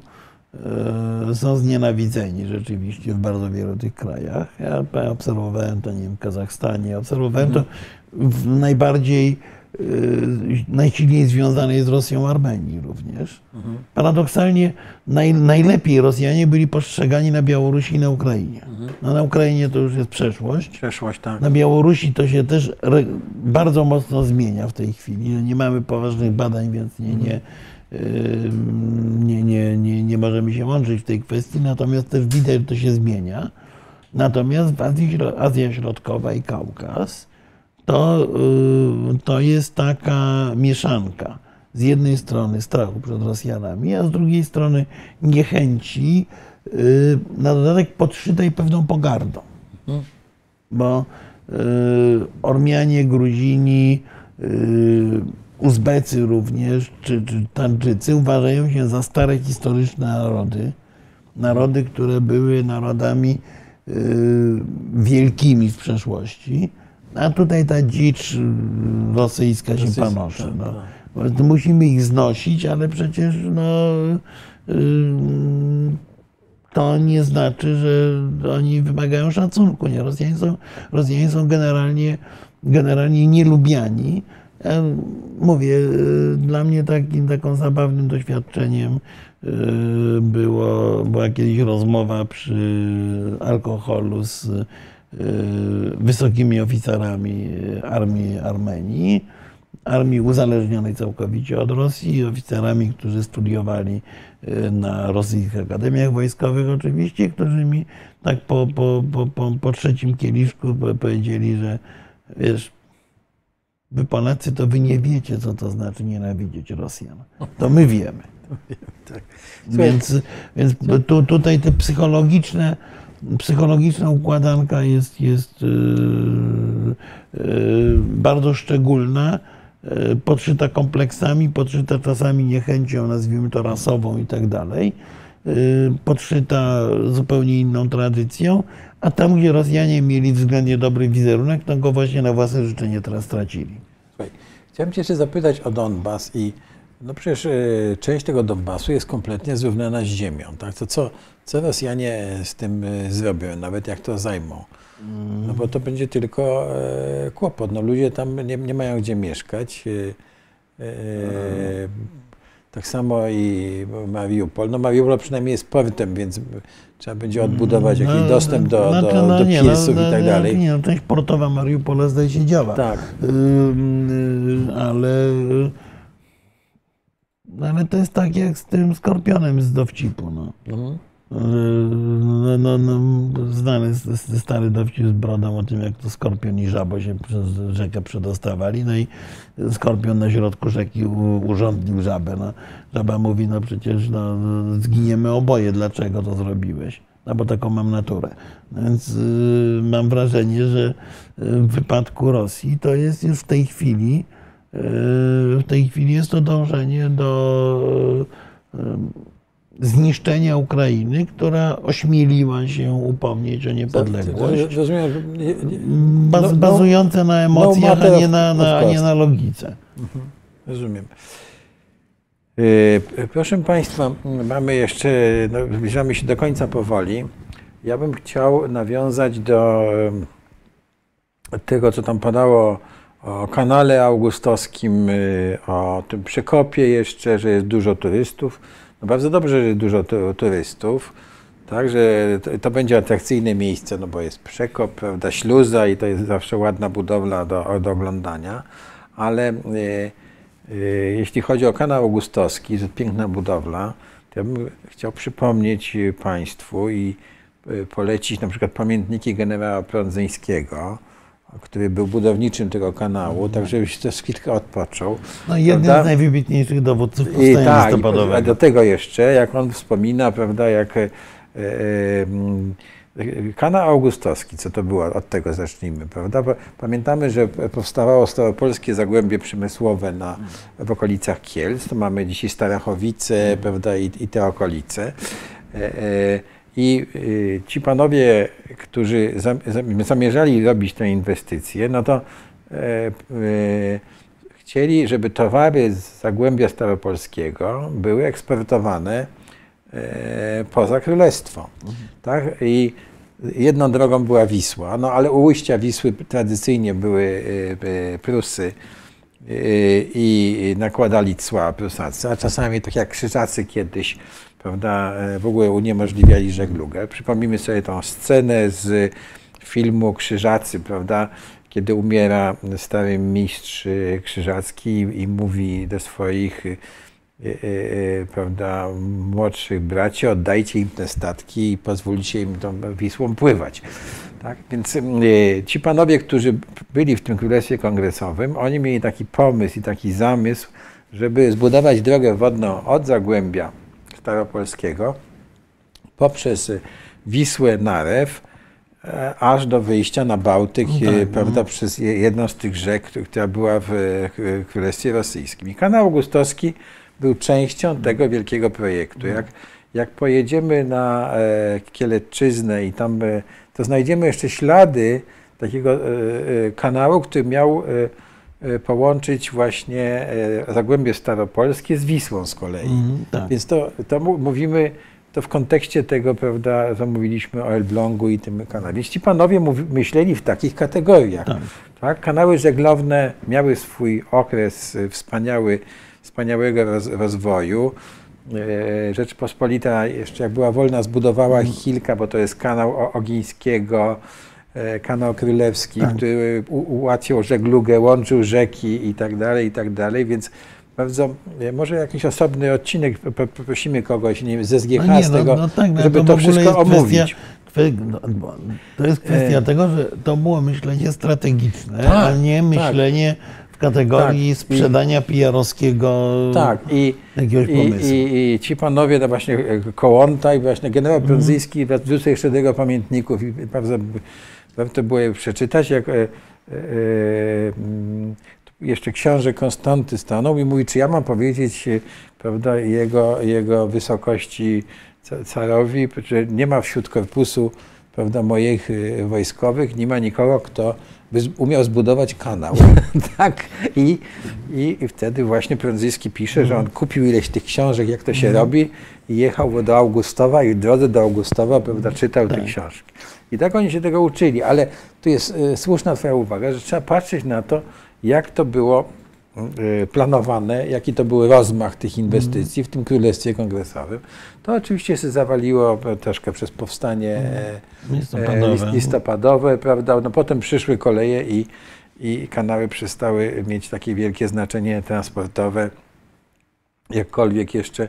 E, są znienawidzeni rzeczywiście w bardzo wielu tych krajach. Ja obserwowałem to, nie wiem, w Kazachstanie, obserwowałem mhm. to w najbardziej, e, najsilniej związanej z Rosją Armenii również. Mhm. Paradoksalnie naj, najlepiej Rosjanie byli postrzegani na Białorusi i na Ukrainie. Mhm. No, na Ukrainie to już jest przeszłość. Przeszłość, tak. Na Białorusi to się też bardzo mocno zmienia w tej chwili. Nie mamy poważnych badań, więc nie, nie nie, nie, nie, nie możemy się łączyć w tej kwestii, natomiast też widać, że to się zmienia. Natomiast w Azji, Azja Środkowa i Kaukaz to, y, to jest taka mieszanka. Z jednej strony strachu przed Rosjanami, a z drugiej strony niechęci, y, na dodatek podszytej pewną pogardą. Bo y, Ormianie, Gruzini, Uzbecy również, czy, czy uważają się za stare historyczne narody. Narody, które były narodami wielkimi w przeszłości. A tutaj ta dzicz rosyjska się panoszy. Tak, no. Tak. Musimy ich znosić, ale przecież no, y, to nie znaczy, że oni wymagają szacunku. Nie? Rosjanie są, Rosjanie są generalnie, generalnie nielubiani Mówię, y, dla mnie takim taką zabawnym doświadczeniem y, było, była kiedyś rozmowa przy alkoholu z y, wysokimi oficerami armii Armenii, armii uzależnionej całkowicie od Rosji, oficerami, którzy studiowali na rosyjskich akademiach wojskowych oczywiście, którzy mi tak po, po, po, po trzecim kieliszku powiedzieli, że wiesz, Wy Polacy, to wy nie wiecie, co to znaczy nienawidzieć Rosjan. To my wiemy. Tak. Więc, więc tu, tutaj te psychologiczne, psychologiczna układanka jest, jest yy, yy, bardzo szczególna, yy, podszyta kompleksami, podszyta czasami niechęcią, nazwijmy to rasową i tak dalej, podszyta zupełnie inną tradycją, a tam, gdzie Rosjanie mieli względnie dobry wizerunek, to go właśnie na własne życzenie teraz stracili. Słuchaj, chciałem Cię jeszcze zapytać o Donbas i no przecież y, część tego Donbasu jest kompletnie zrównana z ziemią. Tak? To co, co Rosjanie z tym y, zrobią, nawet jak to zajmą? No bo to będzie tylko y, kłopot. No ludzie tam nie, nie mają gdzie mieszkać. Tak samo i Mariupol. No Mariupol przynajmniej jest portem, więc trzeba będzie odbudować jakiś no, dostęp do, no, do, no, do nie, no, i tak dalej. Nie, no, część portowa Mariupola zdaje się działa. Tak. Yy, ale, ale to jest tak jak z tym skorpionem z dowcipu. No. Mhm. No, no, no, znany stary dowcip z brodą o tym, jak to skorpion i żabo się przez rzekę przedostawali. No i skorpion na środku rzeki urządnił żabę. No, żaba mówi, no przecież no, zginiemy oboje, dlaczego to zrobiłeś? No bo taką mam naturę. Więc y, mam wrażenie, że w wypadku Rosji to jest już w tej chwili, y, w tej chwili jest to dążenie do y, zniszczenia Ukrainy, która ośmieliła się upomnieć o niepodległość. Rozumiem, Baz, no, no, bazujące na no emocjach, a, nie na, na, a nie na logice. Mhm. Rozumiem. Y, proszę Państwa, mamy jeszcze, no, zbliżamy się do końca powoli. Ja bym chciał nawiązać do tego, co tam padało o kanale augustowskim, y, o tym przekopie jeszcze, że jest dużo turystów. No bardzo dobrze, że dużo turystów. tak, że to, będzie atrakcyjne miejsce, no bo jest przekop, prawda, śluza i to jest zawsze ładna budowla do, do oglądania, ale e, e, jeśli chodzi o kanał Augustowski, to piękna budowla, to ja bym chciał przypomnieć Państwu i polecić na przykład pamiętniki generała Prądzyńskiego, który był budowniczym tego kanału, tak żebyś też chwilkę odpoczął. No, jeden prawda? z najwybitniejszych dowódców I powstania tak, a listopadowego. do tego jeszcze, jak on wspomina, prawda, jak e, e, kanał augustowski, co to było, od tego zacznijmy, prawda? Pamiętamy, że powstawało staropolskie zagłębie przemysłowe na, w okolicach Kielc, to mamy dzisiaj Starachowice, prawda, i, i te okolice. E, e, I y, ci panowie, którzy zam- zam- zamierzali robić tę inwestycję, no to e, e, chcieli, żeby towary z Zagłębia Staropolskiego były eksportowane e, poza królestwo. Tak? I jedną drogą była Wisła, no ale u ujścia Wisły tradycyjnie były Prusy i nakładali cła Prusacy, a czasami tak jak Krzyżacy kiedyś, prawda, e, w ogóle uniemożliwiali żeglugę. Przypomnijmy sobie tą scenę z filmu Krzyżacy, prawda, kiedy umiera stary mistrz e, krzyżacki i, mówi do swoich e, prawda, młodszych braci, oddajcie im te statki i pozwólcie im tą Wisłą pływać. Tak? Więc ci panowie, którzy byli w tym Królestwie Kongresowym, oni mieli taki pomysł i taki zamysł, żeby zbudować drogę wodną od Zagłębia Staropolskiego poprzez Wisłę Narew, e, aż do wyjścia na Bałtyk, No tak, e, prawda, przez je- jedną z tych rzek, któ- która była w Królestwie Rosyjskim. I kanał Augustowski był częścią tego wielkiego projektu. Jak, jak pojedziemy na e, Kielecczyznę i tam, e, to znajdziemy jeszcze ślady takiego kanału, który miał połączyć właśnie e, Zagłębie Staropolskie z Wisłą z kolei. Mhm, tak. Więc to, to mówimy to w kontekście tego, prawda, co mówiliśmy o Elblągu i tym kanale. Ci panowie myśleli w takich kategoriach. Tak. Tak. Kanały żeglowne miały swój okres e, wspaniały, wspaniałego roz, rozwoju. E, Rzeczpospolita jeszcze jak była wolna zbudowała kilka, bo to jest kanał Ogińskiego, e, kanał królewski, Tak. który ułatwiał żeglugę, łączył rzeki i tak dalej, i tak dalej, więc bardzo, e, może jakiś osobny odcinek, poprosimy kogoś nie wiem, ze SGH No nie, z no- tego, no tak, no żeby to to, wszystko kwestia- omówić. Kwe- no, To jest kwestia E. tego, że to było myślenie strategiczne, Tak, a nie tak. myślenie w kategorii Tak. I- sprzedania PR-owskiego Tak, i, jakiegoś i, pomysłu. i, i ci panowie, no właśnie e, Kołąta i właśnie generał Mhm. Prądzyński, wrócę jeszcze do jego pamiętników i bardzo warto było je przeczytać, jak e, e, mm, jeszcze książę Konstanty stanął i mówi, czy ja mam powiedzieć, e, prawda, jego, jego wysokości ca- carowi, że nie ma wśród korpusu prawda, moich e, wojskowych, nie ma nikogo, kto by umiał zbudować kanał. tak. I, i, I wtedy właśnie Prądzyński pisze, że on kupił ileś tych książek, jak to się robi i jechał do Augustowa i w drodze do Augustowa prawda, czytał te Tak. książki. I tak oni się tego uczyli, ale tu jest e, słuszna Twoja uwaga, że trzeba patrzeć na to, jak to było e, planowane, jaki to był rozmach tych inwestycji w tym Królestwie Kongresowym. To oczywiście się zawaliło e, troszkę przez powstanie e, Listopadowe. e, list- listopadowe, prawda? No potem przyszły koleje i, i kanały przestały mieć takie wielkie znaczenie transportowe. Jakkolwiek jeszcze,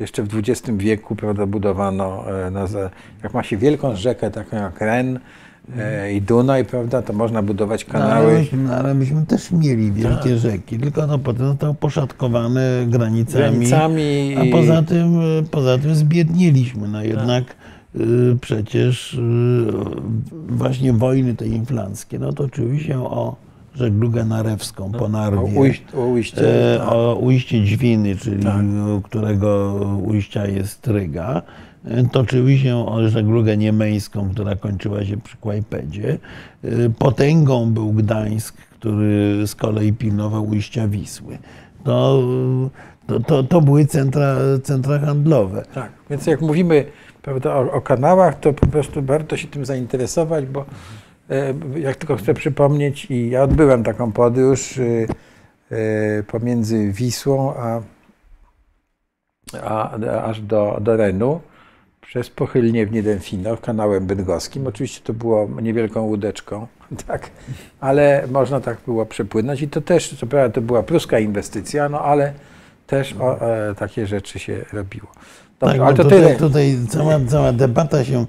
jeszcze w XX wieku prawda, budowano, na, za- jak ma się wielką rzekę taką jak Ren e, i Dunaj, prawda, to można budować No, ale, kanały. myśmy, no, ale myśmy też mieli wielkie Tak. rzeki, tylko no potem zostały poszatkowane granicami. granicami A poza tym, e, poza tym zbiednieliśmy. No jednak y, przecież y, właśnie wojny te inflanckie, no toczyły się o żeglugę narewską po o, Narwie. ujść, o ujście. E, tak. o ujście Dźwiny, czyli Tak. którego ujścia jest Ryga. E, Toczyły się o żeglugę niemeńską, która kończyła się przy Kłajpedzie. E, Potęgą był Gdańsk, który z kolei pilnował ujścia Wisły. To, to, to, to były centra, centra handlowe. Tak, więc jak mówimy prawda, o, o kanałach, to po prostu warto się tym zainteresować, bo e, jak tylko chcę przypomnieć, i ja odbyłem taką podróż e, e, pomiędzy Wisłą a, a, aż do, do Renu przez pochylnie w Niedenfino, kanałem bydgoskim. Oczywiście to było niewielką łódeczką, tak, ale można tak było przepłynąć i to też, co prawda to była pruska inwestycja, no ale też o, e, takie rzeczy się robiło. Dobrze, tak, ale to tutaj, tyle. tutaj cała, cała debata się e,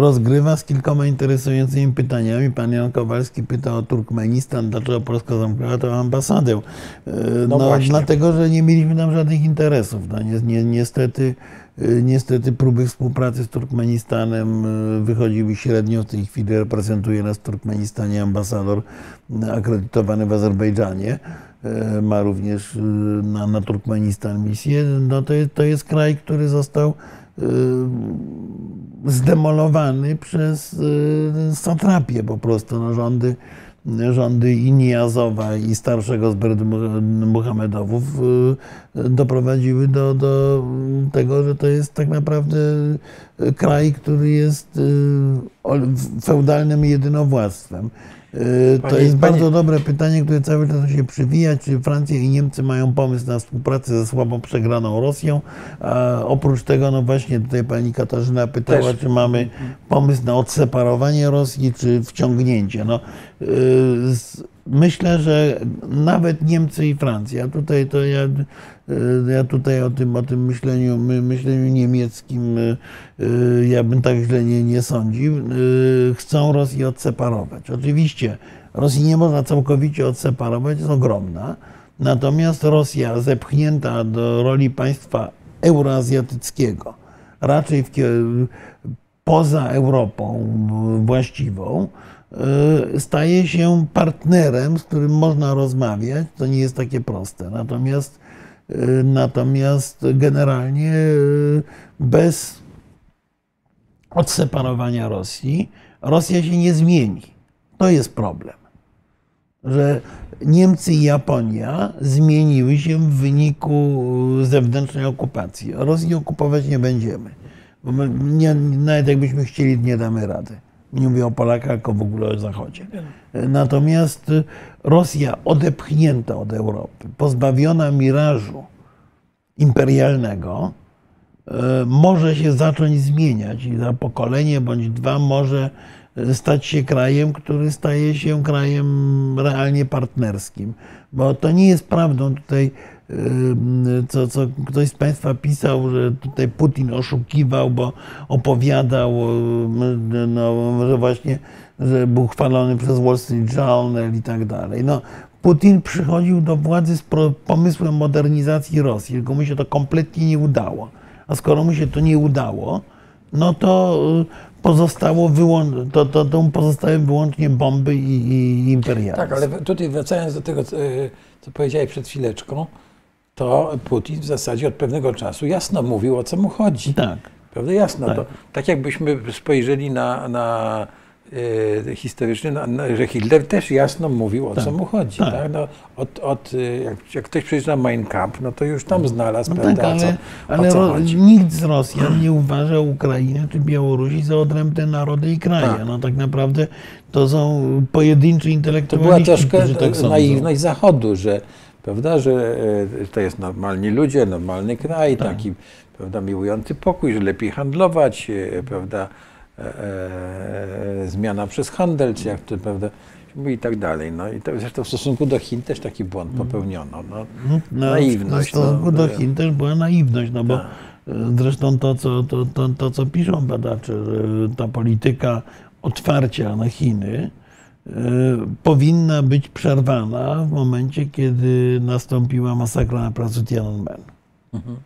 rozgrywa z kilkoma interesującymi pytaniami. Pan Jan Kowalski pyta o Turkmenistan, dlaczego Polska zamknęła tę ambasadę. E, No No, dlatego, że nie mieliśmy tam żadnych interesów. No, ni, ni, niestety, e, niestety próby współpracy z Turkmenistanem wychodziły średnio. W tej chwili reprezentuje nas w Turkmenistanie ambasador akredytowany w Azerbejdżanie. E, Ma również e, na, na Turkmenistan misję. No to, jest, to jest kraj, który został e, zdemolowany przez satrapię po prostu. No, rządy, rządy i i starszego z e, doprowadziły do, do tego, że to jest tak naprawdę kraj, który jest feudalnym jedynowładztwem. E, To Panie- jest panie- bardzo dobre pytanie, które cały czas się przywija. Czy Francja i Niemcy mają pomysł na współpracę ze słabo przegraną Rosją? A oprócz tego, no właśnie tutaj pani Katarzyna pytała, Też. czy mamy pomysł na odseparowanie Rosji, czy wciągnięcie. No, yy, z- myślę, że nawet Niemcy i Francja, tutaj to ja, yy, ja tutaj o tym, o tym myśleniu, my, myśleniu niemieckim, yy, ja bym tak źle nie, nie sądził, chcą Rosję odseparować. Oczywiście Rosji nie można całkowicie odseparować, jest ogromna. Natomiast Rosja zepchnięta do roli państwa euroazjatyckiego, raczej w, poza Europą właściwą, staje się partnerem, z którym można rozmawiać. To nie jest takie proste. Natomiast, y, natomiast generalnie y, bez odseparowania Rosji Rosja się nie zmieni. To jest problem. Że Niemcy i Japonia zmieniły się w wyniku zewnętrznej okupacji. Rosji okupować nie będziemy. Bo my nie, nawet jakbyśmy chcieli, nie damy rady. Nie mówię o Polakach, tylko w ogóle o Zachodzie. Natomiast Rosja odepchnięta od Europy, pozbawiona mirażu imperialnego, e, może się zacząć zmieniać i za pokolenie bądź dwa może stać się krajem, który staje się krajem realnie partnerskim. Bo to nie jest prawdą tutaj, co, co ktoś z Państwa pisał, że tutaj Putin oszukiwał, bo opowiadał, e, no, że właśnie że był chwalony przez Wall Street Journal i tak dalej. No, Putin przychodził do władzy z pomysłem modernizacji Rosji, tylko mu się to kompletnie nie udało. A skoro mu się to nie udało, no to y, pozostało wyłą- to, to, to pozostały wyłącznie bomby i, i imperializm. Tak, ale tutaj wracając do tego, co, co powiedziałeś przed chwileczką, to Putin w zasadzie od pewnego czasu jasno mówił, o co mu chodzi. Tak. Prawda? Jasno. Tak. To, tak jakbyśmy spojrzeli na, na y, historycznie, na, na, że Hitler też jasno mówił, o co Tak. mu chodzi. Tak. Tak. No, od, od, y, jak, jak ktoś przeczyta Mein Kampf, no to już tam znalazł, No prawda, tak, o co, ale, ale co ro, nikt z Rosjan nie uważa Ukrainy czy Białorusi za odrębne narody i kraje. Tak. No tak naprawdę to są pojedynczy To była intelektualiści, troszkę tak naiwność Zachodu, że, prawda, że e, to jest normalni ludzie, normalny kraj, Tak. taki prawda, miłujący pokój, że lepiej handlować, e, prawda, e, e, zmiana przez handel, czy jak to, prawda, i tak dalej. No i to, zresztą w stosunku do Chin też taki błąd popełniono. No, No, naiwność, W stosunku no, do to- Chin też była naiwność, no bo Tak. e, zresztą to co, to, to, to, co piszą badacze, ta polityka otwarcia na Chiny e, powinna być przerwana w momencie, kiedy nastąpiła masakra na placu Tiananmen. Mhm.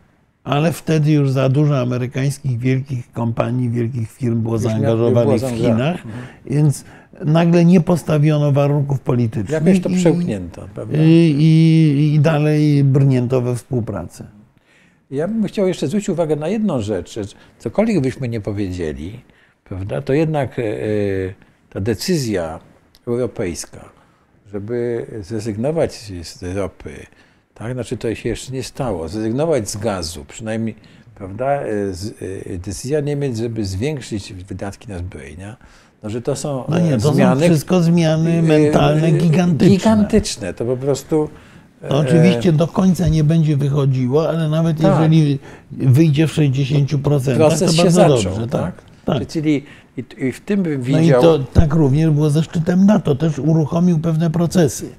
Ale wtedy już za dużo amerykańskich wielkich kompanii, wielkich firm było Już zaangażowanych było w. Chinach, więc nagle nie postawiono warunków politycznych. jakoś to przełknięto, prawda? i, i, i dalej brnięto we współpracę. Ja bym chciał jeszcze zwrócić uwagę na jedną rzecz, cokolwiek byśmy nie powiedzieli, prawda, to jednak e, ta decyzja europejska, żeby zrezygnować z ropy, tak, znaczy to się jeszcze nie stało, zrezygnować z gazu, przynajmniej, prawda, e, z, e, decyzja Niemiec, żeby zwiększyć wydatki na zbrojenia, no, że to są No nie, e, to zmiany, są wszystko zmiany mentalne e, gigantyczne. Gigantyczne, to po prostu To oczywiście do końca nie będzie wychodziło, ale nawet Tak. jeżeli wyjdzie w 60%, Proces to się bardzo zaczął, dobrze. tak? tak. Czyli i, i w tym bym No i widział... to tak również było ze szczytem NATO, też uruchomił pewne procesy.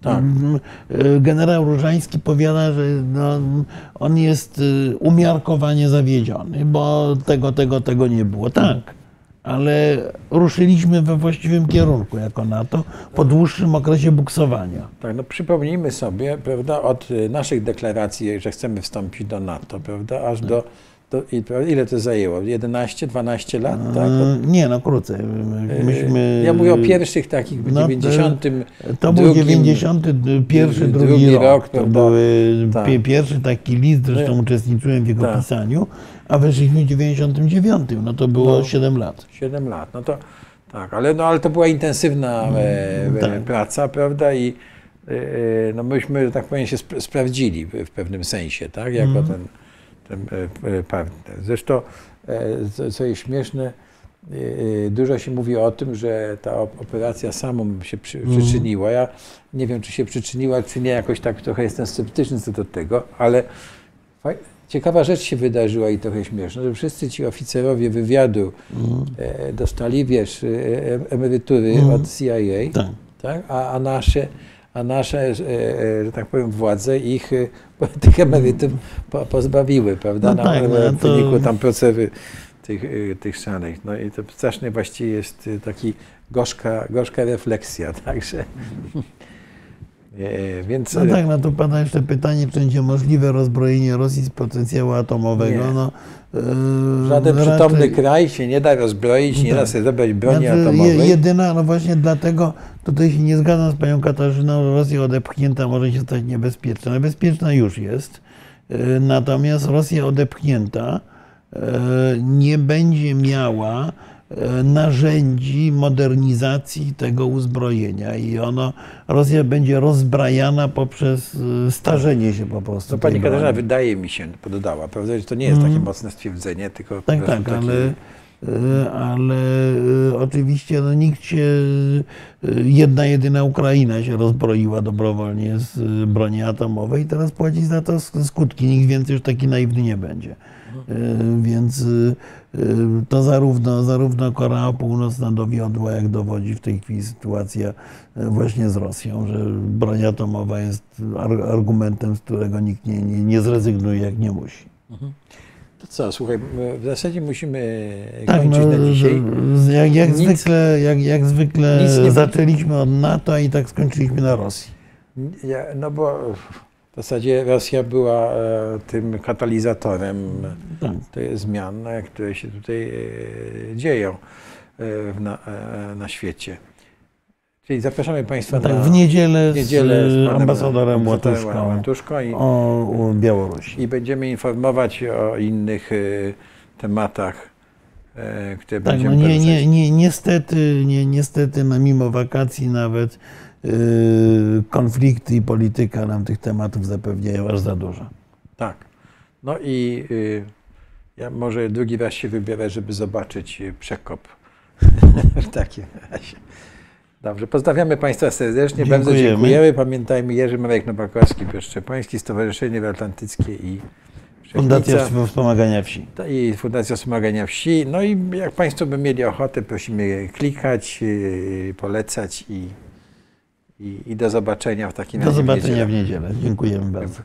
Tak. Mm, y, Generał Różański powiada, że no, on jest y, umiarkowanie zawiedziony, bo tego, tego, tego nie było. Tak, ale ruszyliśmy we właściwym kierunku jako NATO po dłuższym okresie buksowania. Tak, no przypomnijmy sobie, prawda, od naszych deklaracji, że chcemy wstąpić do NATO, prawda, aż do, prawda, ile to zajęło? 11, 12 lat, tak? Y, Nie, no krócej. Myśmy, Ja mówię o pierwszych takich w no, 90. To był drugim- 91, drugi, drugi rok. rok, to były Tak. pie- pierwszy taki list, zresztą My- uczestniczyłem w jego Tak. pisaniu, a weszliśmy w 99, no to było No. 7 lat. 7 lat, no to tak, ale, no, ale to była intensywna e, e, tak. praca, prawda, i e, e, no myśmy, że tak powiem, się sp- sprawdzili w, w pewnym sensie, tak, jako Mhm. ten, ten e, partner. Zresztą, e, co, jest śmieszne, e, dużo się mówi o tym, że ta op- operacja samą się Mhm. przyczyniła. Ja nie wiem, czy się przyczyniła, czy nie, jakoś tak trochę jestem sceptyczny co do tego, ale ciekawa rzecz się wydarzyła i trochę śmieszna, że wszyscy ci oficerowie wywiadu Mhm. dostali, wiesz, emerytury Mhm. od CIA, Tak. tak? A, a nasze, a nasze e, e, że tak powiem, władze ich e, tych emerytów po, pozbawiły, prawda? No tak, no w wyniku tam procewy tych, tych szaleń. No i to strasznie właściwie jest taki gorzka, gorzka refleksja, także... E, Więc No tak, no to pada jeszcze pytanie, czy będzie możliwe rozbrojenie Rosji z potencjału atomowego. Nie. No, żaden raczej- przytomny kraj się nie da rozbroić, nie da Tak. sobie zebrać broni Znaczy, atomowej. Jedyna, no właśnie dlatego tutaj się nie zgadzam z panią Katarzyną, że Rosja odepchnięta może się stać niebezpieczna. Niebezpieczna już jest. E, Natomiast Rosja odepchnięta e, nie będzie miała narzędzi modernizacji tego uzbrojenia i ono, Rosja będzie rozbrajana poprzez e, starzenie się po prostu. No, pani Katarzyna wydaje mi się, pododała, prawda, że to nie jest takie Mhm. mocne stwierdzenie, tylko Tak, tak, takie- ale, y, ale oczywiście no, nikt się, jedna jedyna Ukraina się rozbroiła dobrowolnie z broni atomowej i teraz płaci za to sk- skutki. Nikt więcej już taki naiwny nie będzie. Y, Więc y, y, to zarówno, zarówno Korea Północna dowiodła, jak dowodzi w tej chwili sytuacja właśnie z Rosją, że broń atomowa jest ar- argumentem, z którego nikt nie, nie, nie zrezygnuje, jak nie musi. To co, słuchaj, w zasadzie musimy Tak, kończyć no, na dzisiaj. jak, jak, Nic- zwykle, jak, jak zwykle zaczęliśmy od NATO, i tak skończyliśmy na Rosji. Ja, no bo w zasadzie Rosja była e, tym katalizatorem Tak. tych zmian, e, które się tutaj e, dzieją e, na, na świecie. Czyli zapraszamy Państwa tak, na w niedzielę, w niedzielę z z ambasadorem Łatuszką Łatuszką i, o, Białorusi. i będziemy informować o innych tematach, które Tak, będziemy no nie, nie, nie, niestety, nie, niestety no mimo wakacji nawet konflikty i polityka nam tych tematów zapewniają aż za dużo. Tak. No i y, ja może drugi raz się wybiorę, żeby zobaczyć y, przekop. w takim razie. Dobrze, pozdrawiamy Państwa serdecznie, bardzo Dziękujemy. Pamiętajmy Jerzy Marek Nowakowski, Piotr Szczepański, Stowarzyszenie Atlantyckie i Fundacja Wspomagania Wsi. i Fundacja Wspomagania Wsi. No i jak Państwo by mieli ochotę, prosimy klikać, polecać i, i, i do zobaczenia w takim Do zobaczenia w niedzielę. Dziękujemy bardzo.